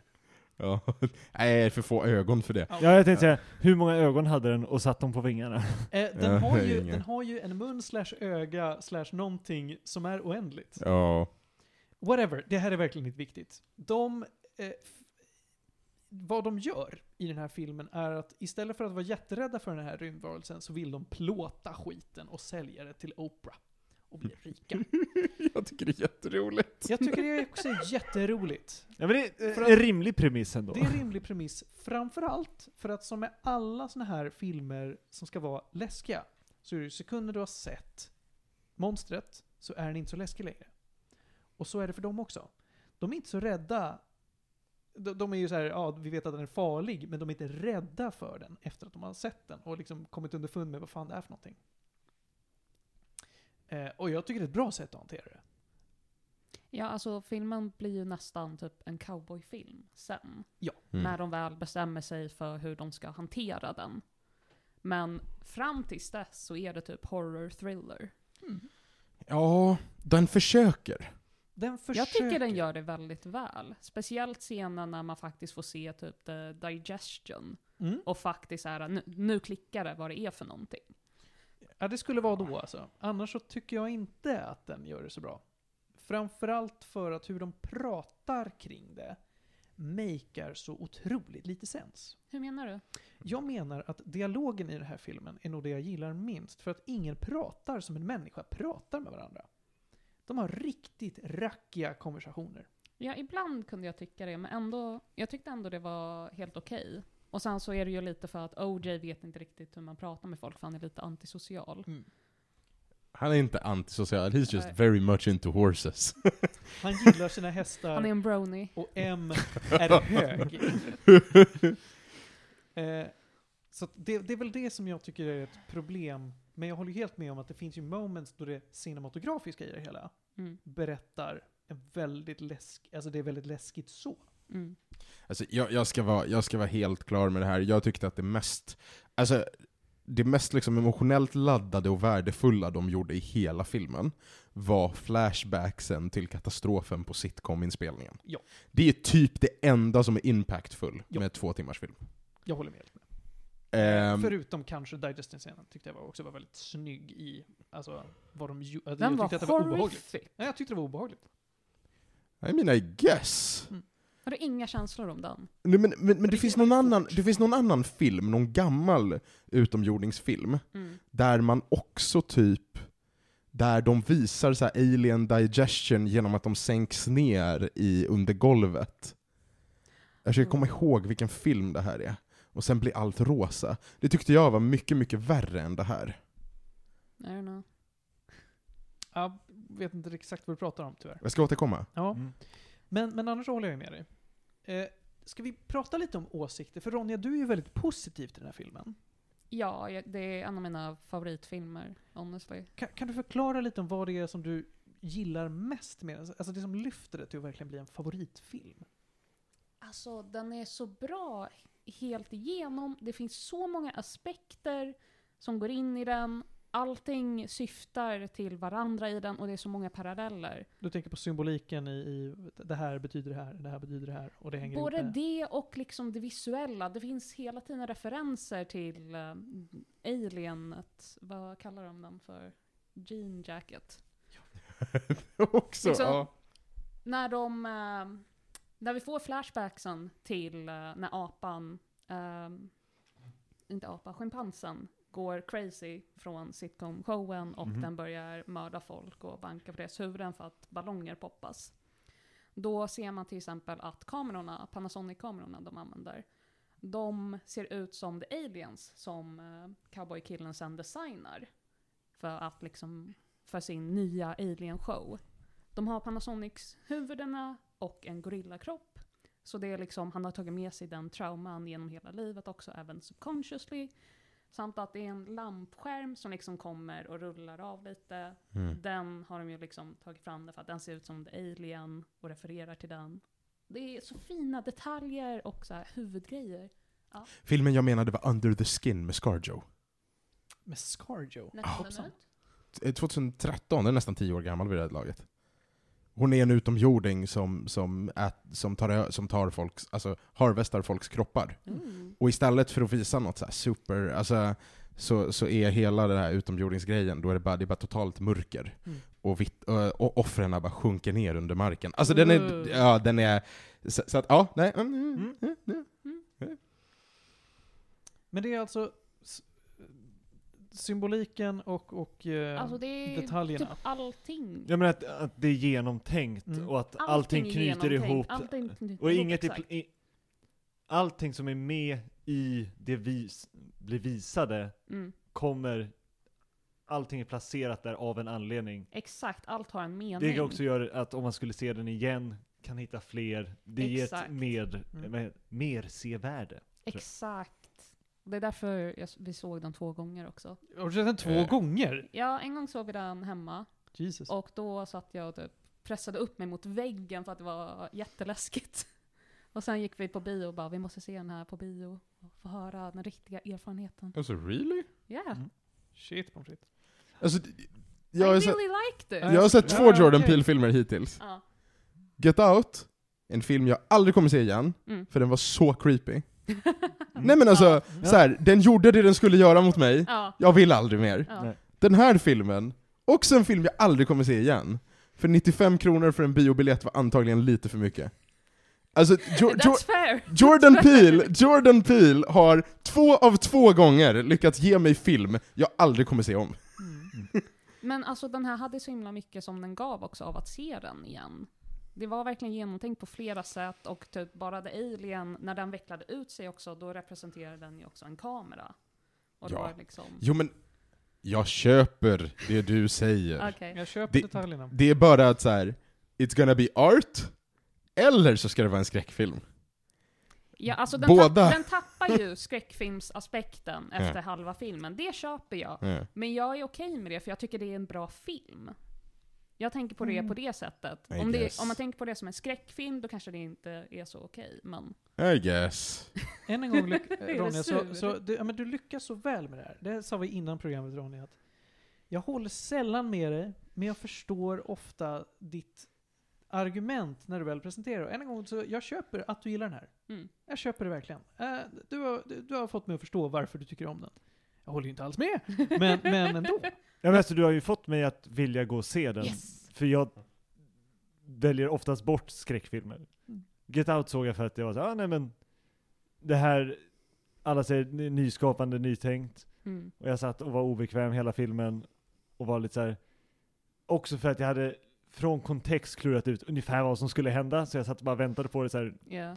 Ja. Nej, för få ögon för det. Ja, jag tänkte säga, hur många ögon hade den och satt dem på vingarna? Eh, den, Ja, har ju, den har ju en mun slash öga slash någonting som är oändligt. Ja. Whatever, det här är verkligen inte viktigt. De... Eh, f- vad de gör i den här filmen är att istället för att vara jätterädda för den här rymdvarelsen så vill de plåta skiten och sälja det till Oprah. Och bli rika. Jag tycker det är jätteroligt. Jag tycker det också är jätteroligt. Ja, men det är eh, en rimlig premiss ändå. Det är en rimlig premiss. Framförallt för att som med alla såna här filmer som ska vara läskiga, så är det sekunder du har sett monstret, så är den inte så läskig längre. Och så är det för dem också. De är inte så rädda. De, de är ju så här, ja, vi vet att den är farlig, men de är inte rädda för den efter att de har sett den och liksom kommit underfund med vad fan det är för någonting. Eh, och jag tycker det är ett bra sätt att hantera det. Ja, alltså filmen blir ju nästan typ en cowboyfilm sen. Mm. När de väl bestämmer sig för hur de ska hantera den. Men fram tills dess så är det typ horror thriller. Ja, den försöker. Den försöker. Jag tycker den gör det väldigt väl. Speciellt scenen när man faktiskt får se typ the digestion. Mm. Och faktiskt är nu, nu klickar det vad det är för någonting. Ja, det skulle vara då alltså. Annars så tycker jag inte att den gör det så bra. Framförallt för att hur de pratar kring det makear så otroligt lite sens. Hur menar du? Jag menar att dialogen i den här filmen är nog det jag gillar minst, för att ingen pratar som en människa pratar med varandra. De har riktigt rackiga konversationer. Ja, ibland kunde jag tycka det, men ändå, jag tyckte ändå det var helt okej. Och sen så är det ju lite för att OJ vet inte riktigt hur man pratar med folk, för han är lite antisocial. Han är inte antisocial, he's just Nej. very much into horses. Han gillar sina hästar. Han är en brony. och M är hög. eh, så det, det är väl det som jag tycker är ett problem. Men jag håller ju helt med om att det finns ju moments då det cinematografiska i det hela Mm. berättar en väldigt läsk, alltså det är väldigt läskigt så. Mm. Alltså, jag, jag, ska vara, jag ska vara helt klar med det här. Jag tyckte att det mest, alltså, det mest liksom emotionellt laddade och värdefulla de gjorde i hela filmen var flashbacksen till katastrofen på sitcom-inspelningen. Ja. Det är typ det enda som är impactful Ja. med två timmars film. Jag håller med. Ehm, Förutom kanske Digesting-scenen tyckte jag också var väldigt snygg i, alltså vad de ju, alltså, Den jag var tyckte att det var obehagligt. Nej, jag tyckte det var obehagligt. I mean I guess. Har du inga känslor om den? Nej, men men, men det, finns någon annan, det finns någon annan film, någon gammal utomjordingsfilm, Mm. där man också typ där de visar så här alien digestion genom att de sänks ner i under golvet. Jag försöker komma Mm. ihåg vilken film det här är. Och sen blir allt rosa. Det tyckte jag var mycket, mycket värre än det här. I don't know. Jag vet inte exakt vad du pratar om tyvärr. Jag ska återkomma. Ja. Mm. Men, men annars håller jag med dig. Eh, ska vi prata lite om åsikter? För Ronja, du är ju väldigt positiv till den här filmen. Ja, jag- det är en av mina favoritfilmer, honestly. Kan, kan du förklara lite om vad det är som du gillar mest med den? Alltså det som lyfter det till att verkligen bli en favoritfilm. Alltså, den är så bra helt igenom. Det finns så många aspekter som går in i den. Allting syftar till varandra i den och det är så många paralleller. Du tänker på symboliken i, i det här betyder det här, det här betyder det här och det hänger Både ihop det och liksom det visuella. Det finns hela tiden referenser till uh, alienet. Vad kallar de den för? Jean jacket. också, Liksom- ja. När de... eh, när vi får flashbacksen till eh, när apan... ehm, inte apan, schimpansen går crazy från sitcom-showen och Mhm. den börjar mörda folk och banka på deras huvuden för att ballonger poppas. Då ser man till exempel att kamerorna, Panasonic-kamerorna de använder, de ser ut som the aliens som uh, cowboykillen sen designar. För att liksom, för sin nya alien-show. De har Panasonics huvudena och en gorillakropp. Så det är liksom, han har tagit med sig den trauman genom hela livet också, även subconsciously. Samt att det är en lampskärm som liksom kommer och rullar av lite. Mm. Den har de ju liksom tagit fram för att den ser ut som The Alien och refererar till den. Det är så fina detaljer och så här huvudgrejer. Filmen jag menade var Under the Skin med Scarjo. Med Scarjo. När Ah. kom den ut? Eh, 2013, den är nästan tio år gammal vid det här laget. Hon är en utomjording som, som, ät, som, tar, som tar folks, alltså harvestar folks kroppar. Mm. Och istället för att visa något så super, alltså, så, så är hela den här utomjordingsgrejen, då är det bara, det är bara totalt mörker. Mm. Och, vitt, och, och offren bara sjunker ner under marken. Alltså den är, ja den är, så, så att ja, nej. Mm, mm, Mm. mm. Men det är alltså symboliken och, och eh, Alltså det är detaljerna. typ allting. Jag menar att, att det är genomtänkt Mm. och att allting, är knyter genomtänkt, ihop. Allting knyter Och ihop, inget är, exakt. allting som är med i det vi blir visade Mm. kommer, allting är placerat där av en anledning. Exakt, allt har en mening. Det också gör att om man skulle se den igen, kan hitta fler. Det ger Exakt. ett mer, Mm. mer, mer sevärde. Exakt. Det är därför jag, vi såg den två gånger också. Har du sett den två Eh. gånger? Ja, en gång såg vi den hemma. Jesus. Och då satt jag och typ pressade upp mig mot väggen för att det var jätteläskigt. Och sen gick vi på bio och bara, vi måste se den här på bio. Och få höra den riktiga erfarenheten. Alltså really? Yeah. Mm. Shit pommes frites. Alltså, I jag har, sett, really liked it. jag har sett två Jordan okej. Peele-filmer hittills. Ja. Get Out, en film jag aldrig kommer se igen, Mm. för den var så creepy. Nej men alltså, Ja. så här, den gjorde det den skulle göra mot mig, Ja. jag vill aldrig mer. ja. Den här filmen, också en film jag aldrig kommer se igen. För 95 kronor för en biobiljett var antagligen lite för mycket. Alltså, jo, jo. Jordan Peele, Jordan Peele har två av två gånger lyckats ge mig film jag aldrig kommer se om. Men alltså den här hade så himla mycket som den gav också av att se den igen. Det var verkligen genomtänkt på flera sätt och typ bara The Alien, när den vecklade ut sig också, då representerade den ju också en kamera. Och det Ja. var liksom... Jo men, jag köper det du säger. Okej. Jag köper Det- detaljerna. Det är bara att så här, it's gonna be art, eller så ska det vara en skräckfilm. Ja, alltså den, Båda. tapp, den tappar ju skräckfilmsaspekten efter Ja. halva filmen. Det köper jag. Ja. Men jag är okej med det, för jag tycker det är en bra film. Jag tänker på det Mm. på det sättet. Om, det, om man tänker på det som en skräckfilm, då kanske det inte är så okej. Men I guess. Än en gång, Ronja, så, så du, ja, men du lyckas så väl med det här. Det sa vi innan programmet Ronja, att jag håller sällan med dig, men jag förstår ofta ditt argument när du väl presenterar. Än en gång, så jag köper att du gillar den här. mm. Jag köper det verkligen. Eh, du, har, du, du har fått mig att förstå varför du tycker om den. Jag håller ju inte alls med, men, men ändå. Ja, men alltså, du har ju fått mig att vilja gå och se den. Yes! För jag väljer oftast bort skräckfilmer. Get Out såg jag för att jag var så ah, nej men det här, alla säger ny- nyskapande, nytänkt. Mm. Och jag satt och var obekväm hela filmen och var lite så här. också för att jag hade från kontext klurat ut ungefär vad som skulle hända, så jag satt och bara väntade på det så här. Ja.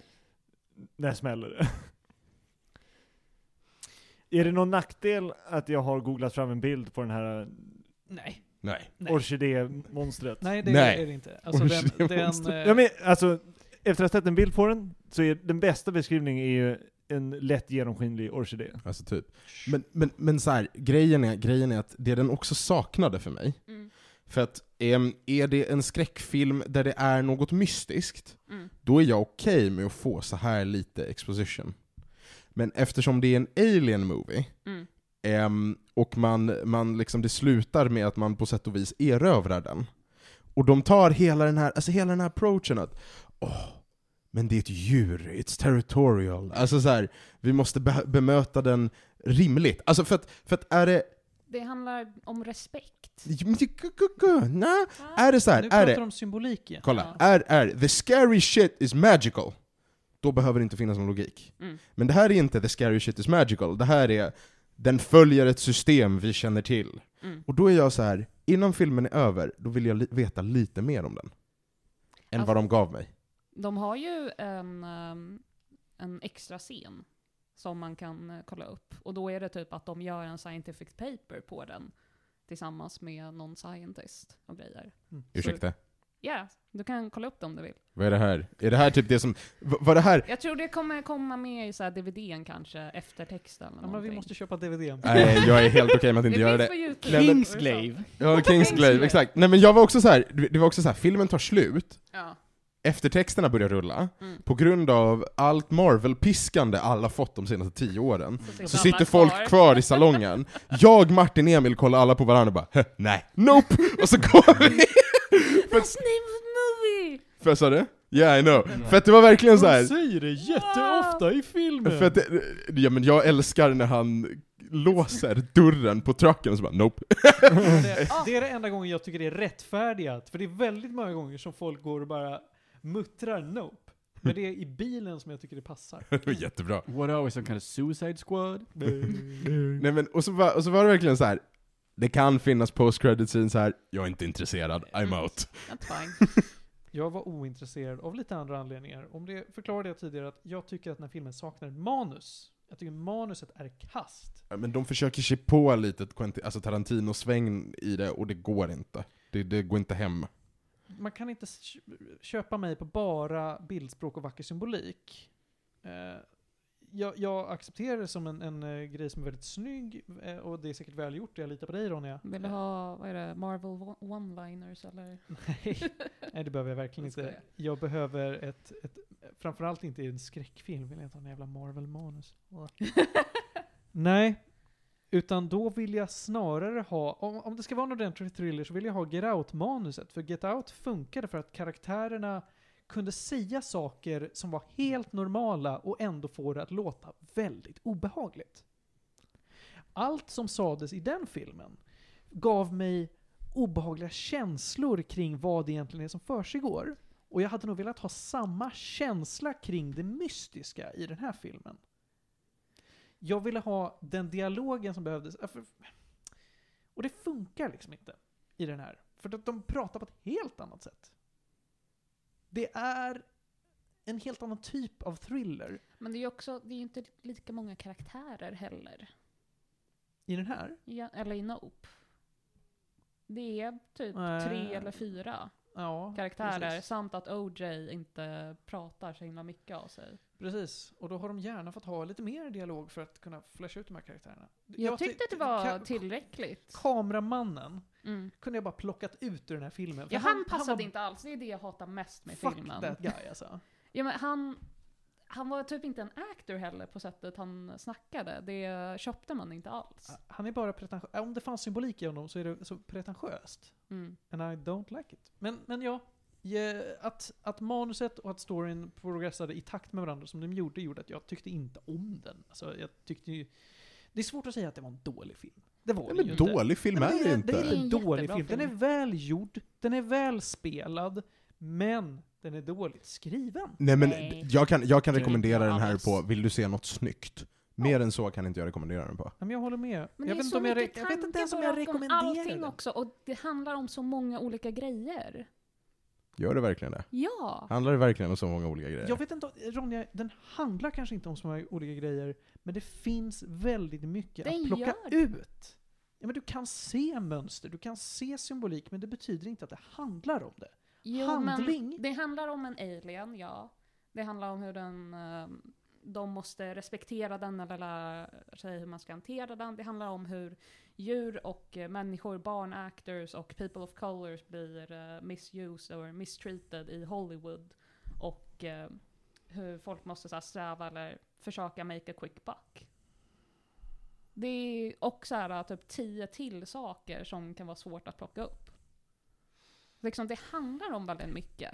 när smäller det? Är det någon nackdel att jag har googlat fram en bild på den här Nej. Nej. Nej. orkidémonstret? Nej, det Nej. är det inte. Alltså den, den, eh, Ja, men, alltså, efter att ha sett en bild på den, så är den bästa beskrivningen är ju en lätt genomskinlig orkidé. Alltså typ. Men, men, men så här, grejen, är, grejen är att det den också saknade för mig, Mm. för att em, är det en skräckfilm där det är något mystiskt, Mm. då är jag okej med att få så här lite exposition. Men eftersom det är en alien movie, Mm. Ehm, och man, man liksom, det slutar med att man på sätt och vis erövrar den. Och de tar hela den här, alltså hela den här approachen att åh, men det är ett djur, it's territorial. Alltså så här, vi måste be bemöta den rimligt. Alltså för att, för att är det... Det handlar om respekt. Nej, är det så här, nu är pratar det... om symbolik igen. Kolla, Ja. är, är the scary shit is magical, då behöver det inte finnas någon logik. Mm. Men det här är inte the scary shit is magical, det här är den följer ett system vi känner till. Mm. Och då är jag så här, innan filmen är över, då vill jag li veta lite mer om den. Än Alltså- vad de gav mig. De har ju en, ehm, en extra scen som man kan eh, kolla upp. Och då är det typ att de gör en scientific paper på den tillsammans med någon scientist och grejer. Ursäkta? Ja, du kan kolla upp det om du vill. Vad är det här? Är det här typ det som... v- Var det här... Jag tror det kommer komma med i så här DVDn kanske, efter texten eller Ja, men vi måste köpa DVD. Nej, jag är helt okej med att inte det göra finns det. på YouTube. Nej, men- Kingsglaive. Ja, Kingsglaive, exakt. Nej men jag var också så här. det var också så här, filmen tar slut, Ja. eftertexterna börjar rulla, Mm. på grund av allt Marvel-piskande alla fått de senaste tio åren. Så Så sitter folk kvar i salongen. Jag, Martin, Emil kollar alla på varandra och bara "Hä, nej, nope! Och så går vi! För, That's name of the movie! för sa du? Yeah I know. För att det var verkligen så här. säger det jätteofta i filmen! För att det, ja men jag älskar när han låser dörren på trucken och så bara nope. Det, det är det enda gången jag tycker det är rättfärdigat. För det är väldigt många gånger som folk går och bara muttrar nope. Men det är i bilen som jag tycker det passar. Det var jättebra. What are we, some kind of suicide squad? Nej men, och så, var, och så var det verkligen så här. Det kan finnas post credit scenes här, jag är inte intresserad, I'm out. That's fine. Jag var ointresserad av lite andra anledningar. Om det förklarade jag tidigare att jag tycker att den här filmen saknar manus. Jag tycker manuset är kast. Ja, Men de försöker sig på lite Quentin, alltså Tarantino-sväng i det, och det går inte. Det, det går inte hem. Man kan inte kö- köpa mig på bara bildspråk och vacker symbolik. Eh, jag, jag accepterar det som en, en eh, grej som är väldigt snygg, eh, och det är säkert välgjort, jag litar på dig Ronja. Vill du ha, vad är det, Marvel one- one-liners eller? Nej, nej, det behöver jag verkligen Jag inte. skojar. Jag behöver ett, ett, framförallt inte i en skräckfilm, vill jag inte ha en jävla Marvel-manus. Nej, utan då vill jag snarare ha, om, om det ska vara en ordentlig thriller så vill jag ha Get Out-manuset. För Get Out funkade för att karaktärerna kunde säga saker som var helt normala och ändå få det att låta väldigt obehagligt. Allt som sades i den filmen gav mig obehagliga känslor kring vad det egentligen är som försiggår. Och jag hade nog velat ha samma känsla kring det mystiska i den här filmen. Jag ville ha den dialogen som behövdes. Och det funkar liksom inte i den här. För att de pratar på ett helt annat sätt. Det är en helt annan typ av thriller Men det är ju också, det är inte lika många karaktärer heller. i den här. Ja, eller i Nope. Det är typ Nej. tre eller fyra Ja, karaktärer, precis. samt att OJ inte pratar så himla mycket av sig. Precis, och då har de gärna fått ha lite mer dialog för att kunna flasha ut de här karaktärerna. Jag, tyckte att det var tillräckligt. Kameramannen Mm. kunde jag bara plockat ut ur den här filmen. Ja, han passade var- inte alls, det är det jag hatar mest med Fuck filmen. that guy alltså. Ja, men han, han var typ inte en actor heller på sättet han snackade. Det köpte man inte alls. Han är bara pretentiös. Om det fanns symbolik i honom så är det så pretentiöst. Mm. And I don't like it. Men, men ja, att, att manuset och att storyn progressade i takt med varandra som de gjorde, gjorde att jag tyckte inte om den. Alltså, jag tyckte ju, det är svårt att säga att det var en dålig film. Det var det ju men inte. dålig film Nej, är det Det inte. är Det är en inte en dålig film. Den är välgjord, den är välspelad, men den är dåligt skriven. Nej men Nej. jag kan, jag kan är rekommendera inte den här alls. på, vill du se något snyggt? Mer än så kan inte jag rekommendera den på. Men jag håller med. Men jag det är vet inte så om jag, mycket re- jag vet inte ens om jag tankar bakom rekommenderar allting den. också, och det handlar om så många olika grejer. Gör det verkligen det? Ja! Handlar det verkligen om så många olika grejer? Jag vet inte, Ronja, den handlar kanske inte om så många olika grejer, men det finns väldigt mycket Den att plocka gör det. ut. Ja, men du kan se mönster, du kan se symbolik, men det betyder inte att det handlar om det. Jo, Handling. Men det handlar om en alien, ja. Det handlar om hur den, ehm, de måste respektera den eller lära sig hur man ska hantera den. Det handlar om hur djur och eh, människor, barn actors och people of colors blir uh, misused or mistreated i Hollywood. Och eh, hur folk måste så här, sträva eller försöka make a quick buck. Det är också så här, typ tio till saker som kan vara svårt att plocka upp. Liksom, det handlar om väldigt mycket.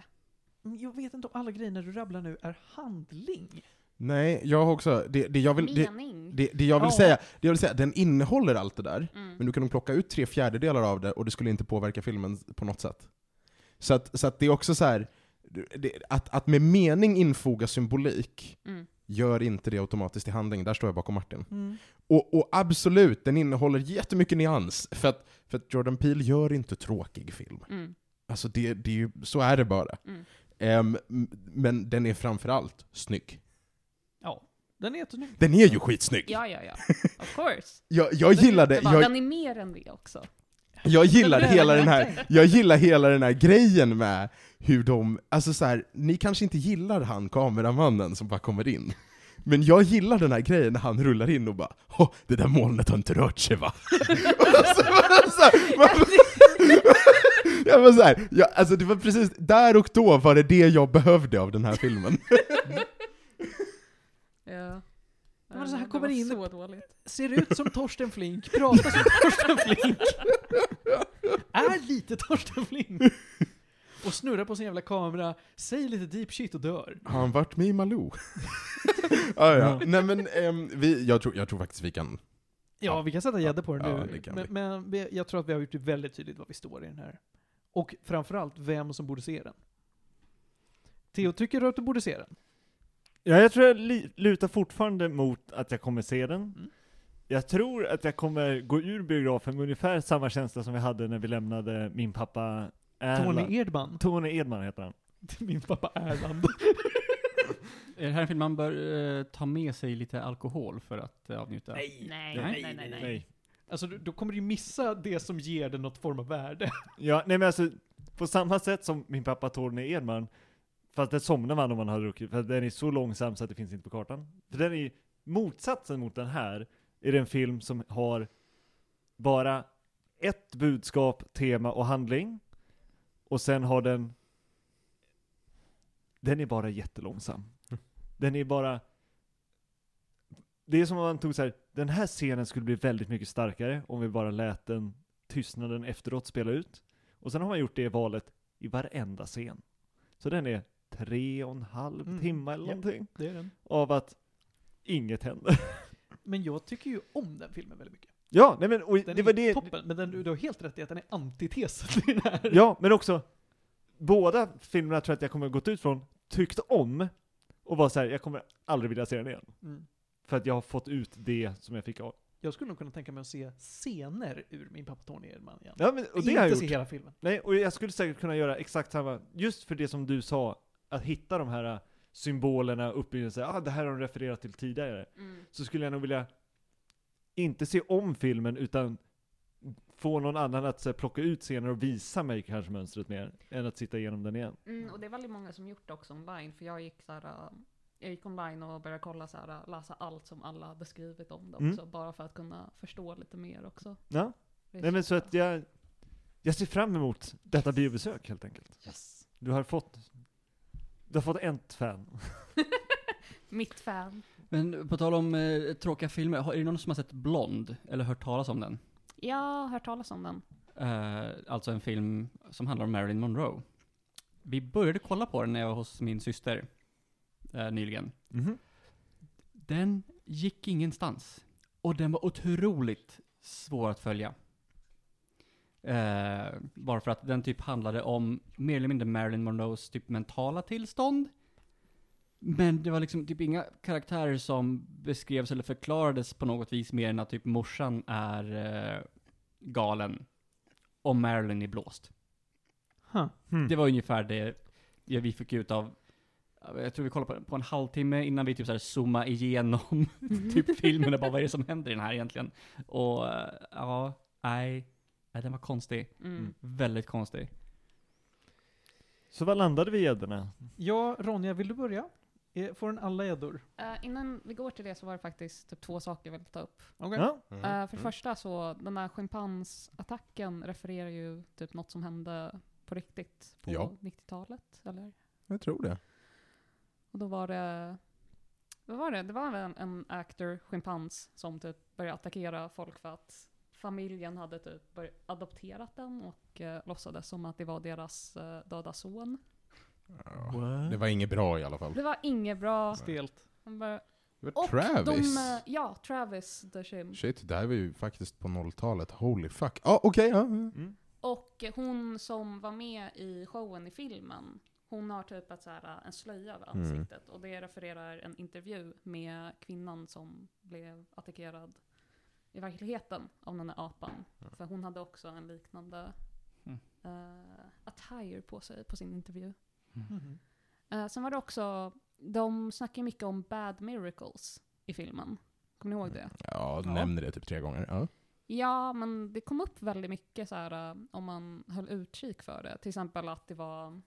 Men Jag vet inte om alla grejerna du rabblar nu är handling. Nej, jag har också, det, det jag vill, det, Mening. det, det jag vill Ja. säga, det jag vill säga, den innehåller allt det där, Mm. men du kan plocka ut tre fjärdedelar av det och det skulle inte påverka filmen på något sätt. Så att, så att det är också så här, det, att, att med mening infoga symbolik Mm. gör inte det automatiskt i handling, där står jag bakom Martin. Mm. Och, och absolut, den innehåller jättemycket nyans, för att, för att Jordan Peele gör inte tråkig film. Alltså det, det är ju, så är det bara. Mm. Ehm, m- men den är framförallt snygg. Ja, den är jättesnygg. Den är ju skitsnygg! Ja, ja, ja. Of course. Jag, jag gillade, Det bara, jag, Den är mer än det också. jag gillar Den hela den här, jag gillar hela den här grejen med hur de, alltså så här, ni kanske inte gillar han kameramannen som bara kommer in. Men jag gillar den här grejen när han rullar in och bara det där molnet har inte rört sig va? Och så så här, man- jag var så här, jag, alltså det var precis, där och då var det det jag behövde av den här filmen. Ja. Men så här kommer in- så dåligt. Ser ut som Torsten Flink, pratar som Torsten Flink. Är lite Torsten Flink. Och snurrar på sin jävla kamera, säger lite deep shit och dör. Har han varit med i Malou? ah, ja. Nej men, ehm, vi, jag, tror, jag tror faktiskt vi kan Ja, vi kan sätta gädda på det Ja, nu. det kan men vi. men jag tror att vi har gjort det väldigt tydligt var vi står i den här. Och framförallt vem som borde se den. Theo, tycker du att du borde se den? Ja, jag tror jag lutar fortfarande mot att jag kommer se den. Mm. Jag tror att jag kommer gå ur biografen med ungefär samma känsla som vi hade när vi lämnade min pappa Erland. Tony Edman. Tony Edman heter han. Min pappa Erland. Är det här en film man bör eh, ta med sig lite alkohol för att uh, avnjuta? Nej, nej, Nej, nej, nej. nej, Nej. Alltså, då kommer du ju missa det som ger den något form av värde. Ja, nej men alltså, på samma sätt som min pappa Tony Edman, fast det somnar man om man har druckit, för den är så långsam så att det finns inte på kartan. För den är motsatsen mot den här, är det en film som har bara ett budskap, tema och handling, och sen har den, den är bara jättelångsam. Den är bara, det är som om man tog så här, den här scenen skulle bli väldigt mycket starkare om vi bara lät den tystnaden efteråt spela ut. Och sen har man gjort det valet i varenda scen. Så den är tre och en halv Mm, timme eller ja. någonting Det är den. av att inget händer. Men jag tycker ju om den filmen väldigt mycket. Ja, nej men och Den det var det. toppen, men den, du har helt rätt i att den är antitesen till den här. Ja, men också båda filmerna tror jag att jag kommer gått ut från, tyckt om och var så här, jag kommer aldrig vilja se den igen. Mm. För att jag har fått ut det som jag fick av. Jag skulle nog kunna tänka mig att se scener ur min pappa Tony Edman igen. Ja, men, och det Inte har jag se gjort. hela filmen. Nej, och jag skulle säkert kunna göra exakt samma, just för det som du sa, att hitta de här äh, symbolerna, uppbyggnaden, ah, det här har de refererat till tidigare. Mm. Så skulle jag nog vilja, inte se om filmen, utan få någon annan att så här, plocka ut scener och visa mig kanske mönstret mer, än att sitta igenom den igen. Mm, och det är väldigt många som gjort det också online, för jag gick så här, äh, jag gick online och började kolla så här, läsa allt som alla hade skrivit om det Mm. också, bara för att kunna förstå lite mer också. Ja, nej men så att jag, jag ser fram emot detta biobesök helt enkelt. Yes. Du har fått, du har fått ett fan. Mitt fan. Men på tal om eh, tråkiga filmer, har, är det någon som har sett Blond? Eller hört talas om den? Jag har hört talas om den. Eh, alltså en film som handlar om Marilyn Monroe. Vi började kolla på den när jag var hos min syster eh, nyligen. Mhm. Den gick ingenstans. Och den var otroligt svår att följa. Eh, bara för att den typ handlade om mer eller mindre Marilyn Monroes typ mentala tillstånd. Men det var liksom typ inga karaktärer som beskrevs eller förklarades på något vis mer än att typ morsan är eh, galen. Och Marilyn är blåst. Huh. Hmm. Det var ungefär det det vi fick ut av, jag tror vi kollade på, på en halvtimme innan vi typ så här zoomade igenom typ filmen och bara vad är det som händer i den här egentligen? Och eh, ja, nej, nej den var konstig. Mm. Väldigt konstig. Så vad landade vi i gäddorna? Ja, Ronja, vill du börja? Eh, Får den alla gäddor? Eh, innan vi går till det så var det faktiskt typ två saker jag ville ta upp. Ja? Mm. Eh, för det första så, den där schimpansattacken refererar ju typ något som hände på riktigt på Ja. 90-talet, eller? Jag tror det. Och då var det, vad var det? Det var en, en actor, schimpans, som typ började attackera folk för att familjen hade typ börjat adopterat den och eh, låtsades som att det var deras eh, döda son. Ja. Det var inget bra i alla fall. Det var inget bra. Stelt. Han bara, Det var och Travis. De, eh, ja, Travis the Chimp. Shit, det här var ju faktiskt på nolltalet. Holy fuck. Ja, okej. ja. Mm. Och hon som var med i showen i filmen, hon har typ ett så här, en slöja över Mm. ansiktet. Och det refererar en intervju med kvinnan som blev attackerad i verkligheten av den här apan. För hon hade också en liknande Mm. eh, attire på sig på sin intervju. Mhm. Eh, sen var det också, de snackar mycket om bad miracles i filmen. Kommer ni ihåg det? Ja, du Ja. nämnde det typ tre gånger. Ja. Ja, men det kom upp väldigt mycket så här om man höll utkik för det. Till exempel att det var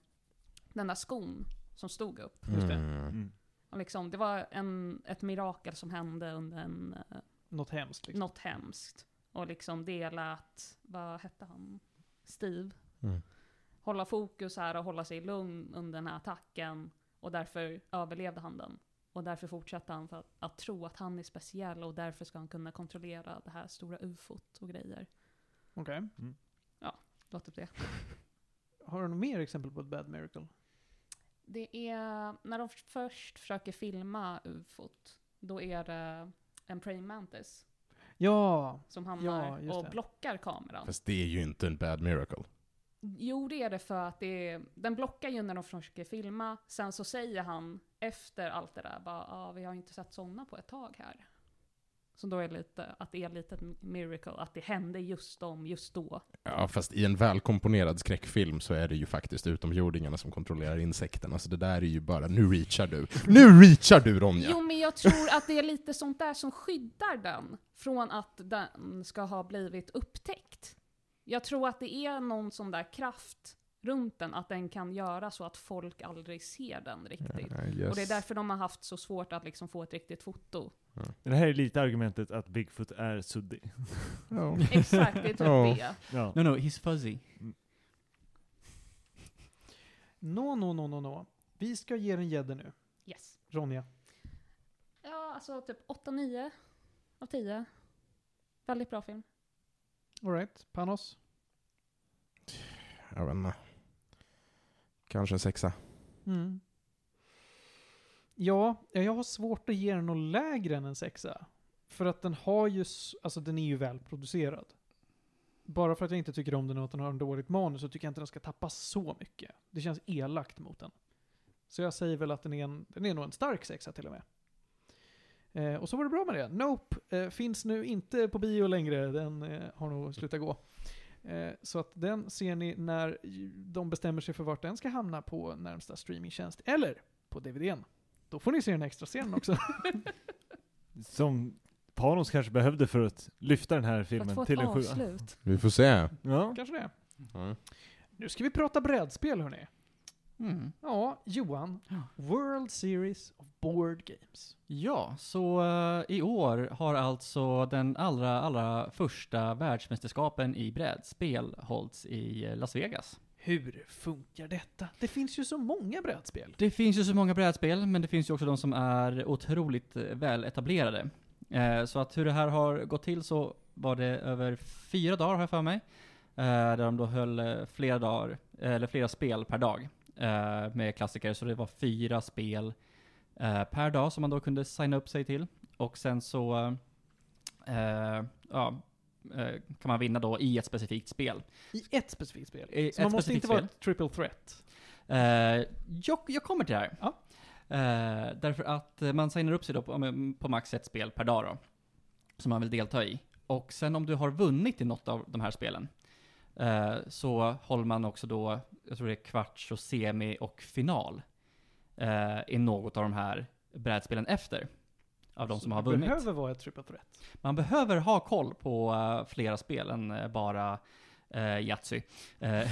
den där skon som stod upp. Just det. Mm. Mm. Och liksom, det var en, ett mirakel som hände under en, eh, Något hemskt liksom. något hemskt. Och liksom det lät, vad hette han? Steve. Mm. Hålla fokus här och hålla sig lugn under den här attacken. Och därför överlevde han den. Och därför fortsatte han för att, att tro att han är speciell och därför ska han kunna kontrollera det här stora ufot och grejer. Okej. Det var typ det. Har du något mer exempel på ett bad miracle? Det är, när de först försöker filma ufot, då är det en praying mantis Ja, som hamnar Ja, och det. blockar kameran. Fast det är ju inte en bad miracle. Jo, det är det för att det är, den blockar ju när de försöker filma. Sen så säger han efter allt det där bara, ja, vi har inte sett sådana på ett tag här. Så då är det lite, att det är lite ett miracle, att det hände just dem, just då. Ja, fast i en välkomponerad skräckfilm så är det ju faktiskt utomjordingarna som kontrollerar insekterna, så det där är ju bara, nu reachar du. Nu reachar du Ronja! Jo, men jag tror att det är lite sånt där som skyddar den från att den ska ha blivit upptäckt. Jag tror att det är någon sån där kraft runt den, att den kan göra så att folk aldrig ser den riktigt. I guess. Och det är därför de har haft så svårt att liksom få ett riktigt foto. Det här är lite argumentet att Bigfoot är suddig. Ja. Exakt, det är typ Ja. det. No, no, he's fuzzy. Nå, nå, nå, nå, nå. Vi ska ge den gädder nu. Yes. Ronja. Ja, alltså typ 8-9 av 10. Väldigt bra film. Alright, Panos. Jag vet inte. Kanske en sexa. Mm. Ja, jag har svårt att ge den något lägre än en sexa. För att den har ju, alltså den är ju välproducerad. Bara för att jag inte tycker om den och att den har en dåligt manus så tycker jag inte den ska tappa så mycket. Det känns elakt mot den. Så jag säger väl att den är, en, den är nog en stark sexa till och med. Eh, och så var det bra med det. Nope eh, finns nu inte på bio längre. Den eh, har nog slutat gå. Eh, så att den ser ni när de bestämmer sig för vart den ska hamna på närmsta streamingtjänst. Eller på DVDn. Då får ni se den extra scenen också. Som Panos kanske behövde för att lyfta den här För att få filmen ett till en sjua. Vi får se. Ja. Kanske det. Ja. Nu ska vi prata brädspel hörni. Mm. Ja, Johan. Ja. World Series of Board Games. Ja, så eh, i år har alltså den allra, allra första världsmästerskapen i brädspel hållits i eh, Las Vegas. Hur funkar detta? Det finns ju så många brädspel. Det finns ju så många brädspel, men det finns ju också de som är otroligt eh, väl etablerade. Eh, så att hur det här har gått till så var det över fyra dagar har jag för mig. Eh, där de då höll flera dagar, eller flera spel per dag. Eh, med klassiker, så det var fyra spel eh, per dag som man då kunde signa upp sig till. Och sen så, eh, ja, eh, kan man vinna då i ett specifikt spel. I ett specifikt spel. I Så man måste inte vara spel. ett triple threat. Eh, jag, jag kommer till det här. Ja. Därför att man signar upp sig då på, på max ett spel per dag då. Som man vill delta i. Och sen om du har vunnit i något av de här spelen. Eh, så håller man också då, jag tror det är kvarts och semi och final. Eh, i något av de här brädspelen efter. Av de som har vunnit. behöver vara ett triple threat. Man behöver ha koll på eh, flera spel än eh, bara uh, Yatzy. Eh,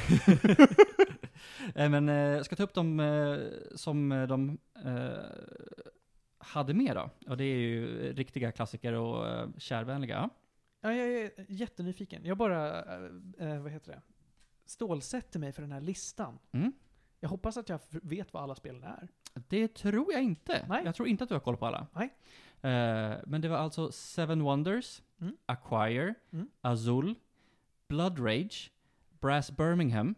men jag ska ta upp dem eh, som de hade med då. Och det är ju riktiga klassiker och uh, kärvänliga. Ja, jag är jättenyfiken. Jag bara, eh, eh, vad heter det? Stålsätter mig för den här listan. Mm. Jag hoppas att jag vet vad alla spelen är. Det tror jag inte. Nej. Jag tror inte att du har koll på alla. Nej. Eh, men det var alltså Seven Wonders, Mm. Acquire, Mm. Azul, Blood Rage, Brass Birmingham,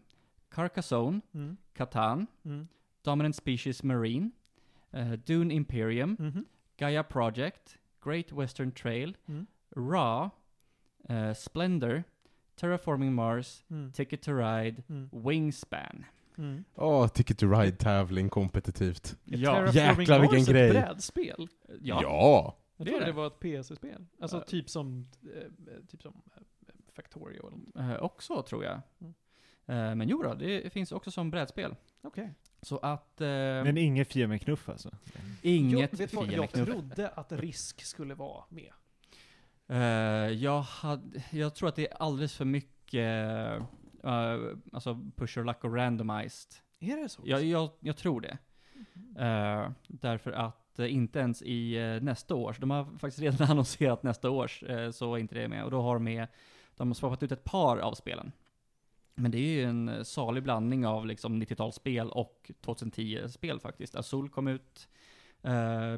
Carcassonne, Mm. Catan, Mm. Dominant Species Marine, eh, Dune Imperium, Mhm. Gaia Project, Great Western Trail, Mm. Ra, eh, Splendor, Terraforming Mars, Mm. Ticket to Ride, Mm. Wingspan. Mm. Åh, Ticket to Ride-tävling kompetitivt. Ja, jäklar vilken Mars ett grej. brädspel? ja. ja. Jag trodde det det. var ett PC-spel. Alltså Ja. typ som, eh, typ som Factorio eller något. Också tror jag. Mm. Men jo då, det finns också som brädspel. Okej. Så att, eh, Men inget Fia med knuff alltså? inget jag, vet du vad, Fia jag med knuff. trodde att risk skulle vara med. Eh, jag, hade, jag tror att det är alldeles för mycket, eh, alltså pusher luck och randomized. Är det så? Jag, jag, jag tror det. Eh, därför att eh, inte ens i eh, nästa års, de har faktiskt redan annonserat nästa års, uh, så är inte det med. Och då har de med, de har swapat ut ett par av spelen. Men det är ju en salig blandning av liksom 90-talsspel och 2010-spel faktiskt. Azul kom ut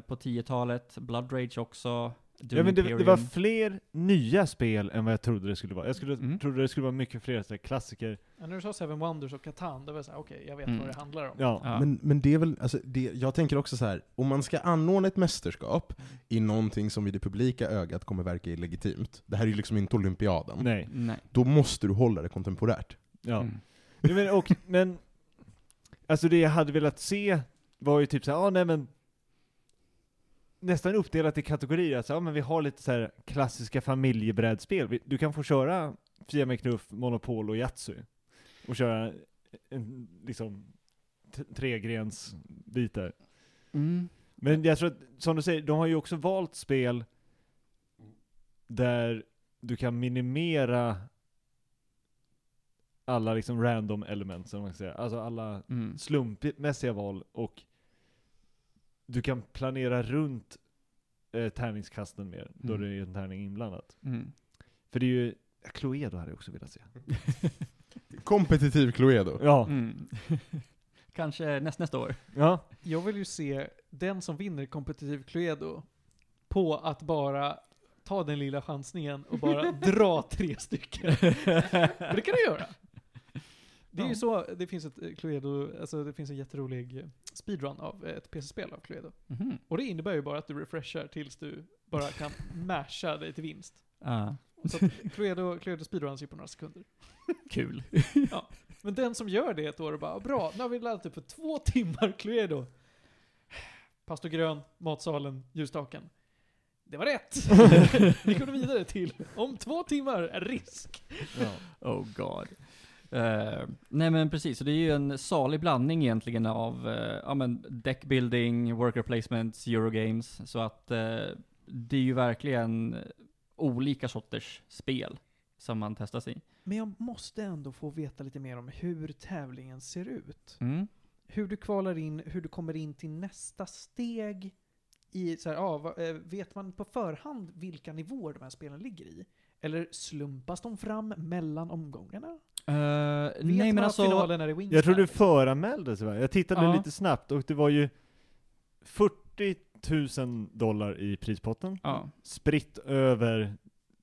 på 10-talet, Blood Rage också, Ja, men det, det var fler nya spel än vad jag trodde det skulle vara. Jag skulle, Mm. trodde det skulle vara mycket fler så här, klassiker. Ja, när du sa Seven Wonders och Catan, då var jag såhär, okej, jag vet Mm. vad det handlar om. Ja. Ja. Men, men det är väl, alltså, det, jag tänker också så här. om man ska anordna ett mästerskap i någonting som i det publika ögat kommer verka illegitimt, det här är ju liksom inte olympiaden, Nej. Nej. då måste du hålla det kontemporärt. Ja. Mm. Men, och, men, alltså det jag hade velat se var ju typ såhär, ja nej men nästan uppdelat i kategorier, alltså, ja men vi har lite så här klassiska familjebrädspel, du kan få köra Fia med knuff, Monopol och Yatzy, och köra en, liksom, tregrens bitar. Mm. Men jag tror att, som du säger, de har ju också valt spel där du kan minimera alla liksom random elements, om man kan säga. Alltså alla Mm. slumpmässiga val och du kan planera runt eh, tärningskasten mer, då Mm. det är en tärning inblandat. Mm. För det är ju, Cluedo hade jag också velat se. Kompetitiv Cluedo. Ja, Mm. Kanske näst, nästa år. ja. Jag vill ju se den som vinner kompetitiv Cluedo på att bara ta den lilla chansningen och bara dra tre stycken. För det kan du göra. Det är ju så, det finns ett eh, Cluedo, alltså det finns en jätterolig eh, speedrun av eh, ett PC-spel av Cluedo. Mhm. Och det innebär ju bara att du refreshar tills du bara kan masha dig till vinst. Ja. Så att Cluedo, Cluedo speedruns ju på några sekunder. Kul. Men den som gör det ett år och bara, bra, nu har vi laddat upp för två timmar Cluedo. Pastor Grön, Matsalen, Ljusstaken. Det var rätt! vi går vidare till, om två timmar, är risk. Oh god. Eh, nej men precis, så det är ju en salig blandning egentligen av uh, ja, men deckbuilding, worker placements, Eurogames. Så att eh, det är ju verkligen olika sorters spel som man testas i. Men jag måste ändå få veta lite mer om hur tävlingen ser ut. Mm. Hur du kvalar in, hur du kommer in till nästa steg. I, så här, ja, vet man på förhand vilka nivåer de här spelen ligger i? Eller slumpas de fram mellan omgångarna? Vet nej men alltså, finalen är i Wingspan? Jag tror du föranmälde sig va? Jag tittade Ja. lite snabbt och det var ju 40 000 dollar i prispotten. ja. Spritt över,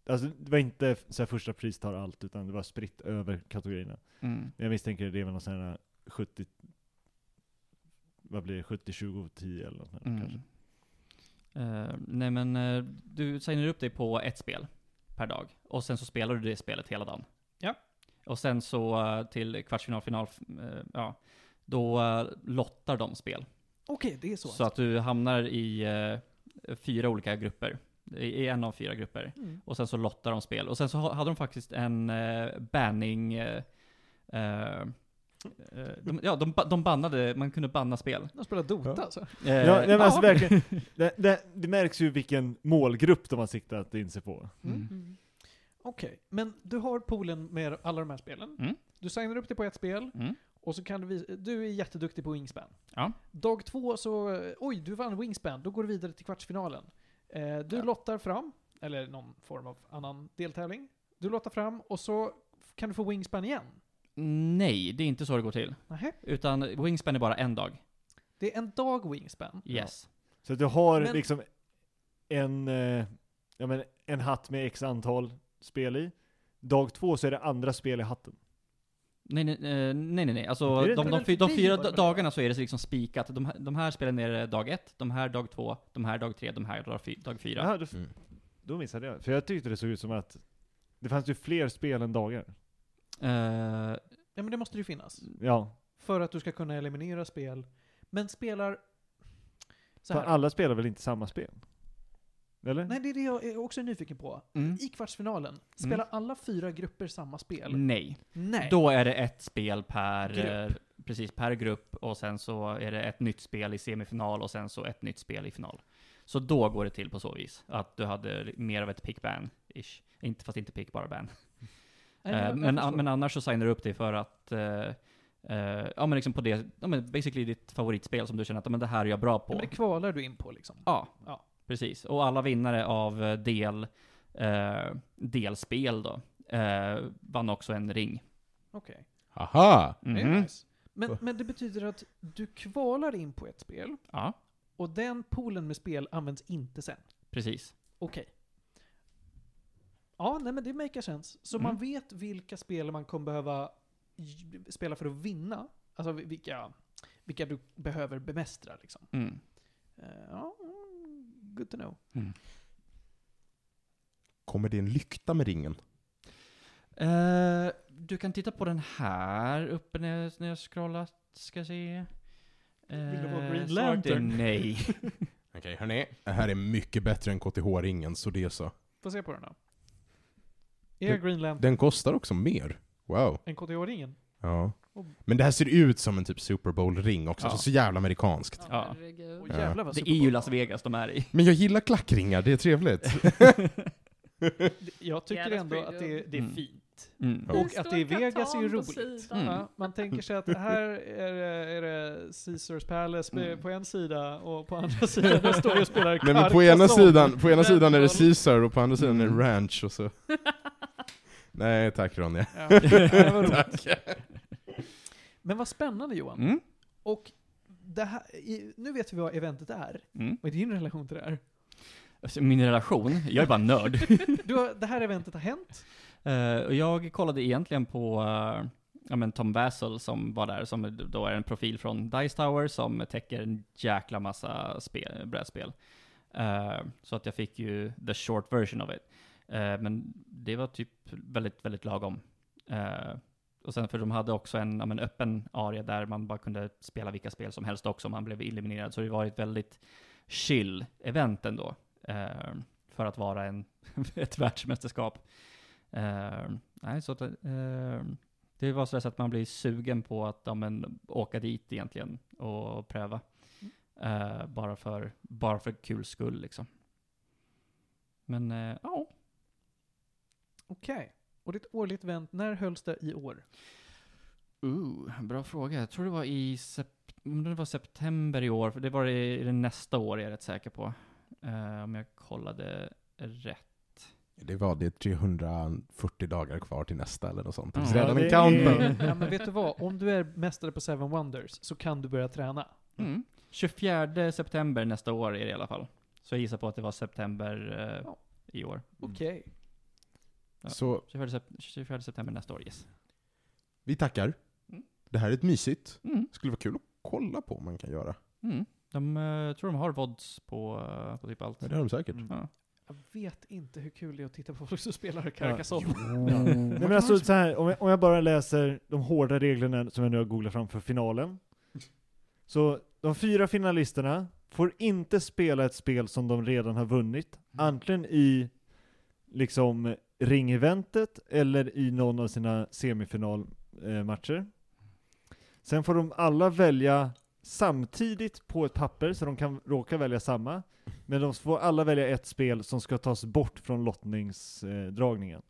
alltså det var inte så här första pris tar allt, utan det var spritt över kategorierna. Mm. Jag misstänker det är väl någon sån här 70, vad blir det, 70, 20, 10 eller något sånt Mm. kanske. Eh, nej men eh, du signar upp dig på ett spel per dag. Och sen så spelar du det spelet hela dagen. Ja. Och sen så eh, till kvartsfinal, final, eh, ja. Då eh, lottar de spel. Okej, det är så. Så att du hamnar i fyra olika grupper. I en av fyra grupper. Mm. Och sen så lottar de spel. Och sen så ha- hade de faktiskt en banning... de, ja, de, de bannade, man kunde banna spel. De spelar Dota alltså. Eh, Ja, nej, men alltså ja. verkligen, det, det, det märks ju vilken målgrupp de har siktat in sig på. Mm. Okej, men du har poolen med alla de här spelen. Mm. Du signar upp dig på ett spel, Mm. och så kan du visa, du är jätteduktig på Wingspan. Ja. Dag två så, oj, du vann Wingspan, då går du vidare till kvartsfinalen. Eh, du Ja. lottar fram, eller någon form av annan deltävling. Du lottar fram, och så kan du få Wingspan igen. Nej, det är inte så det går till. Nähä. Utan Wingspan är bara en dag. Det är en dag Wingspan. Yes. Så att du har Men- liksom en, eh, ja, men en hatt med x antal spel i. Dag två så är det andra spel i hatten. Nej, nej, eh, nej, nej, nej. Alltså, de, de, de för fyra dagarna så är det liksom spikat. De, här- de här spelen är det dag ett, de här dag två, de här dag tre, de här dag, fy, dag fyra. Jaha, då, Mm. då missade jag. För jag tyckte det såg ut som att det fanns ju fler spel än dagar. Eh, Ja, men det måste ju finnas. Ja, För att du ska kunna eliminera spel. Men spelar... Så för här. alla spelar väl inte samma spel? Eller? Nej, det är det jag är också nyfiken på. mm. I kvartsfinalen, spelar alla fyra grupper samma spel? Nej. Nej. Då är det ett spel per, Grupp. eh, precis, per grupp och sen så är det ett nytt spel i semifinal och sen så ett nytt spel i final. Så då går det till på så vis. Att du hade mer av ett pick-ban-ish. Inte, fast inte pick, bara ban. Nej, jag men, men annars så signar du upp dig för att, eh, eh, ja men liksom på det, ja men basically ditt favoritspel som du känner att, men det här är jag bra Ja, på. men det kvalar du in på liksom. Ja, Ja. Precis. Och alla vinnare av eh, del, eh, delspel då, eh, vann också en ring. Okej. Haha! Det är Mhm. nice. Men, men det betyder att du kvalar in på ett spel, Ja, och den poolen med spel används inte sen. precis. Okej. Ja, nej men det makar sense. Så Mm. man vet vilka spel man kommer behöva spela för att vinna. Alltså vilka, vilka du behöver bemästra liksom. Mm. Eh, ja, mm, good to know. Kommer det en lykta med ringen? Eh, du kan titta på den här uppe när, när jag scrollat, ska se. Vill du vara Eh, Green svaret är Lantern? nej. Okej, hörni. Det här är mycket bättre än KTH-ringen, så det är så. Får se på den då. Är Green Lantern Den kostar också mer. Wow. en KTH-ringen? Ja. Men det här ser ut som en typ Super Bowl-ring också, Ja. så, så jävla amerikanskt. Ja, Ja. jävlar vad Det är ju Las Vegas de är i. Men jag gillar klackringar, det är trevligt. Jag tycker ändå att det, good. det är Mm. fint. Mm. Och Det att det är Vegas är ju roligt. Mm. Ja, man tänker sig att här är det, är det Caesars Palace Mm. på en sida och på andra sidan där står jag och spelar Nej men på ena sidan, på ena sidan är det. Caesar och på andra sidan är Mm. det Ranch och så. Nej tack Ronja. Ja, det roligt. Men vad spännande Johan. Mm. Och det här, nu vet vi vad eventet är. Mm. Vad är din relation till det här? Alltså, Min relation, jag är bara nörd. Du har, det här eventet har hänt. Och jag kollade egentligen på eh, ja, men Tom Vassell som var där, som då är en profil från Dice Tower som täcker en jäkla massa spel, brädspel. Eh, så att jag fick ju the short version of it. Men det var typ väldigt, väldigt lagom. Och sen för de hade också en ja, men öppen area där man bara kunde spela vilka spel som helst också om man blev eliminerad. Så det var ett väldigt chill event ändå. Eh, för att vara en, ett världsmästerskap. Eh, nej, så att, eh, det var så att man blir sugen på att ja, men, åka dit egentligen och pröva. Eh, bara, för, bara för kul skull liksom. Men eh, ja, Okej. Och ditt årligt event, när hölls det i år? uh, bra fråga. Jag tror det var i sep- det var september i år, för det var i, i det nästa år är jag rätt säker på. Eh, om jag kollade rätt. Det var det 340 dagar kvar till nästa eller något sånt. Ja, Det finns redan det en countdown. är- Ja men vet du vad? Om du är mästare på Seven Wonders så kan du börja träna. Mm. 24 september nästa år är det i alla fall. Så jag gissar på att det var september eh, Ja. i år. Okej. Ja. Så 24, sep- 24 september nästa år, yes. vi tackar. Mm. Det här är ett mysigt. Mm. Skulle vara kul att kolla på om man kan göra. Mm. De eh, tror de har vods på, eh, på typ allt. Ja, det har de säkert. Mm. Ja. Jag vet inte hur kul det är att titta på folk som spelar Carcassonne. Nej men alltså så här, om jag, om jag bara läser de hårda reglerna som jag nu har googlat fram för finalen. Så de fyra finalisterna får inte spela ett spel som de redan har vunnit, antingen i liksom ringeventet eller i någon av sina semifinalmatcher. Sen får de alla välja samtidigt på ett papper, så de kan råka välja samma. Men de får alla välja ett spel som ska tas bort från lottningsdragningen.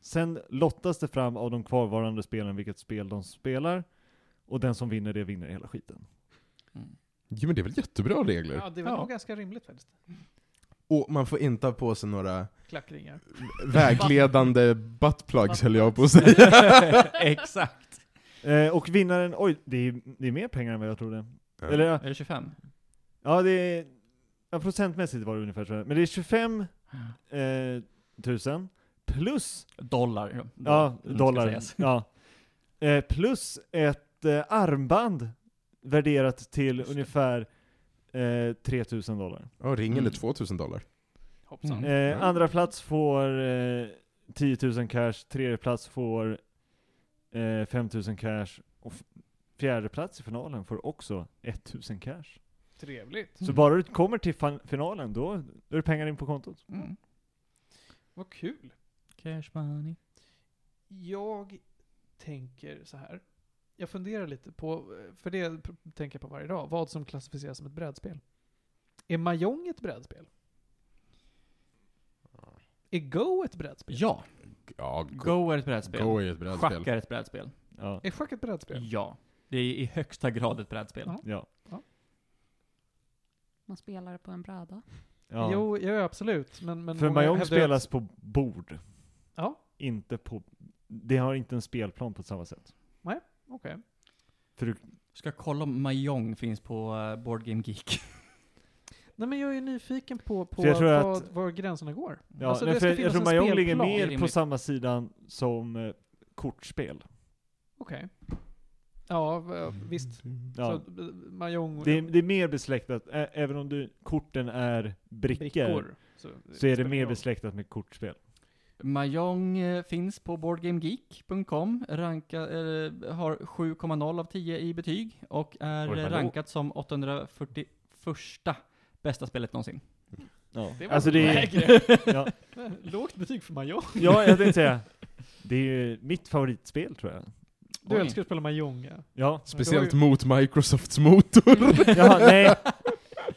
Sen lottas det fram av de kvarvarande spelen vilket spel de spelar, och den som vinner det vinner hela skiten. Mm. Jo men det är väl jättebra regler? Ja, det är väl Ja. nog ganska rimligt faktiskt. Och man får inte ha på sig några Klackringar. vägledande buttplugs höll jag på att säga. Exakt. Eh, och vinnaren, oj, det är, det är mer pengar än vad jag trodde. Eller ja, Är det 25? ja det är, ja, procentmässigt var det ungefär så, här. men det är 25 eh, tusen plus Dollar. Ja, ska dollar. sägas. Ja. Eh, plus ett eh, armband värderat till Just det. ungefär eh, 3000 dollar. Ja, ringen är Mm. 2000 dollar. Hoppsan. Mm. Eh, Ja. Andra plats får eh, 10 000 cash, tredje plats får eh, 5 000 cash och fjärde plats i finalen får också 1000 cash. Trevligt. Så Mm. bara du kommer till finalen, då, då är det pengar in på kontot. Mm. Vad kul. Cash money. Jag tänker så här. Jag funderar lite på, för det tänker jag på varje dag, vad som klassificeras som ett brädspel. Är Mahjong ett brädspel? Är Go ett brädspel? Ja, Ja, Go, Go är ett brädspel. Go är ett Schack brädspel. är ett brädspel. Ja. Är schack ett brädspel? Ja. Det är i högsta grad ett brädspel. Ja. Ja. Man spelar på en bräda. ja. Jo, ja, absolut. Men, men För Mahjong spelas att- på bord. Ja, Inte på... Det har inte en spelplan på samma sätt. Okej. För du, Ska kolla om Mahjong finns på uh, Board Game Geek. Nej men jag är nyfiken på, på För jag tror vad, att- var gränserna går. ja, Alltså, nej, det för ska jag, jag finnas tror en Mahjong ligger spelplan. mer på Rimligt. samma sidan som eh, kortspel. Okej. Ja, v- visst. Ja. Så, eh, Mahjong... Det är, det är mer besläktat, ä, även om du, korten är brickor, brickor. Så, så är det spelar mer roll. besläktat med kortspel. Mahjong eh, finns på boardgamegeek.com, ranka, eh, har 7,0 av 10 i betyg och är Oj, rankat som 841 bästa spelet någonsin. Ja. Det var Alltså det är, ja. Lågt betyg för Mahjong. ja, jag tänkte säga. Det är ju mitt favoritspel tror jag. Du Oj. älskar att spela Mahjong ja. Ja. Speciellt var mot Microsofts motor. Jaha, nej.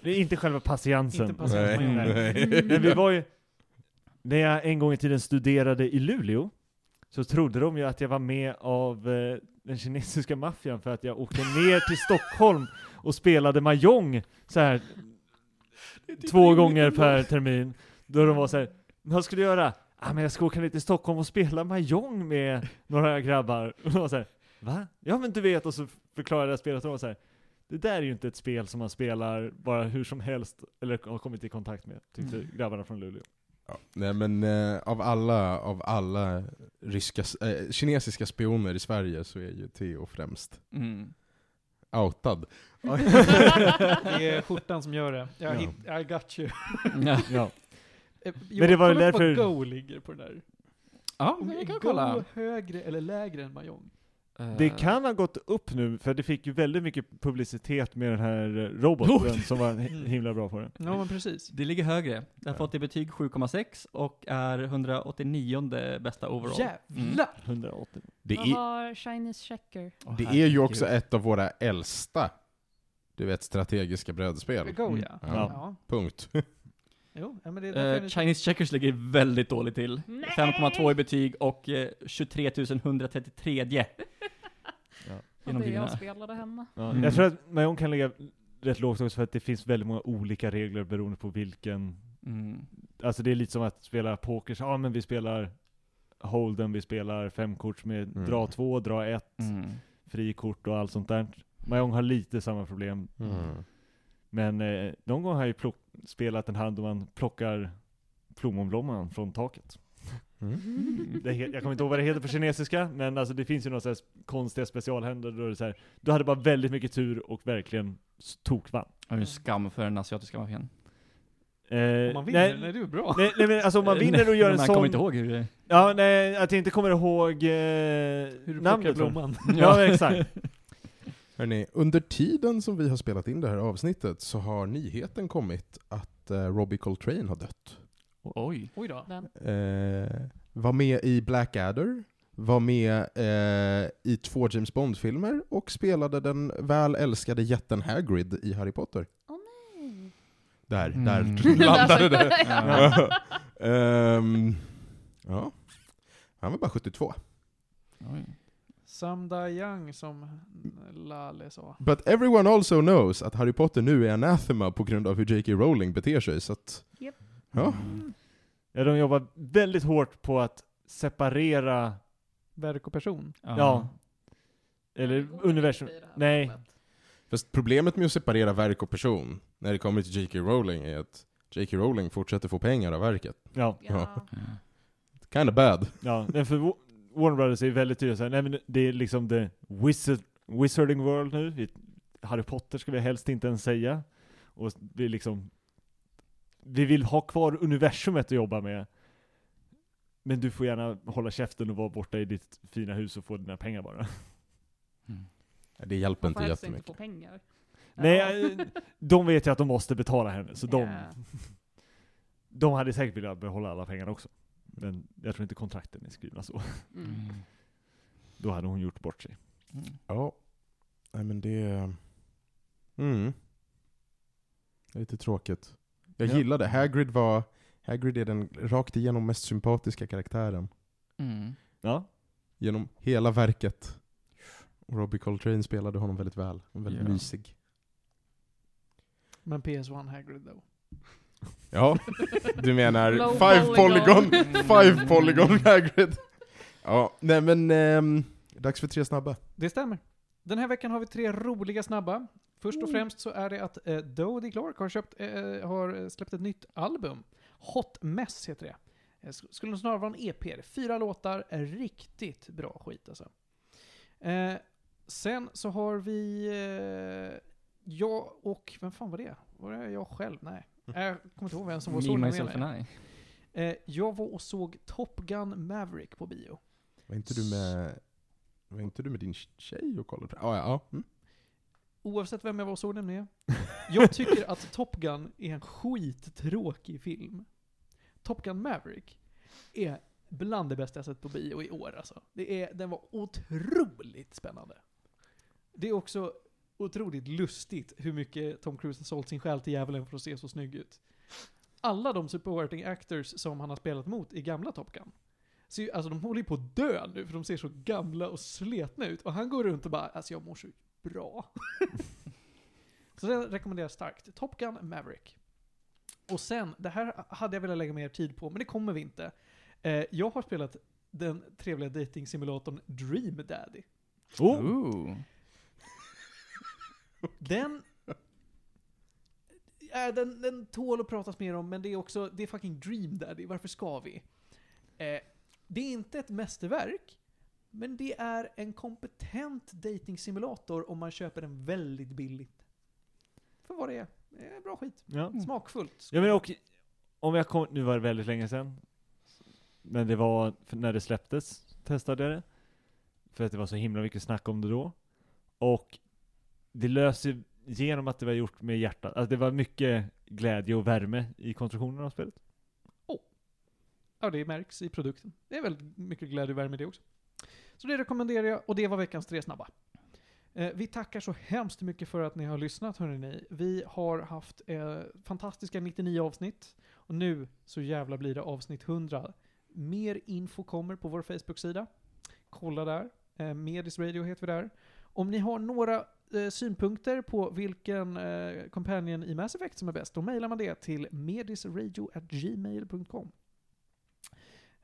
Det är inte själva patiensen. Inte patiens Nej, nej. Men vi var ju, när jag en gång i tiden studerade i Luleå, så trodde de ju att jag var med av eh, den kinesiska maffian för att jag åkte ner till Stockholm och spelade Mahjong så här två gånger per termin. Då de var så här, vad ska du göra? Ah, men jag ska åka ner till Stockholm och spela Mahjong med några grabbar. Och de var så här, va? Ja men du vet, och så förklarade jag spelet och de var så här, det där är ju inte ett spel som man spelar bara hur som helst, eller har kommit i kontakt med, tyckte Mm. grabbarna från Luleå. Ja, nej men eh, av alla, av alla ryska, eh, kinesiska spioner i Sverige så är ju Theo främst Mm. outad. Det är skjortan som gör det. Jag Ja. hit, I got you. Ja. Ja. Eh, Men det var kolla därför- vad Go ligger på den där. ja, men vi kan Go kolla. högre eller lägre än Mahjong? Det Eh, kan ha gått upp nu, för det fick ju väldigt mycket publicitet med den här eh, roboten som var Mm. himla bra på det. Ja men precis. Det ligger högre. Det har fått i betyg 7,6 och är 189 bästa overall. Jävlar! 180. Det Vad är, har Chinese checker? Det är ju också ett av våra äldsta, du vet, strategiska brädspel. Go Mm. ja. Ja. ja. Punkt. Jo, ja, men det är därför jag är Chinese checkers ligger väldigt dåligt till. Nej! 5,2 i betyg och eh, 23 133 Ja. Och genom det jag spelade hemma. Ja. Mm. Jag tror att Mahjong kan ligga rätt lågt också för att det finns väldigt många olika regler beroende på vilken Mm. Alltså det är lite som att spela poker, ja men vi spelar Holden, vi spelar femkorts med Mm. dra två, dra ett, Mm. frikort och allt sånt där. Mahjong har lite samma problem. Men eh, någon gång har jag ju spelat en hand då man plockar plommonblomman från taket. Mm. Det jag kommer inte ihåg vad det heter på kinesiska, men alltså det finns ju några så konstiga specialhänder då det så här, du hade bara väldigt mycket tur och verkligen tokvann. Det är en skam för den asiatiska maffian. Eh, Om man vinner, nej, nej, du är bra. nej, nej, men alltså om man vinner och gör en Man sån... kommer inte ihåg hur det Ja, nej, att jag inte kommer ihåg eh, Hur du namnet. på den. blomman. Ja, exakt. Hörrni, under tiden som vi har spelat in det här avsnittet så har nyheten kommit att eh, Robbie Coltrane har dött. Oj. Oj då. Eh, var med i Blackadder, var med eh, i två James Bond-filmer och spelade den väl älskade jätten Hagrid i Harry Potter. Åh nej. Där, Mm. där landade det. Ja. Ehm, ja. Han var bara 72. Oj. Sam Young som Lale sa. But everyone also knows att Harry Potter nu är anathema på grund av hur J.K. Rowling beter sig, så att... Japp. Ja. Mm. Ja, de jobbar väldigt hårt på att separera, Verk och person. ja, eller universum. Nej. Fast problemet med att separera verk och person, när det kommer till J.K. Rowling, är att J.K. Rowling fortsätter få pengar av verket. Ja, Ja. Kinda bad. ja. Men för Wa- Warner Brothers är väldigt tydliga såhär, nej men det är liksom the wizard, wizarding world nu. Harry Potter ska vi helst inte ens säga. Och vi liksom, vi vill ha kvar universumet att jobba med. Men du får gärna hålla käften och vara borta i ditt fina hus och få dina pengar bara. Mm. Det hjälper inte helst inte jättemycket. få pengar. Nej, eh, de vet ju att de måste betala henne, så de, Ja. de hade säkert velat behålla alla pengar också. Men jag tror inte kontrakten är skrivna så. Mm. Mm. Då hade hon gjort bort sig. Mm. Ja. Nej men det... Mm. Det är lite tråkigt. Jag Ja. gillade, Hagrid var... Hagrid är den rakt igenom mest sympatiska karaktären. Mm. Ja, Genom hela verket. Och Robbie Coltrane spelade honom väldigt väl. Väldigt Ja. mysig. Men PS1 Hagrid då. Ja, du menar Five polygon. Polygon, Five Polygon Hagrid. Ja, nej men... ehm, dags för tre snabba. Det stämmer. Den här veckan har vi tre roliga snabba. Först Mm. och främst så är det att eh, Dodie Clark har, köpt, eh, har släppt ett nytt album. Hot Mess heter det. Eh, sk- skulle snarare vara en EP. Fyra låtar, är riktigt bra skit alltså. Eh, sen så har vi eh, jag och, vem fan var det? Var det jag själv? Nej. Jag kommer inte ihåg vem som var Me, så myself and I. Eh, jag var och såg Top Gun Maverick på bio. Var inte du med, var inte du med din tjej och kollade? Ah, ja, ja. Mm. Oavsett vem jag var och såg den med. Jag tycker att Top Gun är en skittråkig film. Top Gun Maverick är bland det bästa jag sett på bio i år alltså. Det är, den var otroligt spännande. Det är också otroligt lustigt hur mycket Tom Cruise har sålt sin själ till djävulen för att se så snygg ut. Alla de supporting actors som han har spelat mot i gamla Top Gun, ser, ju- alltså de håller ju på att dö nu för de ser så gamla och sletna ut. Och han går runt och bara, alltså jag mår så bra. så det rekommenderar jag starkt. Top Gun Maverick. Och sen, det här hade jag velat lägga mer tid på, men det kommer vi inte. Eh, jag har spelat den trevliga dating-simulatorn Dream Daddy. Oh! Ooh. Den... Äh, den, den tål att pratas mer om, men det är också, det är fucking Dream Daddy, varför ska vi? Eh, det är inte ett mästerverk, men det är en kompetent dating-simulator om man köper den väldigt billigt. För vad det är. Det är bra skit. Ja. Smakfullt. Ja men och, om jag kom, nu var det väldigt länge sedan. Men det var när det släpptes, testade jag det. För att det var så himla mycket snack om det då. Och det löser genom att det var gjort med hjärtat. Alltså det var mycket glädje och värme i konstruktionen av spelet. Ja, det märks i produkten. Det är väldigt mycket glädje och värme i det också. Så det rekommenderar jag, och det var veckans tre snabba. Eh, vi tackar så hemskt mycket för att ni har lyssnat, hörrni. Vi har haft eh, fantastiska 99 avsnitt, och nu så jävla blir det avsnitt 100. Mer info kommer på vår Facebook-sida. Kolla där. Eh, Medis Radio heter vi där. Om ni har några eh, synpunkter på vilken eh, companion i Mass Effect som är bäst, då mejlar man det till medisradio.gmail.com.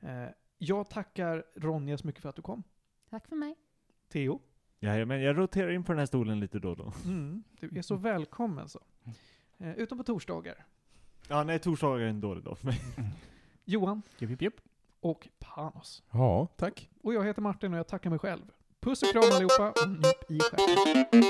Eh, jag tackar Ronja så mycket för att du kom. Tack för mig. Theo, Ja, men jag roterar in på den här stolen lite då och då. du är så välkommen så. Eh, utom på torsdagar. Ja, nej, torsdagar är en dålig dag för mig. Johan Jupp, jupp, jupp. och Panos. Ja, tack. Och jag heter Martin och jag tackar mig själv. Puss och kram allihopa och nyp i stjärten.